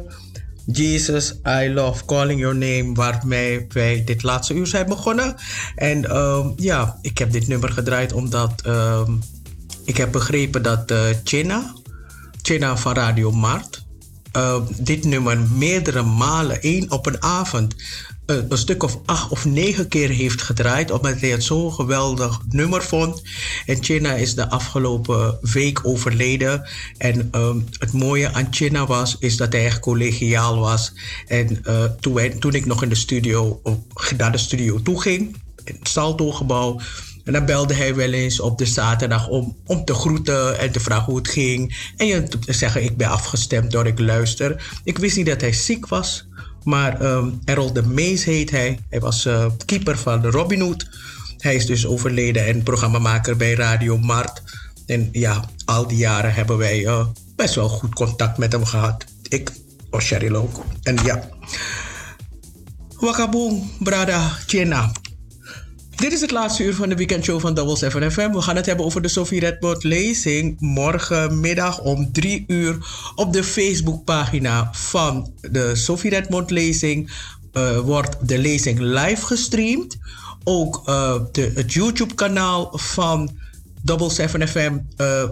Jesus, I love calling your name, waarmee wij dit laatste uur zijn begonnen. En ehm, ja, ik heb dit nummer gedraaid omdat ehm, ik heb begrepen dat eh China, China van Radio Mart, eh, dit nummer meerdere malen, één op een avond, eh, een stuk of acht of negen keer heeft gedraaid, omdat hij het zo'n geweldig nummer vond. En China is de afgelopen week overleden. En ehm, het mooie aan China was, is dat hij echt collegiaal was. En eh, toen, toen ik nog in de studio, naar de studio toe ging, in het Salto-gebouw, en dan belde hij wel eens op de zaterdag om, om te groeten en te vragen hoe het ging. En je te zeggen, ik ben afgestemd door ik luister. Ik wist niet dat hij ziek was. Maar ehm Errol de Mees heet hij. Hij was eh, keeper van Robin Hood. Hij is dus overleden en programmamaker bij Radio Mart. En ja, al die jaren hebben wij eh, best wel goed contact met hem gehad. Ik, of ook. En ja. Wakaboom, brada, Chena. Dit is het laatste uur van de weekendshow van Double 7 FM. We gaan het hebben over de Sophie Redmond lezing. Morgenmiddag om 3 uur op de Facebookpagina van de Sophie Redmond lezing eh, wordt de lezing live gestreamd. Ook eh, de, het YouTube-kanaal van Double 7 FM eh,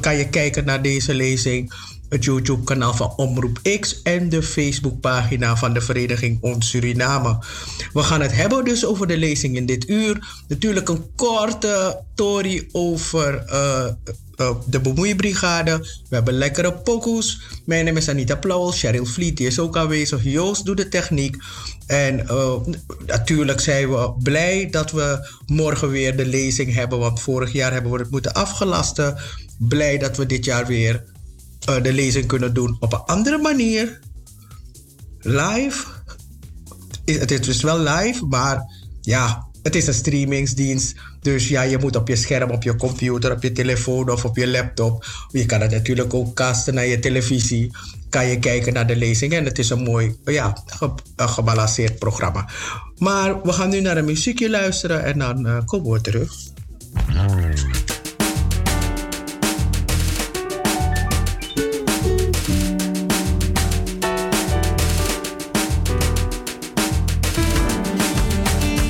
kan je kijken naar deze lezing. Het YouTube-kanaal van Omroep X en de Facebookpagina van de Vereniging Ons Suriname. We gaan het hebben dus over de lezing in dit uur. Natuurlijk een korte story over eh, eh, de bemoeibrigade. We hebben lekkere pokoes. Mijn naam is Anita Plauwel. Cheryl Vliet is ook aanwezig. Joost doet de techniek. En eh, natuurlijk zijn we blij dat we morgen weer de lezing hebben. Want vorig jaar hebben we het moeten afgelasten. Blij dat we dit jaar weer de lezing kunnen doen op een andere manier. Live. Het is dus wel live, maar ja, het is een streamingsdienst. Dus ja, je moet op je scherm, op je computer, op je telefoon of op je laptop. Je kan het natuurlijk ook casten naar je televisie. Kan je kijken naar de lezing. En het is een mooi, ja, gebalanceerd programma. Maar we gaan nu naar een muziekje luisteren en dan eh, komen we terug.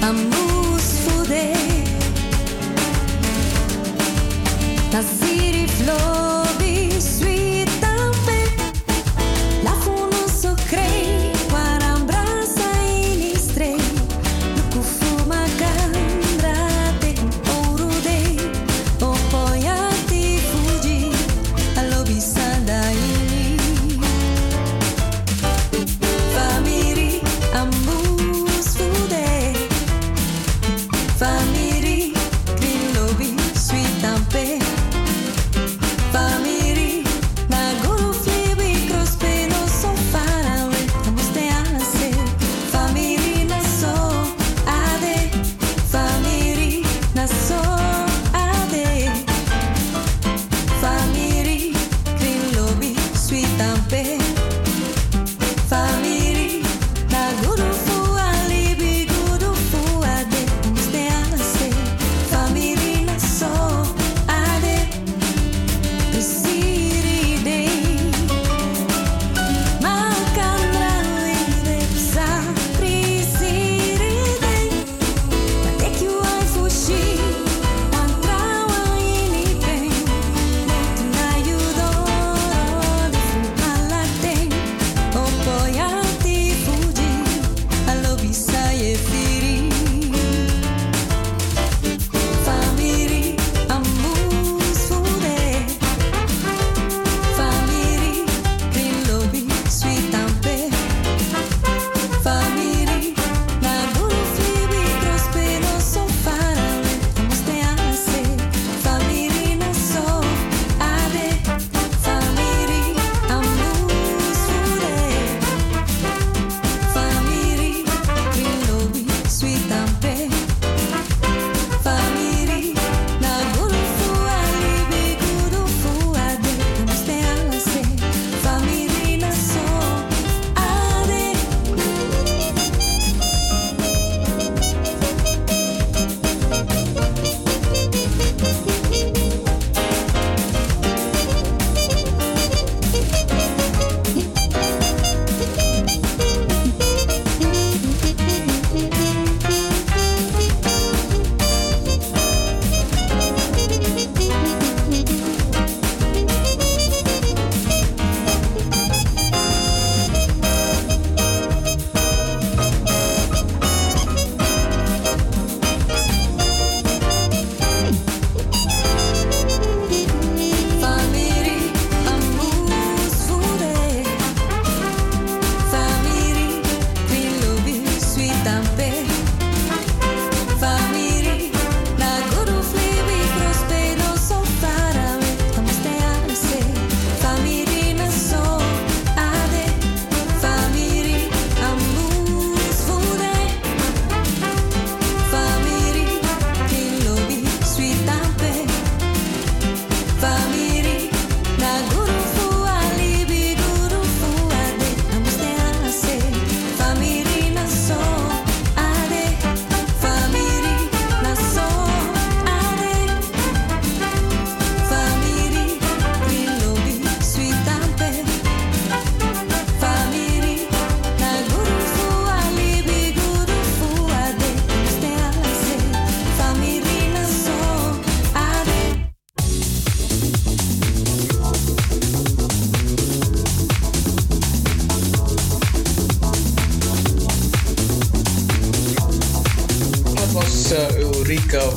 Vamos foder Naziri flobi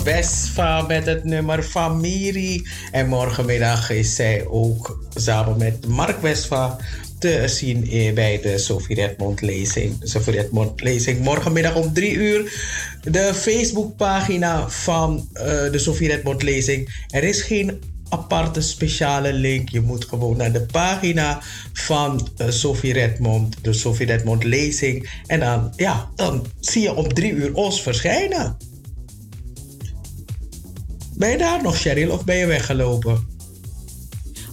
Westfa met het nummer Familie. En morgenmiddag is zij ook samen met Mark Westfa te zien eh, bij de Sophie Redmond lezing. Sophie Redmond lezing morgenmiddag om drie uur. De Facebookpagina van eh, de Sophie Redmond lezing. Er is geen aparte speciale link. Je moet gewoon naar de pagina van eh, Sophie Redmond, de Sophie Redmond lezing. En dan, ja, dan zie je om drie uur ons verschijnen. Ben je daar nog, Cheryl, of ben je weggelopen?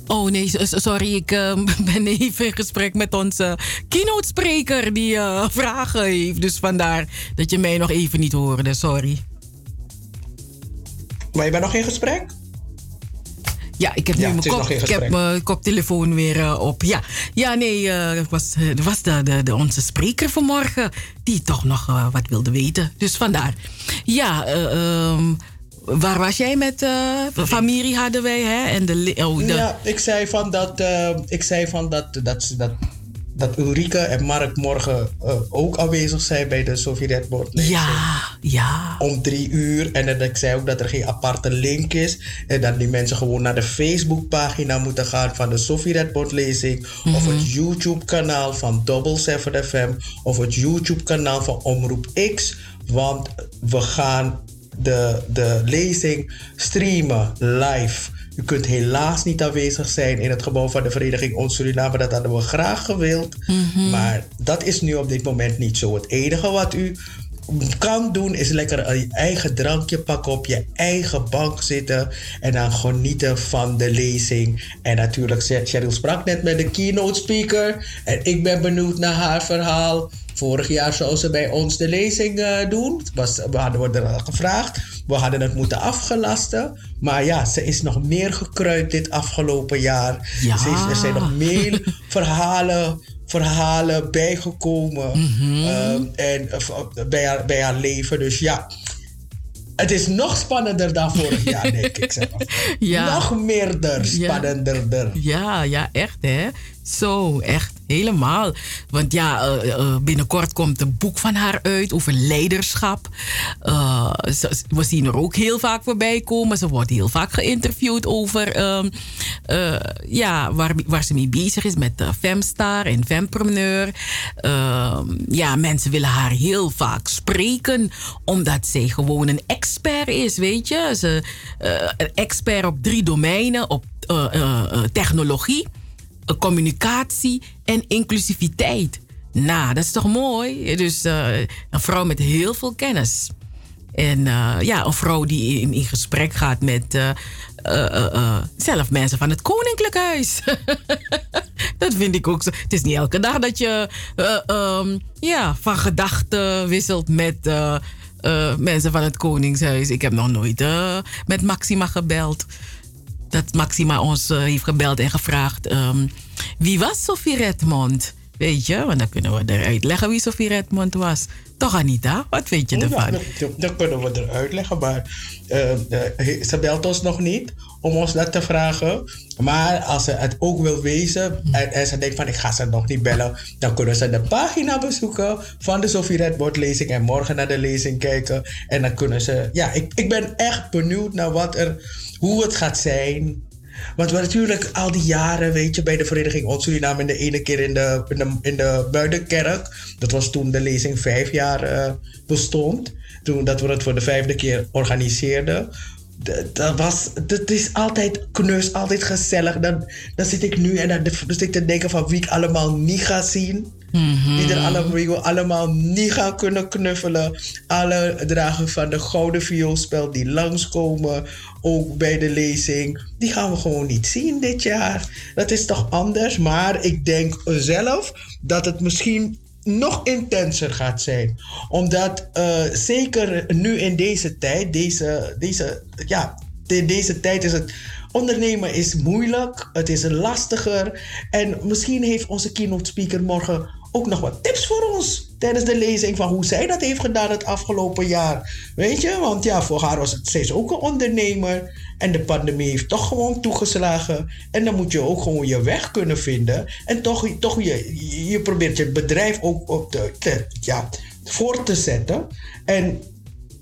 Oh nee, sorry, ik eh, (laughs) ben even in gesprek met onze keynote-spreker die eh, vragen heeft. Dus vandaar dat je mij nog even niet hoorde, sorry. Maar je bent nog in gesprek? Ja, ik heb Ja, nu mijn, kop, ik heb mijn koptelefoon weer eh, op. Ja, ja nee, het was, eh, het was de, de, de, onze spreker vanmorgen die toch nog wat wilde weten. Dus vandaar. Ja, ehm, waar was jij met eh familie hadden wij, hè? En de, oh, de, Ja, ik zei van dat, eh, ik zei van dat, dat, dat, dat Ulrike en Mark morgen eh, ook aanwezig zijn bij de Sophie Redmond lezing. Ja, ja. Om drie uur. En dat ik zei ook dat er geen aparte link is. En dat die mensen gewoon naar de Facebookpagina moeten gaan van de Sophie Redmond lezing. Of het YouTube-kanaal van Double 7 FM. Of het YouTube-kanaal van Omroep X. Want we gaan de, de lezing streamen live. U kunt helaas niet aanwezig zijn in het gebouw van de Vereniging Ons Suriname. Dat hadden we graag gewild. Maar dat is nu op dit moment niet zo. Het enige wat u kan doen is lekker je eigen drankje pakken, op je eigen bank zitten en dan genieten van de lezing. En natuurlijk, Cheryl sprak net met de keynote speaker en ik ben benieuwd naar haar verhaal. Vorig jaar zou ze bij ons de lezing eh, doen. Was, we hadden er gevraagd. We hadden het moeten afgelasten. Maar ja, ze is nog meer gekruid dit afgelopen jaar. Ja. Ze is, er zijn nog meer (laughs) verhalen, verhalen bijgekomen. ehm, en, eh, bij, haar, bij haar leven. Dus ja, het is nog spannender dan vorig jaar, denk ik zelf. (laughs) Ja. Nog meerder spannender. Ja, ja, echt hè. Zo, echt helemaal. Want ja, eh, eh, binnenkort komt een boek van haar uit over leiderschap. Eh, we zien er ook heel vaak voorbij komen. Ze wordt heel vaak geïnterviewd over ehm, eh, ja, waar, waar ze mee bezig is met Femstar en Fempreneur. Ehm, ja, mensen willen haar heel vaak spreken, omdat zij gewoon een expert is, weet je. Ze, een expert op drie domeinen, op technologie, communicatie en inclusiviteit. Nou, dat is toch mooi? Dus eh, een vrouw met heel veel kennis. En eh, ja, een vrouw die in, gesprek gaat met eh, eh, eh, eh, zelf mensen van het Koninklijk Huis. (laughs) dat vind ik ook zo. Het is niet elke dag dat je eh, ehm, ja, van gedachten wisselt met eh, eh, mensen van het Koningshuis. Ik heb nog nooit eh, met Maxima gebeld. Dat Maxima ons eh, heeft gebeld en gevraagd: ehm, wie was Sophie Redmond? Weet je, want dan kunnen we eruit leggen wie Sophie Redmond was. Toch, Anita? Wat weet je Ja, ervan? dat, dat- dat kunnen we eruit leggen. Maar eh, eh, ze belt ons nog niet om ons dat te vragen. Maar als ze het ook wil wezen en, en ze denkt van ik ga ze nog niet bellen, dan kunnen ze de pagina bezoeken van de Sophie Redbord lezing en morgen naar de lezing kijken. En dan kunnen ze, ja, ik, ik ben echt benieuwd naar wat er, hoe het gaat zijn. Want we natuurlijk al die jaren, weet je, bij de Vereniging Suriname... en de ene keer in de, in de, in de Buitenkerk... dat was toen de lezing vijf jaar eh, bestond... toen dat we het voor de vijfde keer organiseerden... dat was, het is altijd knus, altijd gezellig. Dan, dan zit ik nu en dan zit ik te denken van wie ik allemaal niet ga zien. Die er allemaal, allemaal niet gaan kunnen knuffelen. Alle dragen van de Gouden Vioolspel die langskomen. Ook bij de lezing. Die gaan we gewoon niet zien dit jaar. Dat is toch anders. Maar ik denk zelf dat het misschien nog intenser gaat zijn. Omdat eh, zeker nu in deze tijd, deze, deze, ja, in deze tijd is het. Ondernemen is moeilijk, het is lastiger. En misschien heeft onze keynote speaker morgen ook nog wat tips voor ons tijdens de lezing van hoe zij dat heeft gedaan het afgelopen jaar. Weet je, want ja, voor haar was het steeds ook een ondernemer. En de pandemie heeft toch gewoon toegeslagen. En dan moet je ook gewoon je weg kunnen vinden. En toch, toch je, je probeert je bedrijf ook op de, ja, voor te zetten. En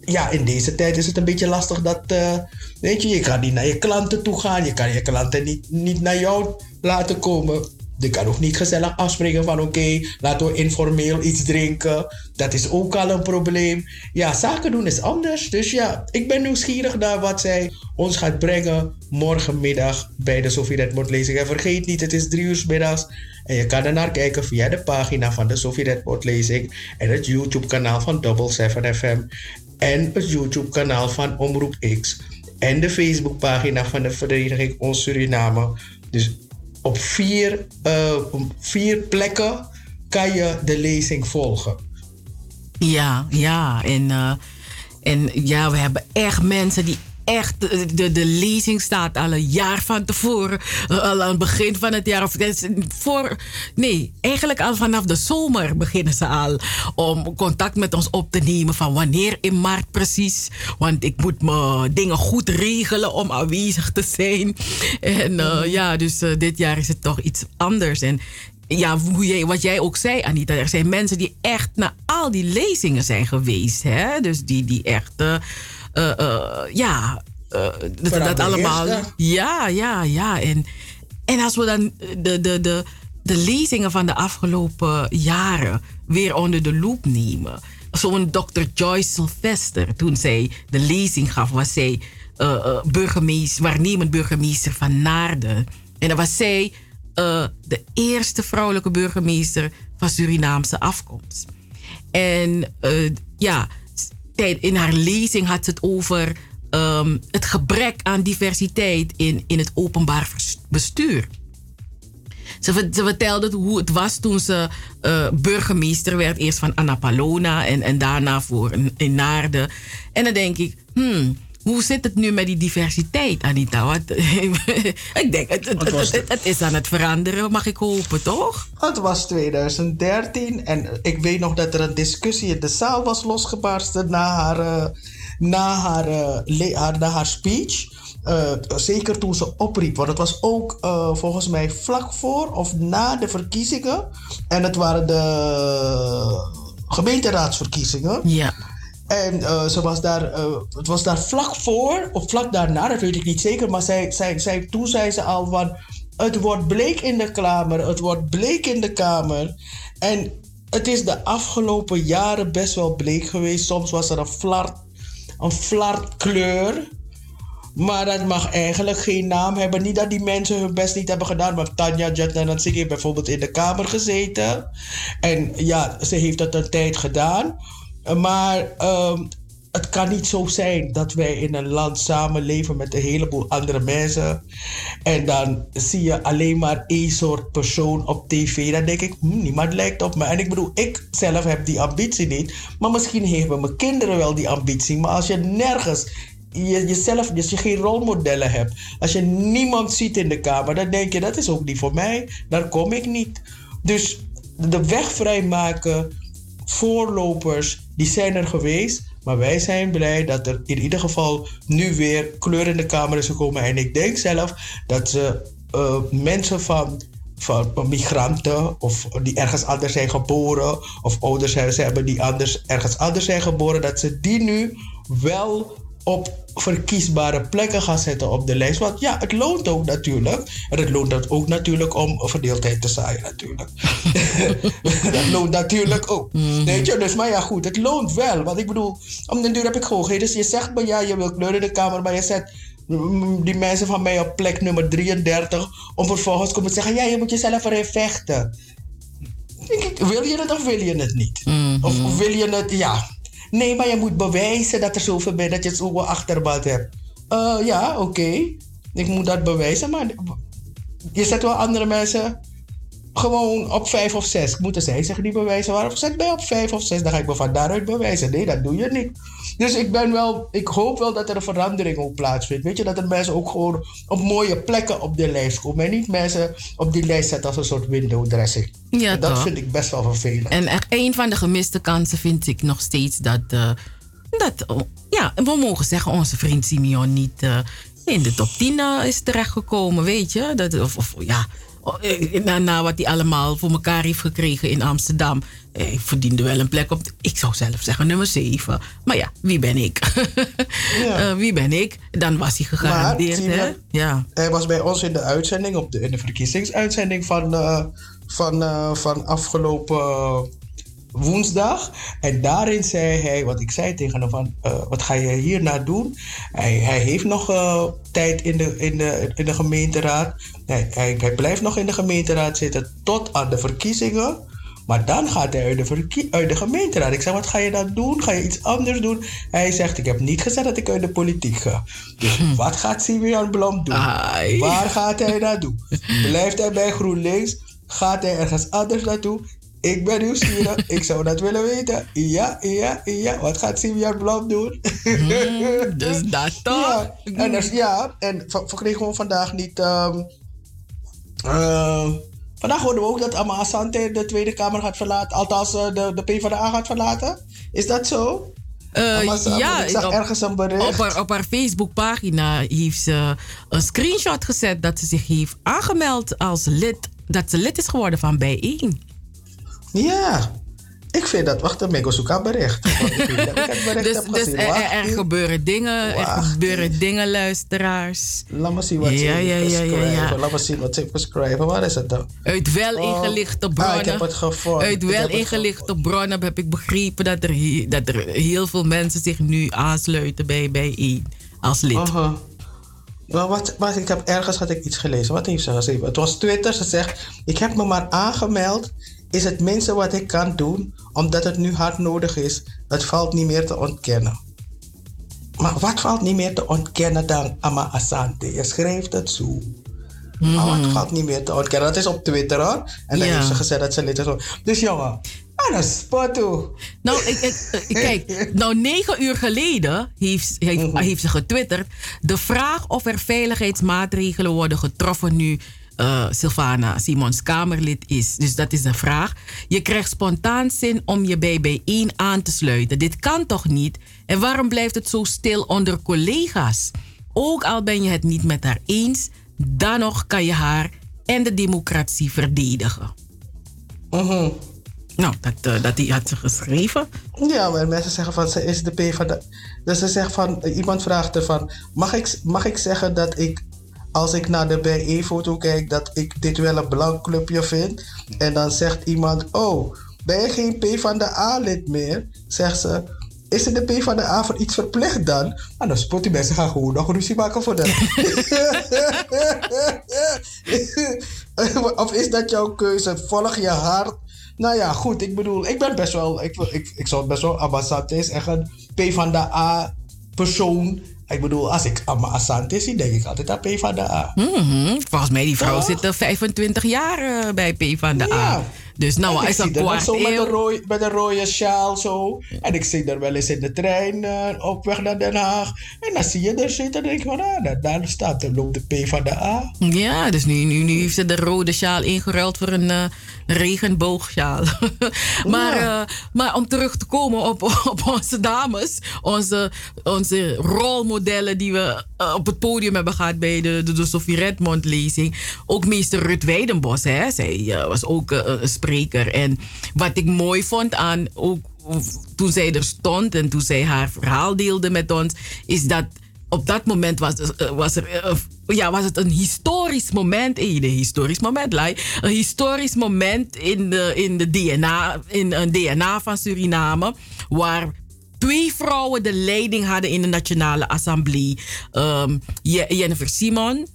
ja, in deze tijd is het een beetje lastig dat, eh, weet je, je kan niet naar je klanten toe gaan. Je kan je klanten niet, niet naar jou laten komen. Je kan ook niet gezellig afspreken van oké, laten we informeel iets drinken. Dat is ook al een probleem. Ja, zaken doen is anders. Dus ja, ik ben nieuwsgierig naar wat zij ons gaat brengen morgenmiddag bij de Sofie Redmond lezing. En vergeet niet, het is drie uur middags. En je kan er naar kijken via de pagina van de Sofie Redmond lezing. En het YouTube kanaal van Double 7 FM. En het YouTube kanaal van Omroep X. En de Facebook pagina van de Vereniging Ons Suriname. Dus op vier, eh, vier plekken kan je de lezing volgen. Ja, ja. En, eh, en ja, we hebben echt mensen die echt... De, de, de lezing staat al een jaar van tevoren. eh, Al aan het begin van het jaar. Of, voor, nee, eigenlijk al vanaf de zomer beginnen ze al... om contact met ons op te nemen van wanneer in maart precies. Want ik moet mijn dingen goed regelen om aanwezig te zijn. En eh, ja, dus eh, dit jaar is het toch iets anders. En ja, hoe jij, wat jij ook zei, Anita. Er zijn mensen die echt naar al die lezingen zijn geweest. Hè? Dus die, die echt, ja, eh, dat, Vanaf dat de allemaal. Ja, ja, ja. En, en als we dan de, de, de, de lezingen van de afgelopen jaren weer onder de loep nemen. Zo'n Dr. Joyce Sylvester, toen zij de lezing gaf, was zij eh, eh, burgemeester, waarnemend burgemeester van Naarden. En dan was zij eh, de eerste vrouwelijke burgemeester van Surinaamse afkomst. En eh, ja, in haar lezing had ze het over ehm, het gebrek aan diversiteit in, in het openbaar bestuur. Ze, ze vertelde hoe het was toen ze eh, burgemeester werd. Eerst van Annapalona en, en daarna voor in, in Naarden. En dan denk ik, hmm, hoe zit het nu met die diversiteit, Anita? Wat, (laughs) ik denk, het, het, is aan het veranderen, mag ik hopen, toch? Het was 2013 en ik weet nog dat er een discussie in de zaal was losgebarsten na haar, eh, na haar, eh, haar, na haar speech. Eh, zeker toen ze opriep, want het was ook volgens mij vlak voor of na de verkiezingen. En het waren de gemeenteraadsverkiezingen. Ja. En eh, ze was daar, eh, het was daar vlak voor, of vlak daarna, dat weet ik niet zeker. Maar zij, zij, zij, toen zei ze al van, het wordt bleek in de Kamer, het wordt bleek in de Kamer. En het is de afgelopen jaren best wel bleek geweest. Soms was er een flart, een flartkleur. Maar dat mag eigenlijk geen naam hebben. Niet dat die mensen hun best niet hebben gedaan. Maar Tanja Jatnanansing heeft bijvoorbeeld in de Kamer gezeten. En ja, ze heeft dat een tijd gedaan. Maar ehm, het kan niet zo zijn dat wij in een land samenleven met een heleboel andere mensen. En dan zie je alleen maar één soort persoon op tv. Dan denk ik, hm, niemand lijkt op me. En ik bedoel, ik zelf heb die ambitie niet. Maar misschien hebben mijn kinderen wel die ambitie. Maar als je nergens je, jezelf, als je geen rolmodellen hebt, als je niemand ziet in de kamer, dan denk je dat is ook niet voor mij, daar kom ik niet. Dus de weg vrijmaken, voorlopers, die zijn er geweest. Maar wij zijn blij dat er in ieder geval nu weer kleur in de kamer is gekomen. En ik denk zelf dat ze eh, mensen van, van migranten of die ergens anders zijn geboren, of ouders hebben, die anders, ergens anders zijn geboren, dat ze die nu wel op verkiesbare plekken gaan zetten op de lijst. Want ja, het loont ook natuurlijk. En het loont dat ook natuurlijk om verdeeldheid te zaaien natuurlijk. (laughs) dat loont natuurlijk ook. Weet je, dus maar ja goed, het loont wel. Want ik bedoel, om den duur heb ik gewoon Dus je zegt me ja, je wil kleur in de kamer, maar je zet mm, die mensen van mij op plek nummer 33 om vervolgens komen te zeggen, ja, je moet jezelf erin vechten. Ik, wil je het of wil je het niet? Of, of wil je het, ja. Nee, maar je moet bewijzen dat er zoveel bent, dat je zoveel achterband hebt. Eh, ja, oké. Ik moet dat bewijzen, maar je zet wel andere mensen gewoon op vijf of zes. Moeten zij zich niet bewijzen? Waarom zet mij op vijf of zes? Dan ga ik me van daaruit bewijzen. Nee, dat doe je niet. Dus ik ben wel, ik hoop wel dat er een verandering ook plaatsvindt. Weet je, dat er mensen ook gewoon op mooie plekken op de lijst komen. En niet mensen op die lijst zetten als een soort window dressing. Ja, En dat toch? vind ik best wel vervelend. En echt een van de gemiste kansen vind ik nog steeds dat, eh, dat oh, ja, we mogen zeggen, onze vriend Simeon niet eh, in de top 10 eh, is terechtgekomen, weet je? Dat, of, of ja, na, na wat hij allemaal voor elkaar heeft gekregen in Amsterdam. eh, Hij verdiende wel een plek op, ik zou zelf zeggen nummer 7. Maar ja, wie ben ik? (laughs) Eh, wie ben ik? Dan was hij gegarandeerd, hè? Ja. Hij was bij ons in de uitzending, op de, in de verkiezingsuitzending van, eh, van, eh, van afgelopen eh, woensdag. En daarin zei hij, wat ik zei tegen hem van, eh, wat ga je hierna doen? Hij, hij heeft nog eh, tijd in de, in, de, in de gemeenteraad. Hij, hij, hij blijft nog in de gemeenteraad zitten tot aan de verkiezingen. Maar dan gaat hij uit de, uit de gemeenteraad. Ik zeg, wat ga je dan doen? Ga je iets anders doen? Hij zegt, ik heb niet gezegd dat ik uit de politiek ga. Dus (laughs) wat gaat Simeon Blom doen? Waar gaat hij naartoe? Blijft hij bij GroenLinks? Gaat hij ergens anders naartoe? Ik ben nieuwsgierig. (laughs) ik zou dat willen weten. Ja, ja, ja. Wat gaat Simeon Blom doen? (laughs) dus dat toch? Ja, en, dus, ja, en v- we kregen gewoon vandaag niet... ehm, ehm, vandaag hoorden we ook dat Amma Asante de Tweede Kamer gaat verlaten. Althans, eh, de, de PvdA gaat verlaten. Is dat zo? Eh, ja, ik zag op- ergens een bericht. Op haar, op haar Facebookpagina heeft ze een screenshot gezet dat ze zich heeft aangemeld als lid. Dat ze lid is geworden van Bijeen. Ja, ik vind dat. Wacht, ik zoek aan bericht. Want ik bericht Dus, dus er, er- gebeuren dingen, er gebeuren dingen, luisteraars. Laat me zien wat ja, ze ja, ja, ja. Laat me zien wat ze geschreven. Waar is het dan? Uit wel Oh. ingelichte Ah, bronnen. ik heb het gevonden. Uit wel ingelichte bronnen heb ik begrepen dat er, he- dat er heel veel mensen zich nu aansluiten bij Bijeen als lid. Aha. Nou, wat, wat, ik heb ergens had ik iets gelezen. Wat heeft ze geschreven? Het was Twitter. Ze zegt: Ik heb me maar aangemeld. Is het minste wat ik kan doen, omdat het nu hard nodig is. Het valt niet meer te ontkennen. Maar wat valt niet meer te ontkennen dan Ama Asante? Je schrijft het zo. Maar wat valt niet meer te ontkennen? Dat is op Twitter hoor. En dan Mhm. Ja. heeft ze gezegd dat ze lid is. Dus jongen, aan een spot toe. Nou, ik, ik- ik- kijk, nou negen uur geleden heeft, heeft, Mhm. heeft ze getwitterd. De vraag of er veiligheidsmaatregelen worden getroffen nu eh Sylvana Simons Kamerlid is. Dus dat is de vraag. Je krijgt spontaan zin om je bij bijeen aan te sluiten. Dit kan toch niet? En waarom blijft het zo stil onder collega's? Ook al ben je het niet met haar eens, dan nog kan je haar en de democratie verdedigen. Nou, dat, eh, dat die had ze geschreven. Ja, maar mensen zeggen van ze is de P van de. Dus ze zegt van iemand vraagt ervan: mag ik, mag ik zeggen dat ik als ik naar de BE-foto kijk dat ik dit wel een blank clubje vind? En dan zegt iemand: oh, ben je geen P van de A-lid meer? Zegt ze. Is het de P van de A voor iets verplicht dan? Nou, dan spot die mensen gaan gewoon nog ruzie maken voor dat. (laughs) of is dat jouw keuze? Volg je hart? Nou ja, goed. Ik bedoel, ik ben best wel. Ik, ik, ik zou best wel. Abba Asante is echt een P van de A persoon. Ik bedoel, als ik Abba Asante zie, denk ik altijd aan P van de A. Mhm. Volgens mij, die vrouw zit er 25 jaar eh, bij P van de A. Dus nou, En is dan kwart zo met een, met een rode sjaal zo. En ik zie haar wel eens in de trein eh, op weg naar Den Haag. En dan zie je er zitten en denk ik van, ah, daar, daar staat er loopt de P van de A. Ja, dus nu, nu, nu heeft ze de rode sjaal ingeruild voor een eh, regenboogsjaal. (laughs) maar, eh, maar om terug te komen op, (laughs) op onze dames, onze, onze rolmodellen die we eh, op het podium hebben gehad bij de, de, de Sophie Redmond lezing. Ook meester Rut Weidenbos, hè? zij eh, was ook een spreker. En wat ik mooi vond aan ook toen zij er stond en toen zij haar verhaal deelde met ons, is dat op dat moment was, was, er, ja, was het een historisch moment. Een historisch moment. Een historisch moment in de, in de DNA, in een DNA van Suriname. Waar twee vrouwen de leiding hadden in de Nationale Assemblée. Ehm, Je- Jennifer Simon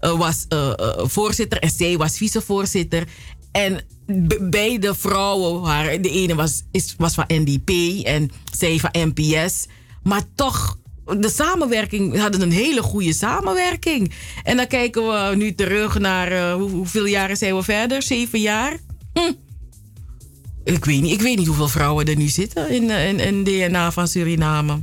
eh, was eh, eh, voorzitter en zij was vicevoorzitter. En be- beide vrouwen waren, de ene was, is, was van NDP en zij van NPS. Maar toch, de samenwerking, we hadden een hele goede samenwerking. En dan kijken we nu terug naar, eh, hoe- hoeveel jaren zijn we verder? Zeven jaar? Hm. Ik weet niet, ik weet niet hoeveel vrouwen er nu zitten in, eh, in, in DNA van Suriname.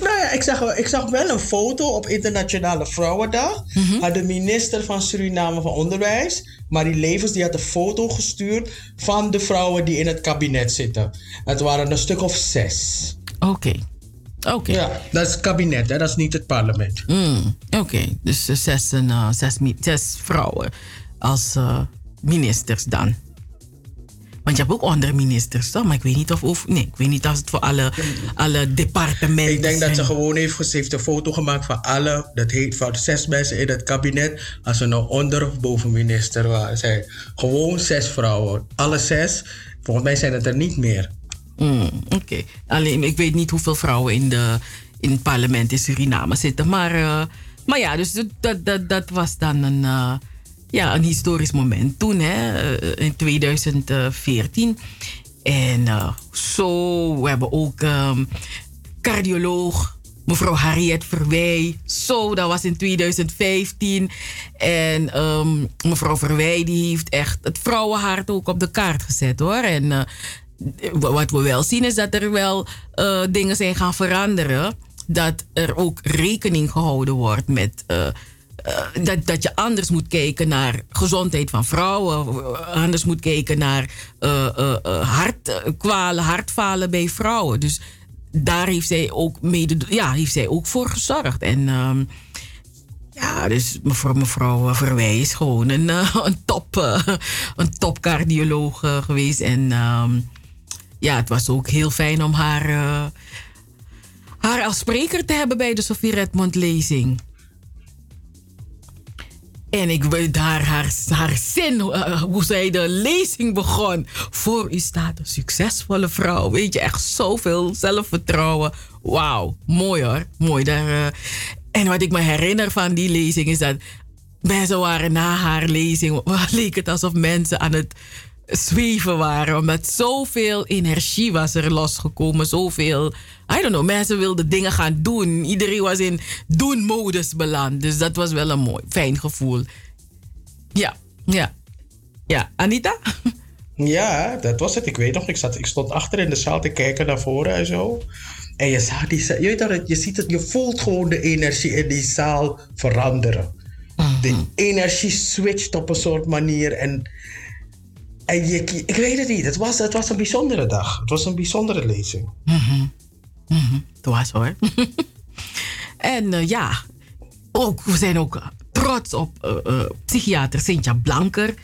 Nou ja, ik zag, ik zag wel een foto op Internationale Vrouwendag. Had de minister van Suriname van Onderwijs, Marie Levens, die had een foto gestuurd van de vrouwen die in het kabinet zitten. Het waren een stuk of zes. Oké. Oké. Ja, dat is het kabinet, hè? dat is niet het parlement. Mm, Oké, dus eh, zes, en, eh, zes, zes vrouwen als eh, ministers dan. Want je hebt ook andere ministers, toch? Maar ik weet niet of... of nee, ik weet niet of het voor alle, alle departementen Ik denk dat ze zijn. gewoon heeft, ze heeft een foto gemaakt van alle, dat heet van zes mensen in het kabinet, als ze nou onder of boven minister waren. Zij, gewoon zes vrouwen. Alle zes, volgens mij zijn het er niet meer. Mm, Oké. Alleen, ik weet niet hoeveel vrouwen in, de, in het parlement in Suriname zitten. Maar, eh, maar ja, dus dat, dat, dat, was dan een, eh, ja, een historisch moment toen, hè, eh, in 2014. En eh, zo, we hebben ook ehm, cardioloog mevrouw Harriet Verwij. Zo, dat was in 2015. En ehm, mevrouw Verwij die heeft echt het vrouwenhart ook op de kaart gezet hoor. En wat we wel zien is dat er wel eh, dingen zijn gaan veranderen. Dat er ook rekening gehouden wordt met. eh, eh, dat, dat je anders moet kijken naar gezondheid van vrouwen. Anders moet kijken naar hartkwalen, hartfalen bij vrouwen. Dus daar heeft zij ook, mede, ja, heeft zij ook voor gezorgd. En ehm, ja, dus mevrouw, mevrouw Verwij is gewoon een, (laughs) een, top, een top cardioloog eh, geweest. En ehm, ja, het was ook heel fijn om haar, eh, haar als spreker te hebben bij de Sofie Redmond lezing. En ik weet haar, haar, haar zin, eh, hoe zij de lezing begon. Voor u staat een succesvolle vrouw. Weet je, echt zoveel zelfvertrouwen. Wauw, mooi hoor. Mooi. Daar, eh, En wat ik me herinner van die lezing is dat mensen waren na haar lezing, (laughs) leek het alsof mensen aan het zweven waren. Omdat zoveel energie was er losgekomen. Zoveel, I don't know, mensen wilden dingen gaan doen. Iedereen was in doen-modus beland. Dus dat was wel een mooi, fijn gevoel. Ja, ja. Ja, Anita? (laughs) Ja, dat was het. Ik weet nog, ik, zat, ik stond achter in de zaal te kijken naar voren en zo. En je zag die, je, weet dat, je ziet het, je voelt gewoon de energie in die zaal veranderen. De energie switcht op een soort manier. En, en je, ik weet het niet, het was, het was een bijzondere dag. Het was een bijzondere lezing. Mhm. Mhm. Het was hoor. (laughs) en eh, ja, ook, we zijn ook trots op eh, eh, psychiater Cynthia Blanker.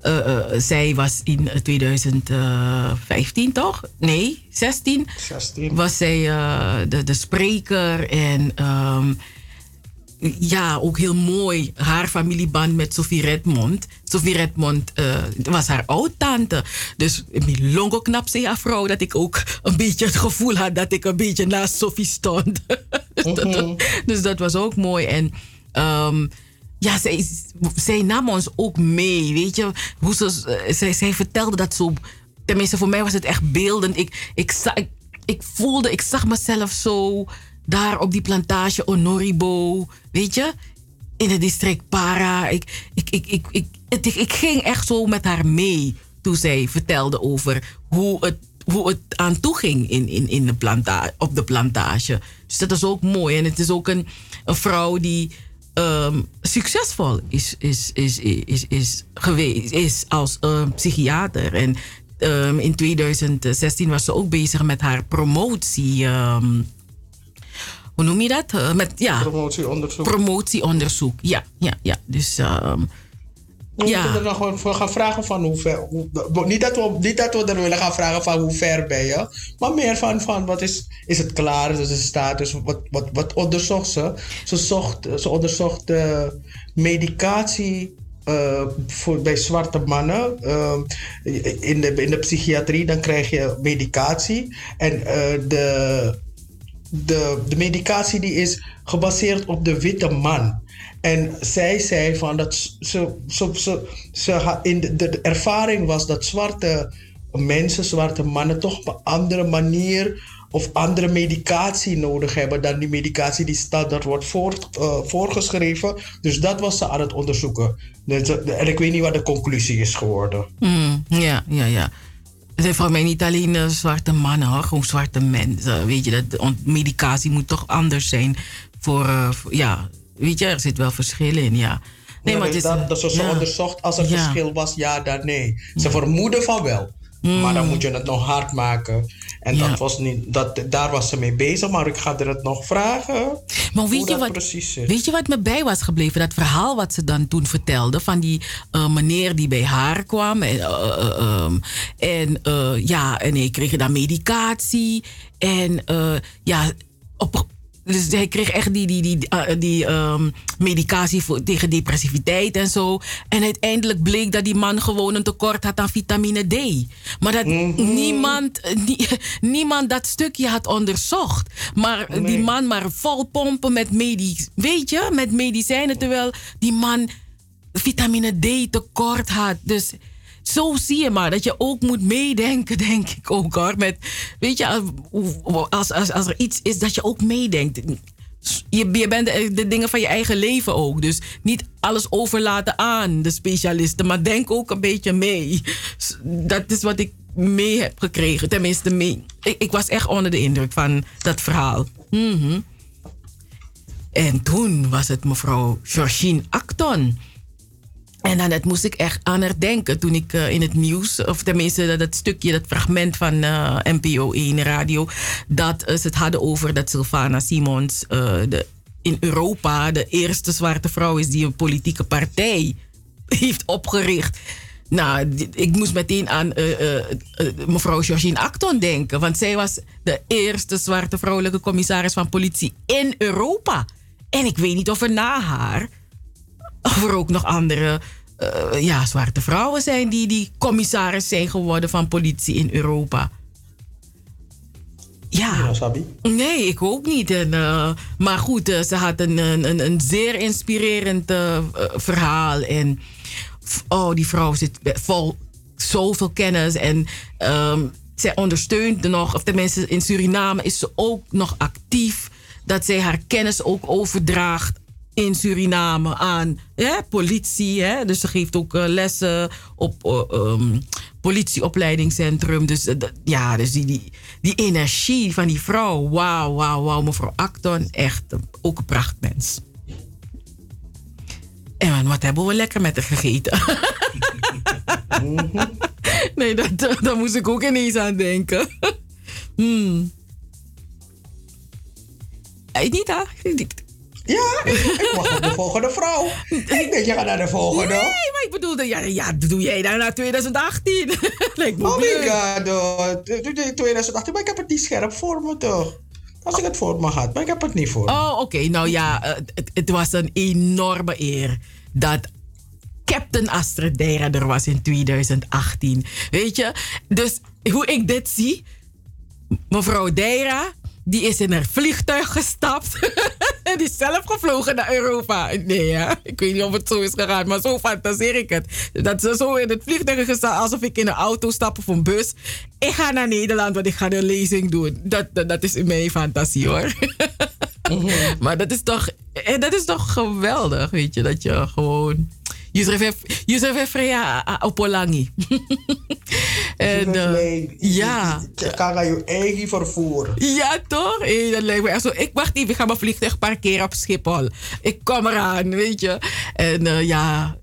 Eh, eh, zij was in 2015 toch? Nee, 16. 16. Was zij eh, de, de spreker en ehm, ja, ook heel mooi. Haar familieband met Sophie Redmond. Sophie Redmond eh, was haar oud-tante. Dus Milongo knap zei haar vrouw dat ik ook een beetje het gevoel had dat ik een beetje naast Sophie stond. (laughs) dus, dat, dus dat was ook mooi. En ehm, ja, zij, zij nam ons ook mee. Weet je, hoe ze, eh, zij, zij vertelde dat zo. Tenminste, voor mij was het echt beeldend. Ik, ik, ik, ik voelde, ik zag mezelf zo daar op die plantage Onoribo. Weet je, in het district Para. Ik, ik, ik, ik, ik, ik, ging echt zo met haar mee toen zij vertelde over hoe het, hoe het aan toe ging in, in, in de planta op de plantage. Dus dat is ook mooi. En het is ook een, een vrouw die ehm, succesvol is, is, is, is, is geweest is als ehm, psychiater. En ehm, in 2016 was ze ook bezig met haar promotie. Hoe noem je dat? Eh, met, ja, Promotieonderzoek. Promotieonderzoek, ja. ja, ja. Dus ehm, We Ja. moeten er nog wel voor gaan vragen van hoe ver. Hoe, niet, dat we, niet dat we er willen gaan vragen van hoe ver ben je. Maar meer van, van wat is, is het klaar? Is het status? Wat, wat, wat onderzocht ze? Ze, zocht, ze onderzocht eh, medicatie. eh, voor, bij zwarte mannen in, de, in de psychiatrie, dan krijg je medicatie. En de, de, de medicatie die is gebaseerd op de witte man. En zij zei van dat ze, in de, ervaring was dat zwarte mensen, zwarte mannen, toch op een andere manier of andere medicatie nodig hebben dan die medicatie die standaard wordt eh, voorgeschreven. Dus dat was ze aan het onderzoeken. Dus, eh, en ik weet niet wat de conclusie is geworden. Mm, ja, ja, ja. Het zijn voor mij niet alleen zwarte mannen, hoor, gewoon zwarte mensen. Weet je, dat medicatie moet toch anders zijn voor, eh, voor- ja, weet je, er zit wel verschil in, ja. Nee, maar het is, dat, dat ze ja. onderzocht als er Ja. verschil was, ja, dan nee. Ze vermoeden van wel. Maar dan moet je het nog hard maken. En. Ja. dat was niet, dat, daar was ze mee bezig, maar ik ga er het nog vragen. Maar weet je, wat, weet je wat me bij was gebleven? Dat verhaal wat ze dan toen vertelde van die eh, meneer die bij haar kwam. En, ehm, en ja, en hij kreeg dan medicatie. En ja, op, dus hij kreeg echt die, die, die, eh, die ehm, medicatie voor, tegen depressiviteit en zo. En uiteindelijk bleek dat die man gewoon een tekort had aan vitamine D. Maar dat niemand, eh, nie- (laughs) niemand dat stukje had onderzocht. Maar die man maar vol pompen met, medi weet je, met medicijnen. Terwijl die man vitamine D tekort had. Dus zo zie je maar dat je ook moet meedenken, denk ik ook hoor. Met, weet je, als, als, als er iets is dat je ook meedenkt. Je, je bent de, dingen van je eigen leven ook. Dus niet alles overlaten aan de specialisten, maar denk ook een beetje mee. Dat is wat ik mee heb gekregen. Tenminste, mee. Ik, ik was echt onder de indruk van dat verhaal. Mhm. En toen was het mevrouw Georgine Acton. En dan dat moest ik echt aan haar denken toen ik eh, in het nieuws, of tenminste dat, stukje, dat fragment van eh, NPO 1 radio, dat eh, ze het hadden over dat Sylvana Simons de, in Europa de eerste zwarte vrouw is die een politieke partij (laughs) heeft opgericht. Nou, ik moest meteen aan mevrouw Georgine Acton denken. Want zij was de eerste zwarte vrouwelijke commissaris van politie in Europa. En ik weet niet of er na haar of er ook nog andere eh, ja, zwarte vrouwen zijn die, die commissaris zijn geworden van politie in Europa. Ja. Nee, ik ook niet. En, eh, maar goed, eh, ze had een, een, een- zeer inspirerend verhaal. En oh, die vrouw zit vol zoveel kennis. En ehm, zij ondersteunt nog, of tenminste in Suriname is ze ook nog actief. Dat zij haar kennis ook overdraagt in Suriname aan hè, politie. Hè? Dus ze geeft ook eh, lessen op ehm, politieopleidingscentrum. Dus eh, ja, dus die, die, die energie van die vrouw. Wauw, wauw, wauw. Mevrouw Acton, echt ook een prachtmens. En wat hebben we lekker met haar gegeten? (laughs) nee, dat, daar moest ik ook ineens aan denken. (laughs) hmm. Niet, hè? Ja, ik, ik wacht op de volgende vrouw. Ik denk, je gaat naar de volgende. Nee, maar ik bedoelde, ja, ja doe jij dan naar 2018. (laughs) Lijkt me Oh my god, t- 2018, maar ik heb het niet scherp voor me toch? Als ik het voor me had, maar ik heb het niet voor me. Oh, oké. Nou ja, eh, het, het was een enorme eer dat Captain Astrid Deira er was in 2018. Weet je? Dus hoe ik dit zie, mevrouw Deira, die is in een vliegtuig gestapt. en (laughs) die is zelf gevlogen naar Europa. Nee, ja. Ik weet niet of het zo is gegaan, maar zo fantaseer ik het. Dat ze zo in het vliegtuig gestapt, alsof ik in een auto stap of een bus. Ik ga naar Nederland, want ik ga de lezing doen. Dat, dat, dat is in mijn fantasie hoor. (laughs) maar dat is toch, eh, dat is toch geweldig, weet je, dat je gewoon. Yusuf Freya Opolangi. (laughs) en, eh, ja. Je kan je eigen vervoer. Ja, toch? Hey, dat lijkt me echt zo. Ik wacht even, ik ga mijn vliegtuig parkeren op Schiphol. Ik kom eraan, weet je. En eh, ja,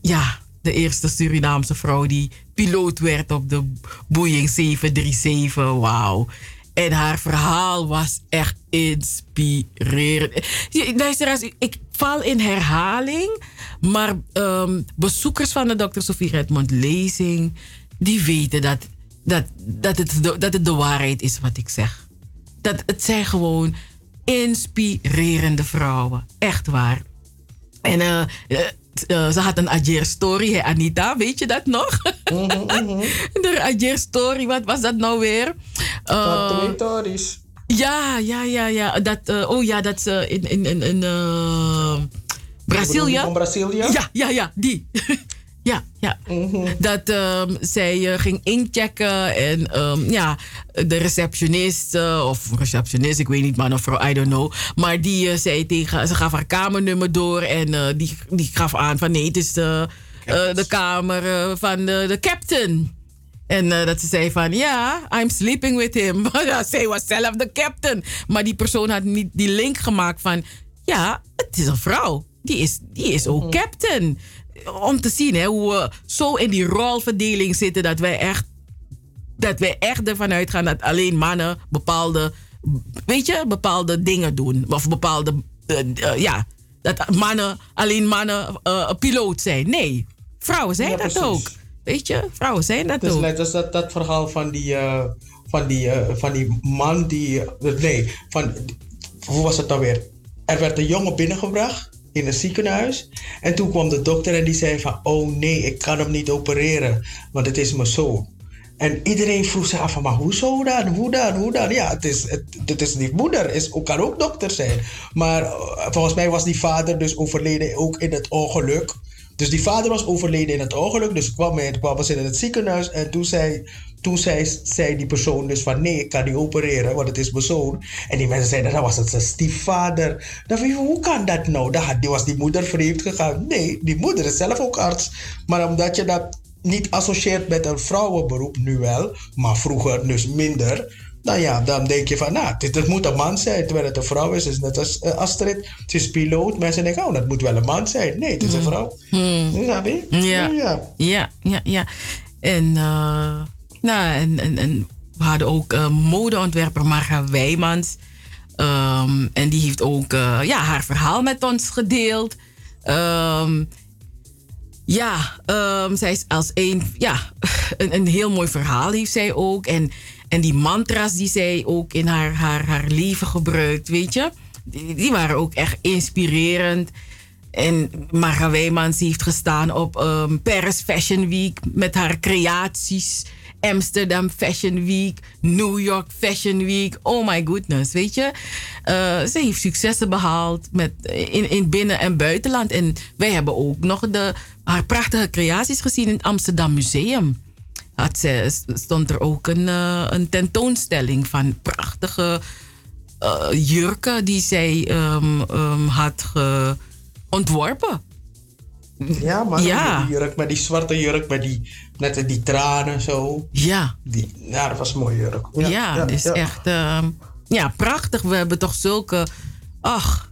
ja, de eerste Surinaamse vrouw die piloot werd op de Boeing 737. Wauw. En haar verhaal was echt inspirerend. Ja, Luisteraars, ik val in herhaling. Maar ehm, bezoekers van de Dr. Sofie Redmond lezing, die weten dat, dat, dat, het de, dat het de waarheid is wat ik zeg. Dat het zijn gewoon inspirerende vrouwen. Echt waar. En eh, eh, eh, ze had een Ajer story, hè, Anita, weet je dat nog? (laughs) de Ajer story, wat was dat nou weer? Tories. ja, ja, ja, ja. Dat, oh ja, dat ze in, in, in, in Brazilië. Van Brazilië? Ja, ja, ja, die. (laughs) ja, ja. Dat ehm, zij eh, ging inchecken en ehm, ja, de receptionist eh, of receptionist, ik weet niet man of vrouw, I don't know. Maar die eh, zei tegen, ze gaf haar kamernummer door en eh, die, die gaf aan van nee, het is de, eh, de kamer eh, van de, de captain. En eh, dat ze zei van, ja, I'm sleeping with him. (laughs) Zij was zelf de captain. Maar die persoon had niet die link gemaakt van, ja, het is een vrouw. Die is, die is ook captain. Om te zien hè, hoe we zo in die rolverdeling zitten dat wij echt, dat wij echt ervan uitgaan dat alleen mannen bepaalde, weet je, bepaalde dingen doen. Of bepaalde, eh, eh, ja, dat mannen, alleen mannen eh, piloot zijn. Nee, vrouwen zijn Ja, dat precies. ook. Weet je, vrouwen zijn dat Dus ook. net als dat, dat verhaal van die, van, die, van die man die. nee, van. Hoe was het nou weer? Er werd een jongen binnengebracht in een ziekenhuis. En toen kwam de dokter en die zei van... Oh nee, ik kan hem niet opereren, want het is mijn zoon. En iedereen vroeg zich af van, maar hoezo dan? Hoe dan? Hoe dan? Ja, het is, het, het is niet moeder, is, kan ook dokter zijn. Maar eh, volgens mij was die vader dus overleden ook in het ongeluk. Dus die vader was overleden in het ongeluk. Dus kwam hij, kwamen ze in het ziekenhuis. En toen, zei, toen zei, zei die persoon dus van nee, ik kan niet opereren, want het is mijn zoon. En die mensen zeiden, dan was het zijn stiefvader. Dan dacht ik, hoe kan dat nou? Dan had, die was die moeder vreemd gegaan. Nee, die moeder is zelf ook arts. Maar omdat je dat niet associeert met een vrouwenberoep, nu wel, maar vroeger dus minder. Nou ja, dan denk je van, nou, dit, dit moet een man zijn. Terwijl het een vrouw is, is net als eh, Astrid. Het is piloot. Mensen denken, oh, dat moet wel een man zijn. Nee, het is een vrouw. Snap je? Ja. Ja. Ja, ja, ja. En, eh, nou, en, en, we hadden ook eh, modeontwerper Marga Wijmans. Ehm, en die heeft ook eh, ja, haar verhaal met ons gedeeld. Ehm, ja, ehm, zij is als een, ja, (laughs) een, een heel mooi verhaal heeft zij ook. En, en die mantra's die zij ook in haar, haar, haar leven gebruikt, weet je. Die, waren ook echt inspirerend. En Marga Wijmans heeft gestaan op Paris Fashion Week met haar creaties. Amsterdam Fashion Week, New York Fashion Week. Oh my goodness, weet je. Eh, ze heeft successen behaald met, in, in binnen- en buitenland. En wij hebben ook nog de, haar prachtige creaties gezien in het Amsterdam Museum. Had ze, stond er ook een, eh, een tentoonstelling van prachtige eh, jurken die zij ehm, ehm, had ge- ontworpen. Ja, maar Ja. die jurk met die zwarte jurk met die, net die tranen zo. Ja. Die, ja, dat was een mooie jurk. Ja, dus echt ehm, ja, prachtig. We hebben toch zulke. Ach,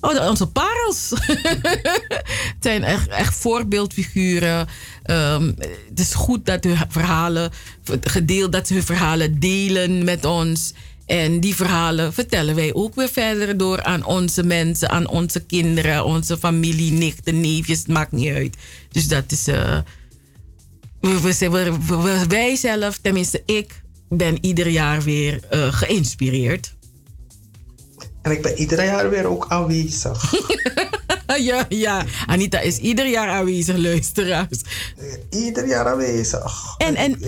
oh, de- onze parels. het (laughs) zijn echt, echt voorbeeldfiguren. Ehm, het is goed dat hun verhalen gedeeld, dat ze hun verhalen delen met ons. En die verhalen vertellen wij ook weer verder door aan onze mensen, aan onze kinderen, onze familie, nichten, neefjes, het maakt niet uit. Dus dat is. eh, we, we, wij zelf, tenminste ik, ben ieder jaar weer eh, geïnspireerd. En ik ben ieder jaar weer ook aanwezig. (laughs) ja, ja, Anita is ieder jaar aanwezig, luisteraars. Ieder jaar aanwezig. En, en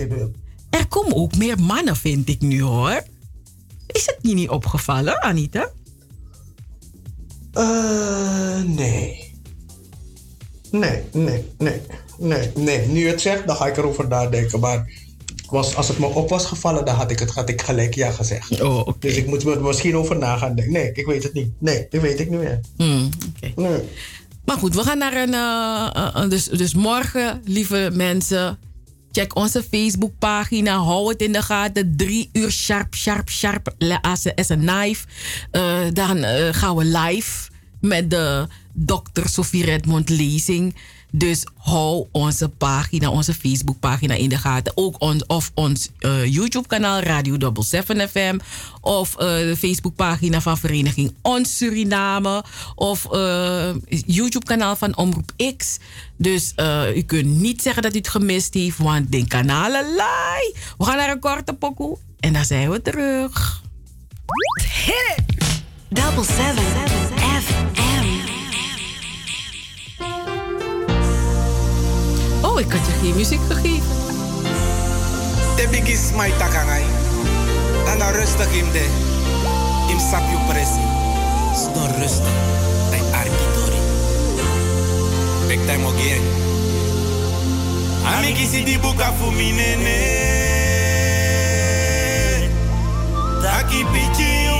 er komen ook meer mannen, vind ik nu hoor. Is het je niet opgevallen, Anita? Eh, nee. Nee, nee, nee, nee, nee. Nu je het zegt, dan ga ik erover nadenken. Maar was, als het me op was gevallen, dan had ik, het, had ik gelijk ja gezegd. Oh, Dus ik moet er misschien over na gaan denken. Nee, ik weet het niet. Nee, dat weet ik nu weer. Hmm, Nee. Maar goed, we gaan naar een. eh, eh, dus, dus morgen, lieve mensen. Check onze Facebookpagina. Hou het in de gaten. Drie uur sharp, sharp, sharp. As a, knife. Eh, dan gaan we live met de Dr. Sophie Redmond lezing. Dus hou onze pagina, onze Facebookpagina in de gaten. Ook ons, of ons eh, YouTube-kanaal Radio 77 FM. Of uh, de Facebookpagina van Vereniging Ons Suriname. Of uh, YouTube-kanaal van Omroep X. Dus u kunt niet zeggen dat u het gemist heeft, want de kanalen laai. We gaan naar een korte pokoe en dan zijn we terug. Hit it! 77 FM. Oh, ik had je geen muziek gegeven. De biggest my takangai. Dan rustig in de. Im sapio presi. Ston rustig. Tij arkitori. Bek time again. Amiki si di buka fuminene. Taki pichi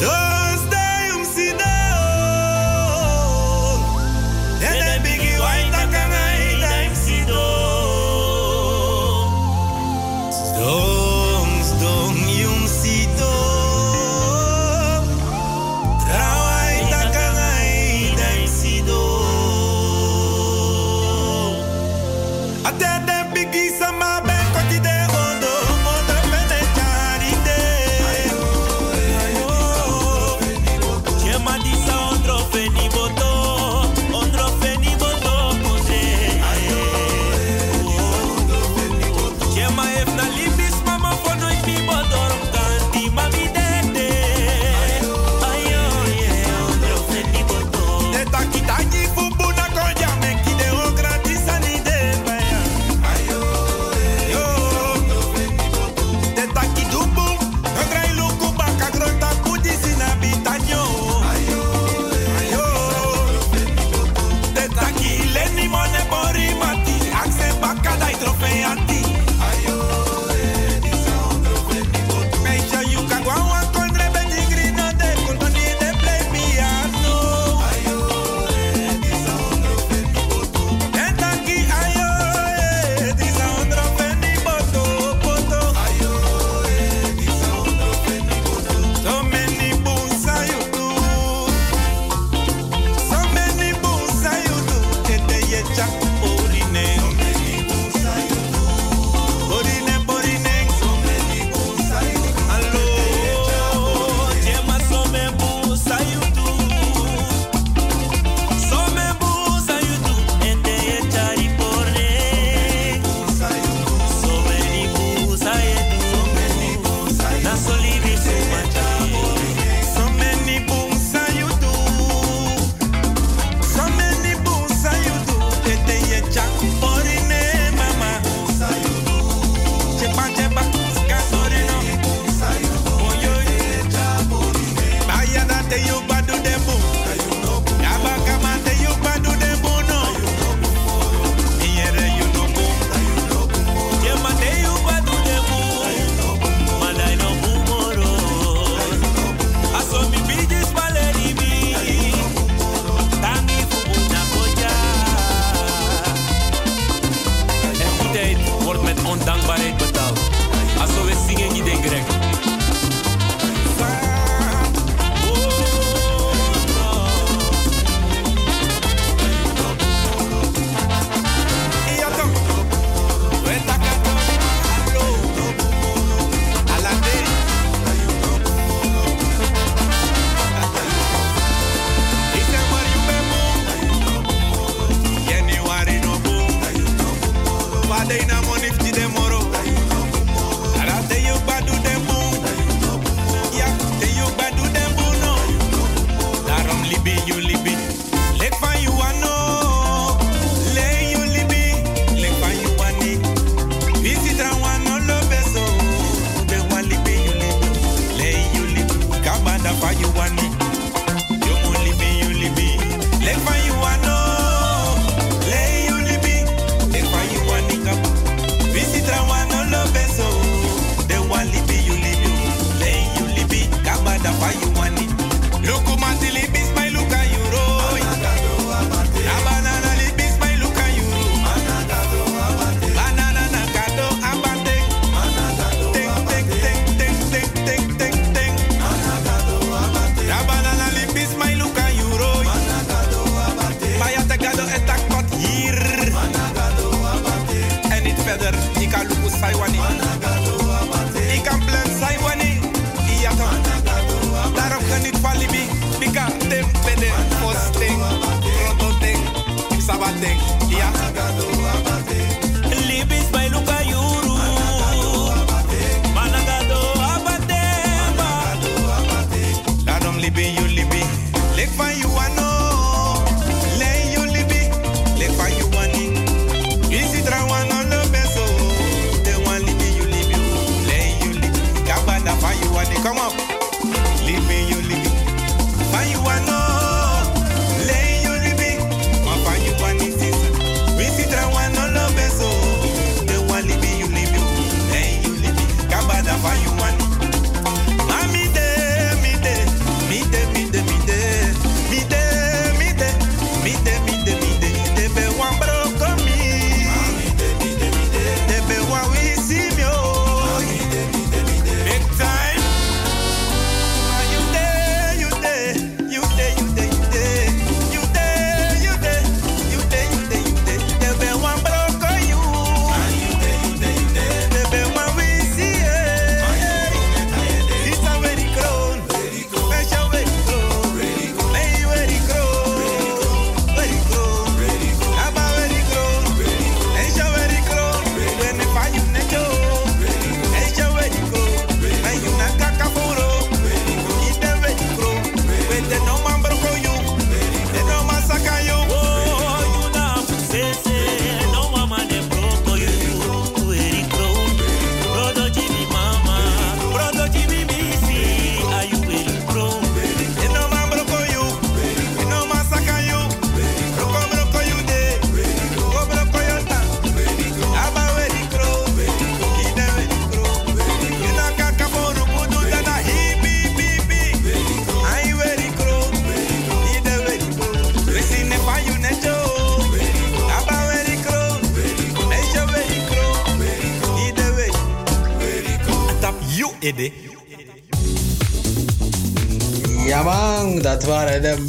Don't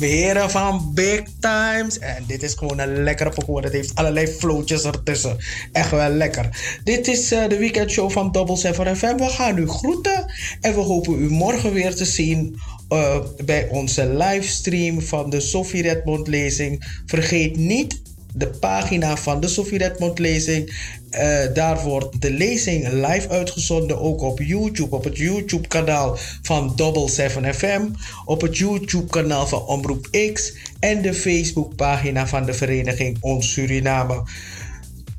heren van Big Times. En dit is gewoon een lekkere pokoe. Het heeft allerlei flootjes ertussen. Echt wel lekker. Dit is eh, de weekendshow van Double 7 FM. We gaan u groeten. En we hopen u morgen weer te zien eh, bij onze livestream van de Sophie Redmond lezing. Vergeet niet de pagina van de Sophie Redmond lezing. Eh, daar wordt de lezing live uitgezonden, ook op YouTube, op het YouTube kanaal van Double 7 FM, op het YouTube kanaal van Omroep X en de Facebook pagina van de vereniging Ons Suriname.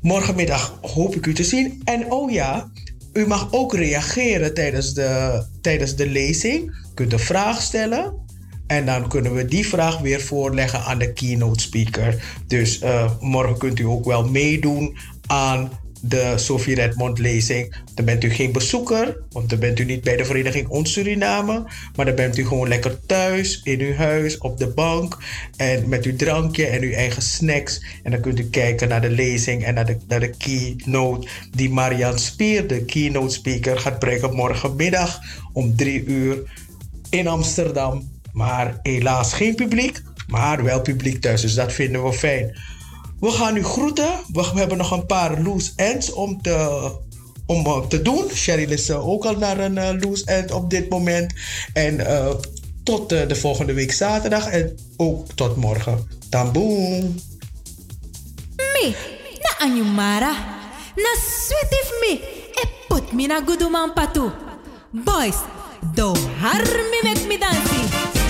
Morgenmiddag hoop ik u te zien. En oh ja, u mag ook reageren tijdens de, tijdens de lezing. U kunt een vraag stellen. En dan kunnen we die vraag weer voorleggen aan de keynote speaker. Dus eh, morgen kunt u ook wel meedoen aan de Sophie Redmond lezing. Dan bent u geen bezoeker, want dan bent u niet bij de vereniging Ons Suriname. Maar dan bent u gewoon lekker thuis, in uw huis, op de bank. En met uw drankje en uw eigen snacks. En dan kunt u kijken naar de lezing en naar de, naar de keynote die Marian Spier, de keynote speaker, gaat brengen morgenmiddag om drie uur in Amsterdam. Maar helaas geen publiek, maar wel publiek thuis. Dus dat vinden we fijn. We gaan u groeten. We hebben nog een paar loose ends om te, om eh, te doen. Cheryl is eh, ook al naar een eh, loose end op dit moment. En eh, tot de volgende week zaterdag. En ook tot morgen. Tamboom. Me, na anyumara. Na sweet if me. E put me na guduman patu. Boys, do harmi make me dancing.